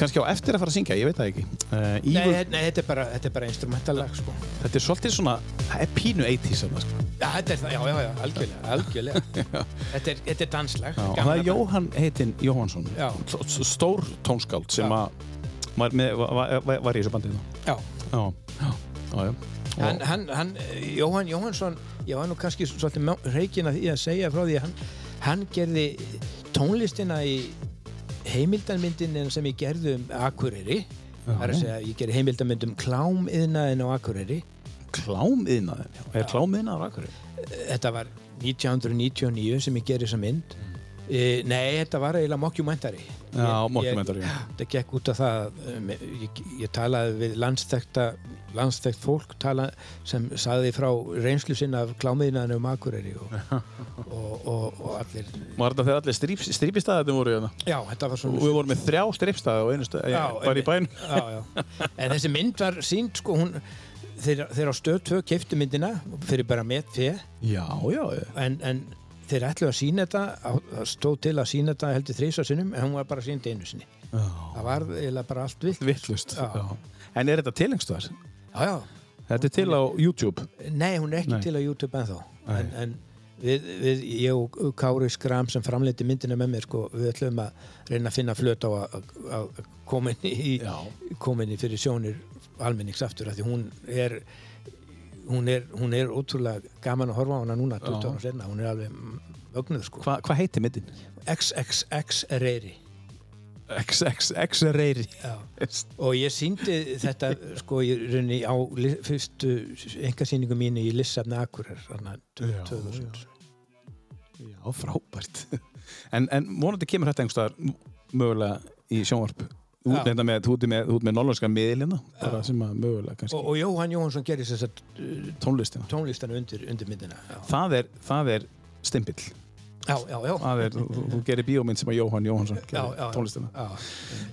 Kannski á eftir að fara að syngja, ég veit það ekki. Uh, Nei, Evil, nei, þetta er bara, þetta er bara instrumentalag sko. þetta er svolítið svona, það er pínu 80s þarna, sko. Já, þetta er það, já, já, já, algjörlega, algjörlega. þetta, er, þetta er danslag Já, það er að- Jóhann heitinn Jóhannsson, stór tónskáld sem að var, með, var, var, var í þessu bandið þá. Já, Já, já, já. Hann, hann, hann, Jóhann Jóhannsson ég var nú kannski svolítið reikin að því að segja frá því hann, hann gerði tónlistina í heimildarmyndin sem ég gerði um Akureyri. Það er að segja, ég gerði heimildarmynd um klámiðnaðin á Akureyri. Klámiðnaðin, er klámiðnaður akkur? þetta var 1999 sem ég gerði þessa mynd. E, nei, þetta var eiginlega mockumentary. Já, mockumentary, þetta gekk út af það ég, ég talaði við landstekta landsþekkt fólk tala, sem saði frá reynslu sinna af klámiðinaðinu um Akureyri og, og, og, og allir Var þetta þegar allir stríp, strípistæðarnir voru hérna? já, þetta var svona við vorum með þrjá strípstæði og einu stæði, bara í bænum. já, já. en þessi mynd var sínd sko, hún, þeir, þeir á stöð 2 keiftu myndina fyrir bara með fjö Já, já, en, en þeir ætlu að sína þetta stóð til að sína þetta heldur þrísa sinnum en hún var bara sínd einu sinni Já. það var eiginlega bara allt vilt. En er þetta tilengstuðar? Já, já, Þetta er til á YouTube. nei hún er ekki Nei. til á YouTube ennþá en, en við, við, ég og Kári Skram sem framleiti myndina með mér sko, við ætlum að reyna að finna flöt á að, koma inn í, inn í fyrir sjónir almennings aftur af því hún er hún er, hún er ótrúlega gaman að horfa á hana núna 20 Já. ára senna, hún er alveg mögnuð sko Hva, hvað heitir myndin? XXX Reyri XXX Reyri. Já. og ég síndi þetta sko ég raunni á fyrstu engasýningu mínu í Lissafni Akurer þarna Já, 2000 Já, frábært. En, en vonandi kemur þetta einhverstaðar mögulega í sjónvarp. Já. ert með, með, með norrlænska miðlina, bara sem að mögulega kannski og, og Jóhann Jóhansson gerir þess að uh, tónlistina. tónlistana undir, undir myndina já, Það er, það er stimpill. Já, já, já. Er, þú, þú gerir bíómynd sem að Jóhann Jóhansson Já, gerir tónlistina. já.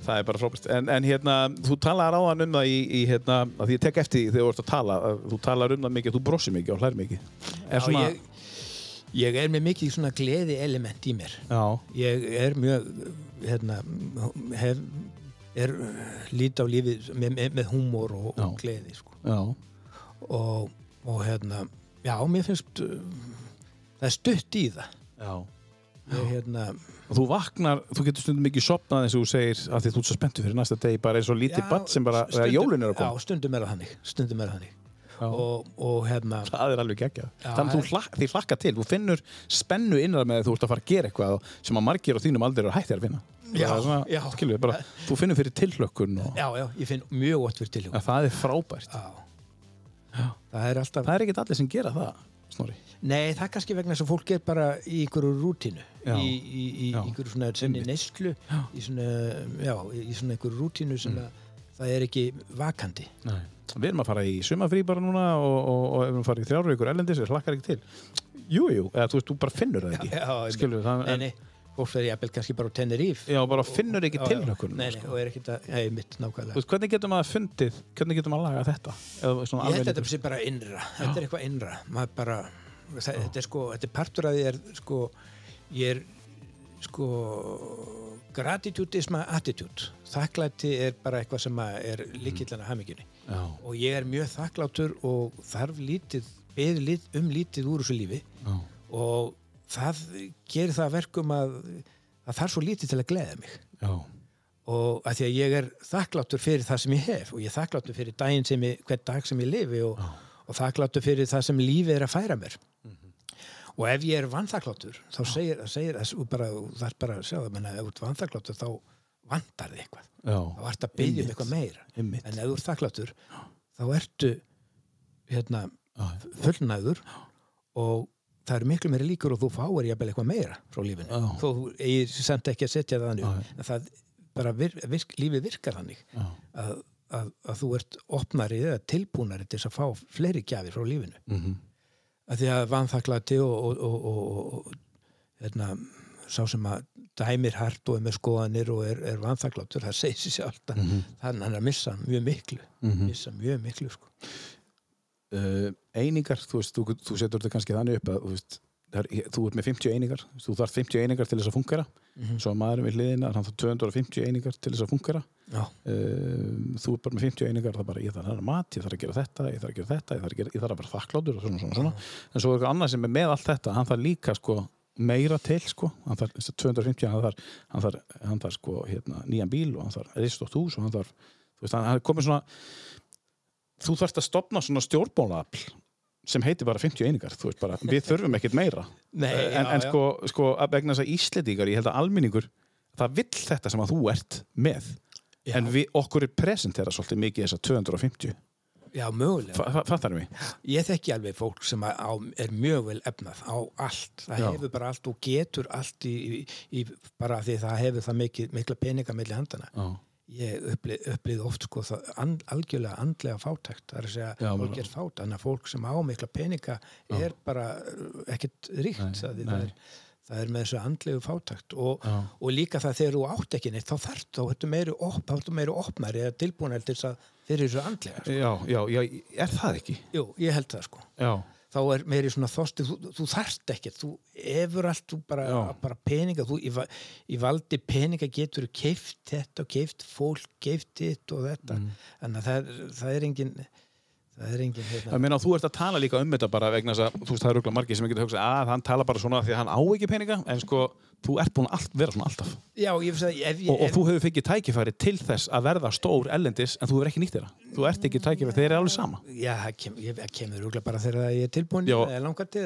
Það er bara frábært. En, en hérna, þú talar áðan um það í, í hérna, að því ég tek eftir því þegar þú ert að tala, að þú talar um það mikið, þú brossir mikið og hlær mikið. Er svona, ég, ég er með mikið svona gleði element í mér já, ég er mjög hérna, hef, er lít á lífið með, með, húmor og, og gleði sko. og, og hérna já, mér finnst uh, það er stutt í það. Ég, hérna, Og þú vaknar, þú getur stundum mikið sopnað eins og þú segir að því þú ert svo spenntur fyrir næsta degi bara eins og lítið badd sem bara, stundum- jólin er að koma. já, stundum er það þannig stundum er það þannig Já. og, og hérna Það er alveg geggjað. Já, Þannig að þú er- hlak, því hlakka til, þú finnur spennu innra með að þú ert að fara að gera eitthvað sem að margir á þínum aldrei eru hættir að finna. Já, er svona, já. Skilur bara, þú finnur fyrir tilhlökkun og já, já, ég finn mjög gott fyrir að það er frábært. já. það er alltaf Það er ekkert allir sem gera það, Snorri. Nei, það er kannski vegna þess að fólk er bara í einhverju rútínu Já. í, í, í Já. einhverju svona Einmitt. neyslu í svona, já, í svona einhverju rútínu sem að það er ekki vakandi Nei. Við erum að fara í sumafrí bara núna og, og, og ef við fara í þrjára ykkur ellendis, við hlakkar ekki til. Jú, jú, eða þú veist, þú bara finnur það ekki. Skilur það Nei, nei, fólk fer jafnvel kannski bara á Tenerife. Já, bara finnur ekki tilhlökkun. Nei, nei, og er ekki það, nei, mitt Þú nákvæmlega veist, hvernig getum maður fundið, hvernig getum maður að laga þetta? Eða Ég held að þetta sé bara innra. Þetta er eitthvað innra. Maður bara, það, þetta er sko, þetta er partur af því er sko, ég er sko gratitude is my attitude. Þakklæti er bara eitthvað sem að er líkillan af hamingjunni. Já, og ég er mjög þakklátur og þarf lítið, beð lit, um lítið úr þessu lífi. Já, og það gerir það að verkum að það þarf svo lítið til að gleða mig. Já, og að því að ég er þakklátur fyrir það sem ég hef og ég er þakklátur fyrir daginn sem ég, hvern dag sem ég lifi og, og þakklátur fyrir það sem lífið er að færa mér. Og ef ég er vanþakklátur þá segir, segir bara, það er bara að sjá það, ef þú ert vanþakklátur þá vantar þið eitthvað. Já. þá ert að byggja um eitthvað meira. Einmitt. en ef þú ert þakklátur þá ertu hérna, fullnæður og það eru miklu meiri líkur og þú fáir jafnvel eitthvað meira frá lífinu Já. þó eigir samt ekki að setja það upp. en það bara vir, virk, lífið virkar þannig Já. að, að, að þú ert opnari eða tilbúnari til að fá fleiri gjafir frá lífinu Mm að því að vanþaklati og, og, og, og, og hérna, sá sem að dæmir hart og er með skoðanir og er, er vanþaklatur, það segir sér sjálf mm Mhm. þannig að hann er að missa mjög miklu missa mjög miklu sko. Uh, einingar, þú veist, þú, þú setur þetta kannski þannig upp að þú veist, er, þú ert með 50 einingar þú þarf 50 einingar til þess að fungera svo að maðurinn við hliðina, hann þarf 250 einingar til þess að fungera uh, þú ert bara með 50 einingar það er bara, ég þarf að hafa mat, ég þarf að gera þetta ég þarf að gera þetta, ég þarf að, gera, ég þarf að vera þakkláttur og svona, svona, svona. en svo er eitthvað annað sem er með allt þetta hann þarf líka sko meira til sko, hann þarf þess að 250 hann þarf, hann þarf, hann þarf sko hérna, nýjan bíl og hann þarf ristótt hús og hann þarf, þú veist, hann, hann er komið svona þú þarfst að stopna svona stjórnbólaafl sem heitir bara 50 einingar, bara, við þurfum ekkert meira Nei, en, já, en já. sko, sko að vegna þess að Íslendingar, ég held að almenningur það vill þetta sem að þú ert með Já. en við, okkur er presentera svolítið mikið þess að 250 já mögulega Fa- fa- fattar mig? Ég þekki alveg fólk sem að á, er mjög vel efnað á allt, það Já. hefur bara allt og getur allt í, í, í bara því það hefur það mikið, mikla peninga milli handana Já, ég upplið, upplið oft sko það and, algjörlega andlega fátækt það er að segja Já, fólk er fát þannig að fólk sem á mikla peninga er bara uh, ekkert ríkt Nei, það, er, það er með þessu andlegu fátækt og, Já. og líka það þegar þú átt ekki neitt þá þarf þá ertu meiri, op, þá ertu meiri opnari eða tilbúinari til þess að fyrir þessu andlega sko. já, já, já, er það ekki? Jú, ég held það sko Já, þá er meiri svona þosti þú, þú þarft ekkert, þú efur allt þú bara, bara peninga þú, í, í valdi peninga getur keift þetta og keift fólk keift þitt og þetta. Mm. að það það er engin það er engin hérna, meina, þú ert að tala líka um þetta bara vegna þess að þú veist, það eru margir sem getur hugsað að hann tala bara svona því að hann á ekki peninga en sko, þú ert búin að vera svona alltaf. Já, að ef, og, og þú hefur fengið tækifæri til þess að verða stór ellendis en þú hefur ekki nýtt þeirra þú ert ekki tækifæri, þeir eru alveg sama. Já, það kem, það kemur rúglega bara þegar ég er tilbúin Já.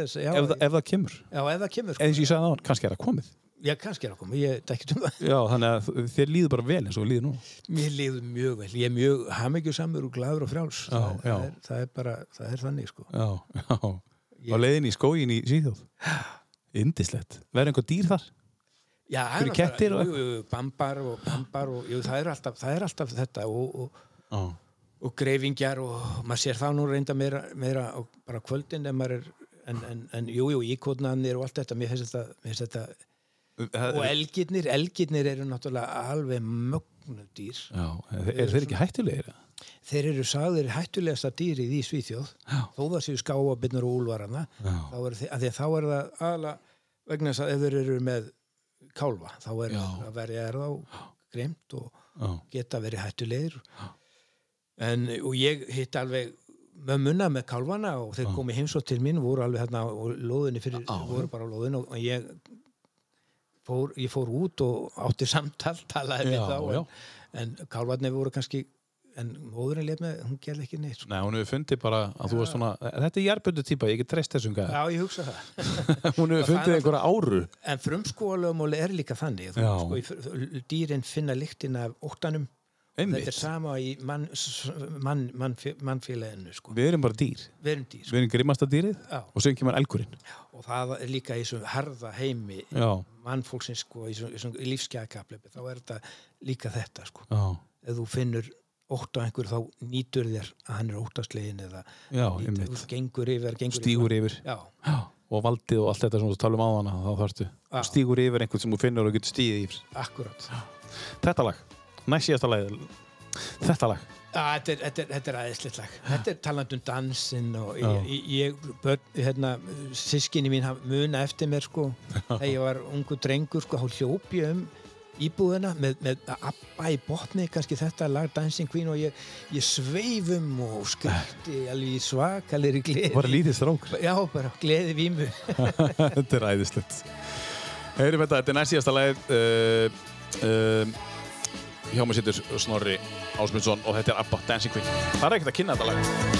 þess já, ef, það- ef það kemur, já, ef það kemur sko. eins og ég sagði það kannski er það komið. Já, kannski er það komið, ég ekki um það. Já, þannig að þér líður bara vel eins og líður nú Mér líður mjög vel, ég er mjög hamingjusamur og gladur og frjáls. Já, það. Það, er, það er bara, það er þannig sko. Já, já, á leiðin í skógin í Svíþjóð. Indislegt, verður einhver dýr þar? Já, það Fyrir kettir og jú, jú, bambar og bambar og jú, það, er alltaf, það er alltaf þetta og, og, Já, og greifingjar og maður sér það nú reynda meira, meira bara kvöldin en maður er en, en, en jú, jú, íkotnanir og allt þetta mér finnst þetta, mér finnst þetta og elgirnir, elgirnir eru náttúrulega alveg mögnu dýr. Já, er þeir ekki hættulegir? þeir eru sagðir hættulegasta dýrið í Svíþjóð. Já. þó það séu skáabirnur og úlvarana þá er, þi- af því að þá er það aðla vegna þess að ef þeir eru með kálfa. Þá er Já. að verja er þá greimt og Já, geta verið hættulegir. En og ég hitt alveg mömmuna með kálfana og þeir komi heimsótt til mín voru alveg hérna á lóðinni fyrir, voru bara á lóðinni og, og ég fór, ég fór út og átti samtal talaði við Já, þá já. en, en kálfarnir voru kannski en móðurinn lef með, hún gerði ekki neitt sko. Nei, hún hefur fundið bara að þú varst svona Þetta er jærböndu típa, ég get treyst þessum gæða Já, ég hugsa það. Hún hefur fundið er- einhverja áru. En frumskóalögumóli er líka þannig þú, sko, dýrin finna lyktin af óttanum. Þetta er sama í mann, mann, mann, mannfélaginu sko. við erum bara dýr. Við erum dýr sko. Við erum grimmasta dýrið Já. og sem kemur elgurinn. Og það er líka í þessum harða heimi mannfólksins sko, í þessum lífskeiðakapleipi þá er þetta líka þetta sko. ef þú finnur ótt á einhver þá nýtur þér að hann er óttaslegin eða já, nýtur, gengur yfir, gengur Stígur yfir. Já, Já, og valdið og allt þetta sem þú talum á hana þá þú stígur yfir einhvern sem þú finnur og getur stíðið yfir. Akkurat. Þetta lag, næst síðasta lag Þetta lag. Þetta er, þetta er, þetta er aðeinslegt lag. Þetta er taland um dansinn og ég, ég, börn, hérna, sískinni mín muna eftir mér, sko. Þegar ég var ungu drengur, sko, þá hljóp ég um íbúðina með, með Abba í botni, kannski þetta lag Dancing Queen og ég, ég sveifum og skrætti alveg í svakalegri gleði. Var lítið strókur. Já, bara gleði vímu. Þetta er æðislegt. Heyrim þetta, þetta er næst síðasta lagið uh, uh, Hjá mig sittur Snorri Ásmundsson og þetta er Abba Dancing Queen. Það er ekkert að kynna þetta lag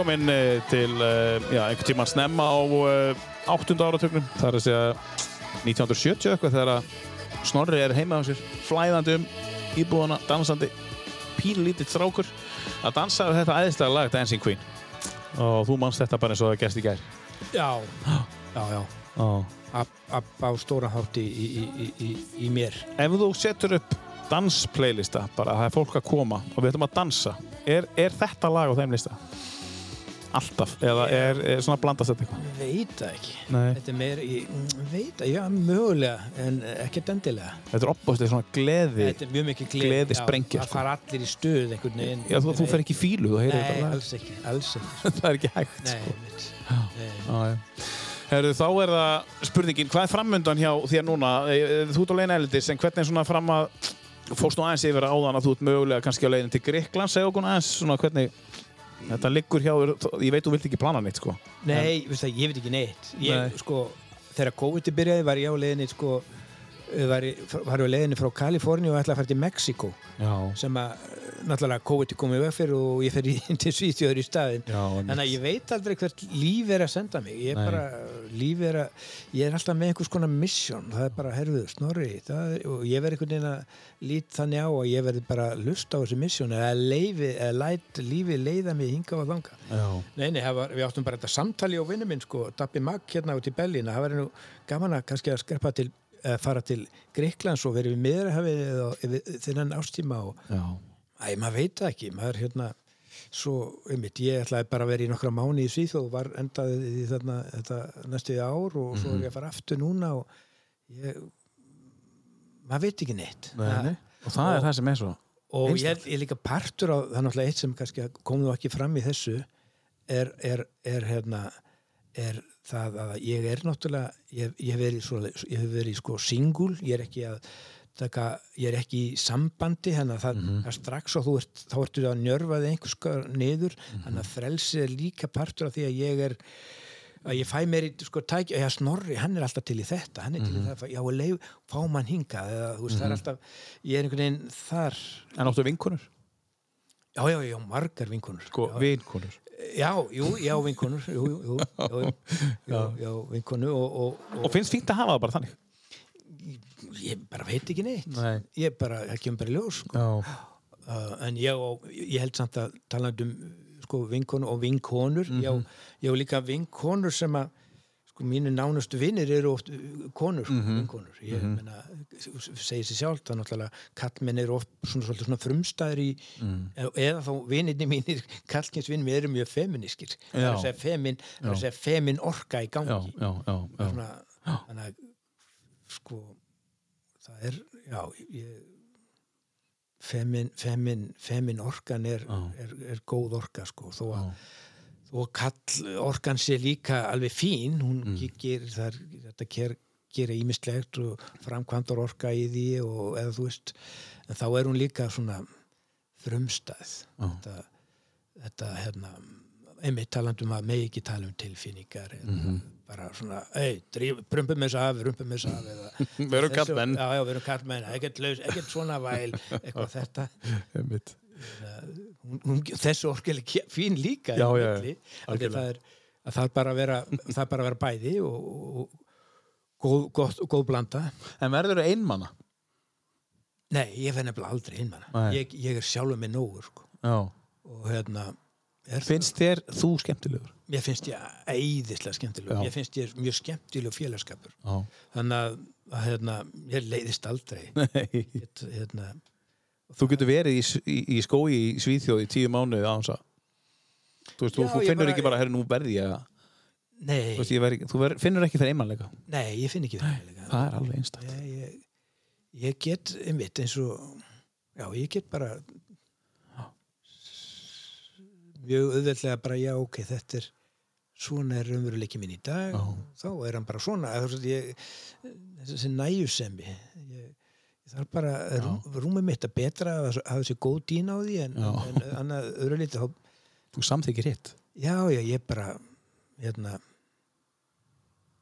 komin uh, til uh, já, einhvern tímann snemma á uh, 8. áratögnum Það er að segja 1970 eitthvað þegar að Snorri er heima á sér flæðandi um íbúðana, dansandi pínlítill strákur að dansa við þetta æðislega lag Dancing Queen og þú manst þetta bara eins og það gerst í gær Já, já, já. á stóra hátti í, í, í, í, í mér. ef þú setur upp dansplaylista, bara að það er fólk að koma og við ætlum að dansa, er, er þetta lag á þeim lista? Alltaf, eða er, er svona blandast þetta eitthvað? Veit það ekki. Nei. Þetta er meira, mm, veit það, já, mögulega, en ekkert endilega. Þetta er opbústið svona gleði Þetta er mjög mikið gleði. Gleðisprengja, Já, sko. Það fara allir í stuð einhvern veginn. Já, þú, þú fer ekki í fílu, þú heyrir Nei, þetta lag alls ekki, alls ekki. Það er ekki hægt, Nei, sko mitt. Nei. Já. Herru, þá er það spurningin, hvað er framöndan hjá þér núna? Þú ert á leiðin eldis, en hvernig er svona fram að fórst nú aðeins yfir áðan að þú ert mögulega kannski á leiðin til Gríkland, segja okkur aðeins svona hvernig þetta liggur hjá ég veit þú vilt ekki plana neitt sko. Nei, veist það, ég veit ekki neitt ég, Nei. sko, þegar COVID byrjaði var ég á leiðinni sko, var, ég, á leiðinni frá Kaliforni og ætlaði að fara til Mexiko sem að náttúrulega COVID komið veg fyrir og ég fer í, til Svíþjóður í staðin þannig að ég veit aldrei hvert líf er að senda mig ég er Nei. bara, líf er að ég er alltaf með einhvers konar mission það er bara, herruðu, snorri er- og ég verð einhvern veginn að lít þannig á að ég verð bara að lusta á þessi mission eða leifi, eða læt lífi leiða mig hinga og þanga Já. Nei, nei, það var, við áttum bara þetta samtali á vinnu minn, sko, Dabbi Mag hérna út í Bellin, það var nú gaman að kannski að skreppa til, að fara til Greiklands og verið við yfir þennan ástíma og, Já. Æ, maður veit ekki, maður hérna, svo, einmitt, ég ætlaði bara að vera í nokkra mánu í Svíþóð og var endaði í þarna, þetta næstu í ár og svo er ég að fara aftur núna og ég, maður veit ekki neitt. Nei, nei. Og það er það sem er svo. og ég ég er líka partur á það er náttúrulega eitt sem kannski kom nú ekki fram í þessu er, er, er hérna er það að ég er náttúrulega ég, ég hef verið, svo, ég hef verið sko single, ég er ekki að taka, ég er ekki í sambandi þannig að það Mhm. strax og þú ert þá ertu að njörfa þig einhvers konar niður Mhm. þannig að frelsi er líka partur af því að ég er að ég fæ mér í sko tækja, já Snorri, hann er alltaf til í þetta hann er til Mhm. í það, já og leif fá mann hingað, eða veist, það er alltaf ég er einhvern veginn þar En áttu vinkonur? Já, já, já, margar vinkonur. Sko, já, vinkonur. já, jú, já, vinkonur. Jú, jú, jú, jú, já, já, vinkonu og, og, og, Og finnst fínt að hafa það bara þannig? Ég bara veit ekki neitt. Nei. Ég bara, það kemur bara í ljós. Sko. Uh, en ég, og, ég held samt að talandi um sko, vinkonu og vinkonur. Mhm. Já, ég og líka vinkonur sem að sko, mínu nánustu vinnir eru oft uh, konur, Mhm. vinkonur. Ég menna, segir sér sjálf, það er náttúrulega kallmenn eru oft svona, svolítið svona frumstæður í, Mhm. eða, eða þá vinnirni mínir, kallkynsvinnir eru mjög feminískir. Það er að segja femin, femin orka í Já, gangi. já, já. já. Svona, þannig að sko, það er, já, ég, femin, femin, femin orkan er, er, er góð orka sko, þó að að kall orkan sé líka alveg fín, hún mm. gerir þar, þetta ger, gera ímislegt og framkvæmdar orka í því og eða þú veist, en þá er hún líka svona frumstæð. Þetta, þetta hérna einmitt talandum að megi ekki tala um tilfinningar eða bara svona, ei, brumpum þess af, brumpum þess af eða Við erum þessu- kallmenn. Ekkert svona væl eitthvað þetta þessu orkeli fín líka Já, já, já. það er að það er bara að vera, það er bara að vera bæði og, og góð, gott, góð blanda En verður það einmanna? nei, ég fenni aldrei einmann Nei. ég, ég er sjálfur með nógur sko. Og hérna Finnst þér þú skemmtilegur? það, mér finnst ég æðislega skemmtileg Já. mér finnst ég mjög skemmtileg félagskapur. Já. þannig að, að hérna, ég leiðist aldrei. Get, hérna, Þú getur verið í, í, í skói í Svíþjóð í tíu mánuði á hans að Þú, veist, Já, þú finnur bara- ekki bara, herri, nú verði ég að nei, þú, veist, verð, þú ver, finnur ekki fyrir einmannleika nei, ég finn ekki það Það er alveg einstætt ég, ég, ég get einmitt eins og já, ég get bara mjög auðveldlega bara já, ok, þetta er svona er raunveruleiki minn í dag Já. þá er hann bara svona þessi næjusemi ég, ég þarf bara rú, rúmið mitt að betra að hafa þessi góð dýna á því en, en annað öðru liti þá Þú samþykir hitt? Já, já, ég bara hérna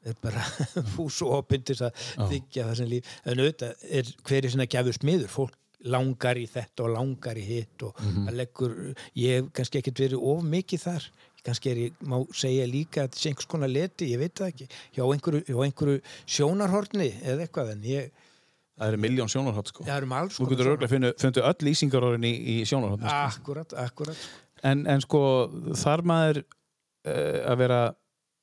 er bara fús og þess að þykja það sem líf en auðvitað er hverju sinna gjafur smiður? Fólk langar í þetta og langar í hitt og það leggur ég hef kannski ekkert verið of mikið þar. Kannski er ég, má segja líka að þetta sé einhvers konar leti, ég veit það ekki hjá einhverju, hjá einhverju sjónarhorni eða eitthvað en ég, Það eru miljón sjónarhátt sko. Það erum alls Þú getur örgulega fundu, fundu öll lýsingarórin í, í sjónarhátt sko. akkurat, akkurat en, en sko þar maður uh, að vera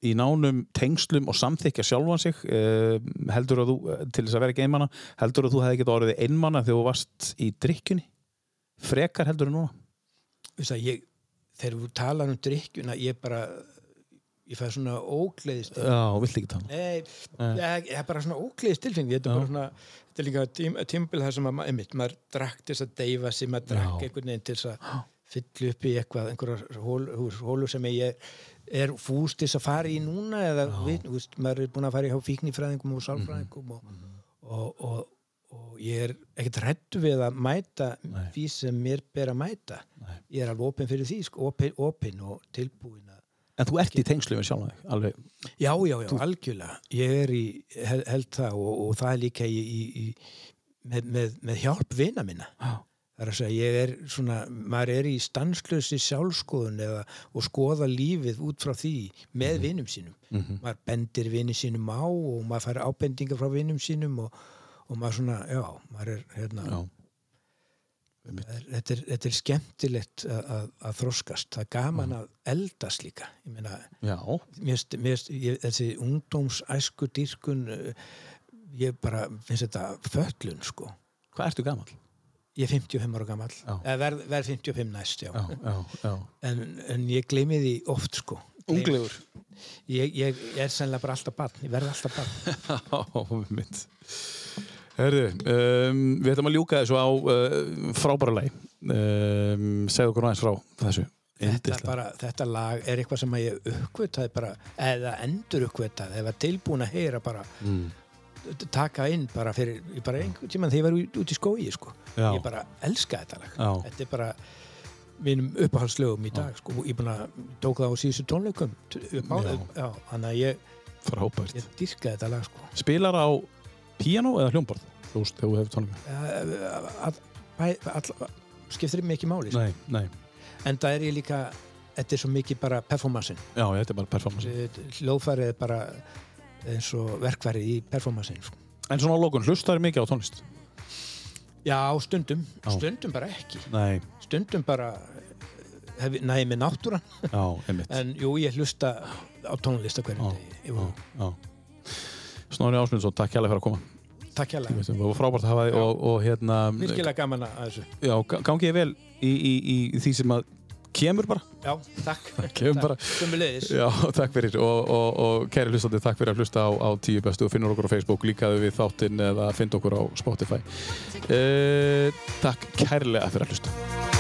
í nánum tengslum og samþykja sjálfan sig uh, heldur að þú, eh, til þess að vera ekki einmanna heldur að þú hefði getað orðið einmanna þegar þú varst í drikkjunni frekar heldur en núna? Veist það, ég, þegar þú talar um drikkjuna ég bara ég fæði svona ógleðist Já, vilt ekki tala Nei, ég er bara svona ógleðist tilfengi þetta er bara svona, þetta er líka tím, tímbil þar sem að, einmitt, maður drakk til þess að deyfa sem maður drakk einhvern veginn til þess að fylla upp í eitthvað, einhverjar hól, hólur sem ég er fúst þess að fara í núna eða við, þú veist, maður er búin að fara í fíknifræðingum og sálfræðingum og, og, og, og ég er ekkert hrættu við að mæta því sem mér ber að mæta ég er alveg opinn fyrir því, sko, opinn, opinn og tilbúin að En þú ert í tengslu við sjálf alveg. Já, já, já, algjörlega. Ég er í, hel- held það og, og það er líka í, í, í, með, með, með hjálp vina minna. Já. Það er að segja, ég er svona, maður er í stanslösi sjálfskoðun eða, og skoða lífið út frá því með vinum sínum. Maður bendir vinum sínum á og maður fær ábendingar frá vinum sínum og, og maður svona, já, maður er, hérna, Já. er, þetta, er, þetta er skemmtilegt að, að, að þroskast. Það er gaman að eldast líka. Ég meina, Já. mér, finnst- mér, finnst- ég, þessi ungdómsæsku dýrkun ég bara finnst þetta föllun sko Hvað ertu gamall? Ég er 55 ára eða verð, verð 55 næst já. Já, já, já. En, en ég gleymi því oft sko Unglegur. ég, ég, ég er sennilega bara alltaf barn ég verð alltaf barn. Herðu, um, við ætlum að ljúka þessu á uh, frábæra lagi. Um, segðu okkur aðeins frá þessu. þetta, bara, þetta lag er eitthvað sem að ég uppkvitaði bara eða endur uppkvitaði eða tilbúin að heyra bara Mm. Taka inn bara fyrir bara einhvern tímann þegar ég var út, út í skói sko. Já. ég bara elska þetta lag Já. þetta er bara mínum uppáhaldslögum í dag sko. ég að tók það á síðustu tónleikum Já. já, þannig að ég, Frábært. ég dyrka þetta lag sko. Spilar á píano eða hljómborð? Þú veist, þegar þú hefur all, all, all, skiptir mig ekki máli sko. Nei, nei. en það er ég líka þetta er svo mikið bara performansin Já, þetta er bara performance. hljóðfærið er bara eins og verkfærið í performansin sko. En svona á lókun, hlustar mikið á tónlist? já, stundum, Já. stundum bara ekki Nei. stundum bara hef, næði með náttúran Já, en jú, ég hlusta á tónlist á hverjum já. Snorri Ásmundsson, takk hérlega fyrir að koma. takk veist, Það var frábært að hafa þig og, og hérna, virkilega gaman að þessu já, ga- gangi ég vel í, í, í, í því sem að kemur bara. já, takk Kemur bara. Sömuleiðis. Já, takk fyrir og, og, og kæri hlustandi, takk fyrir að hlusta á, á tíu bestu og finnur okkur á Facebook, líkaðu við þáttinn eða finn okkur á Spotify. Uh, takk kærlega fyrir að hlusta.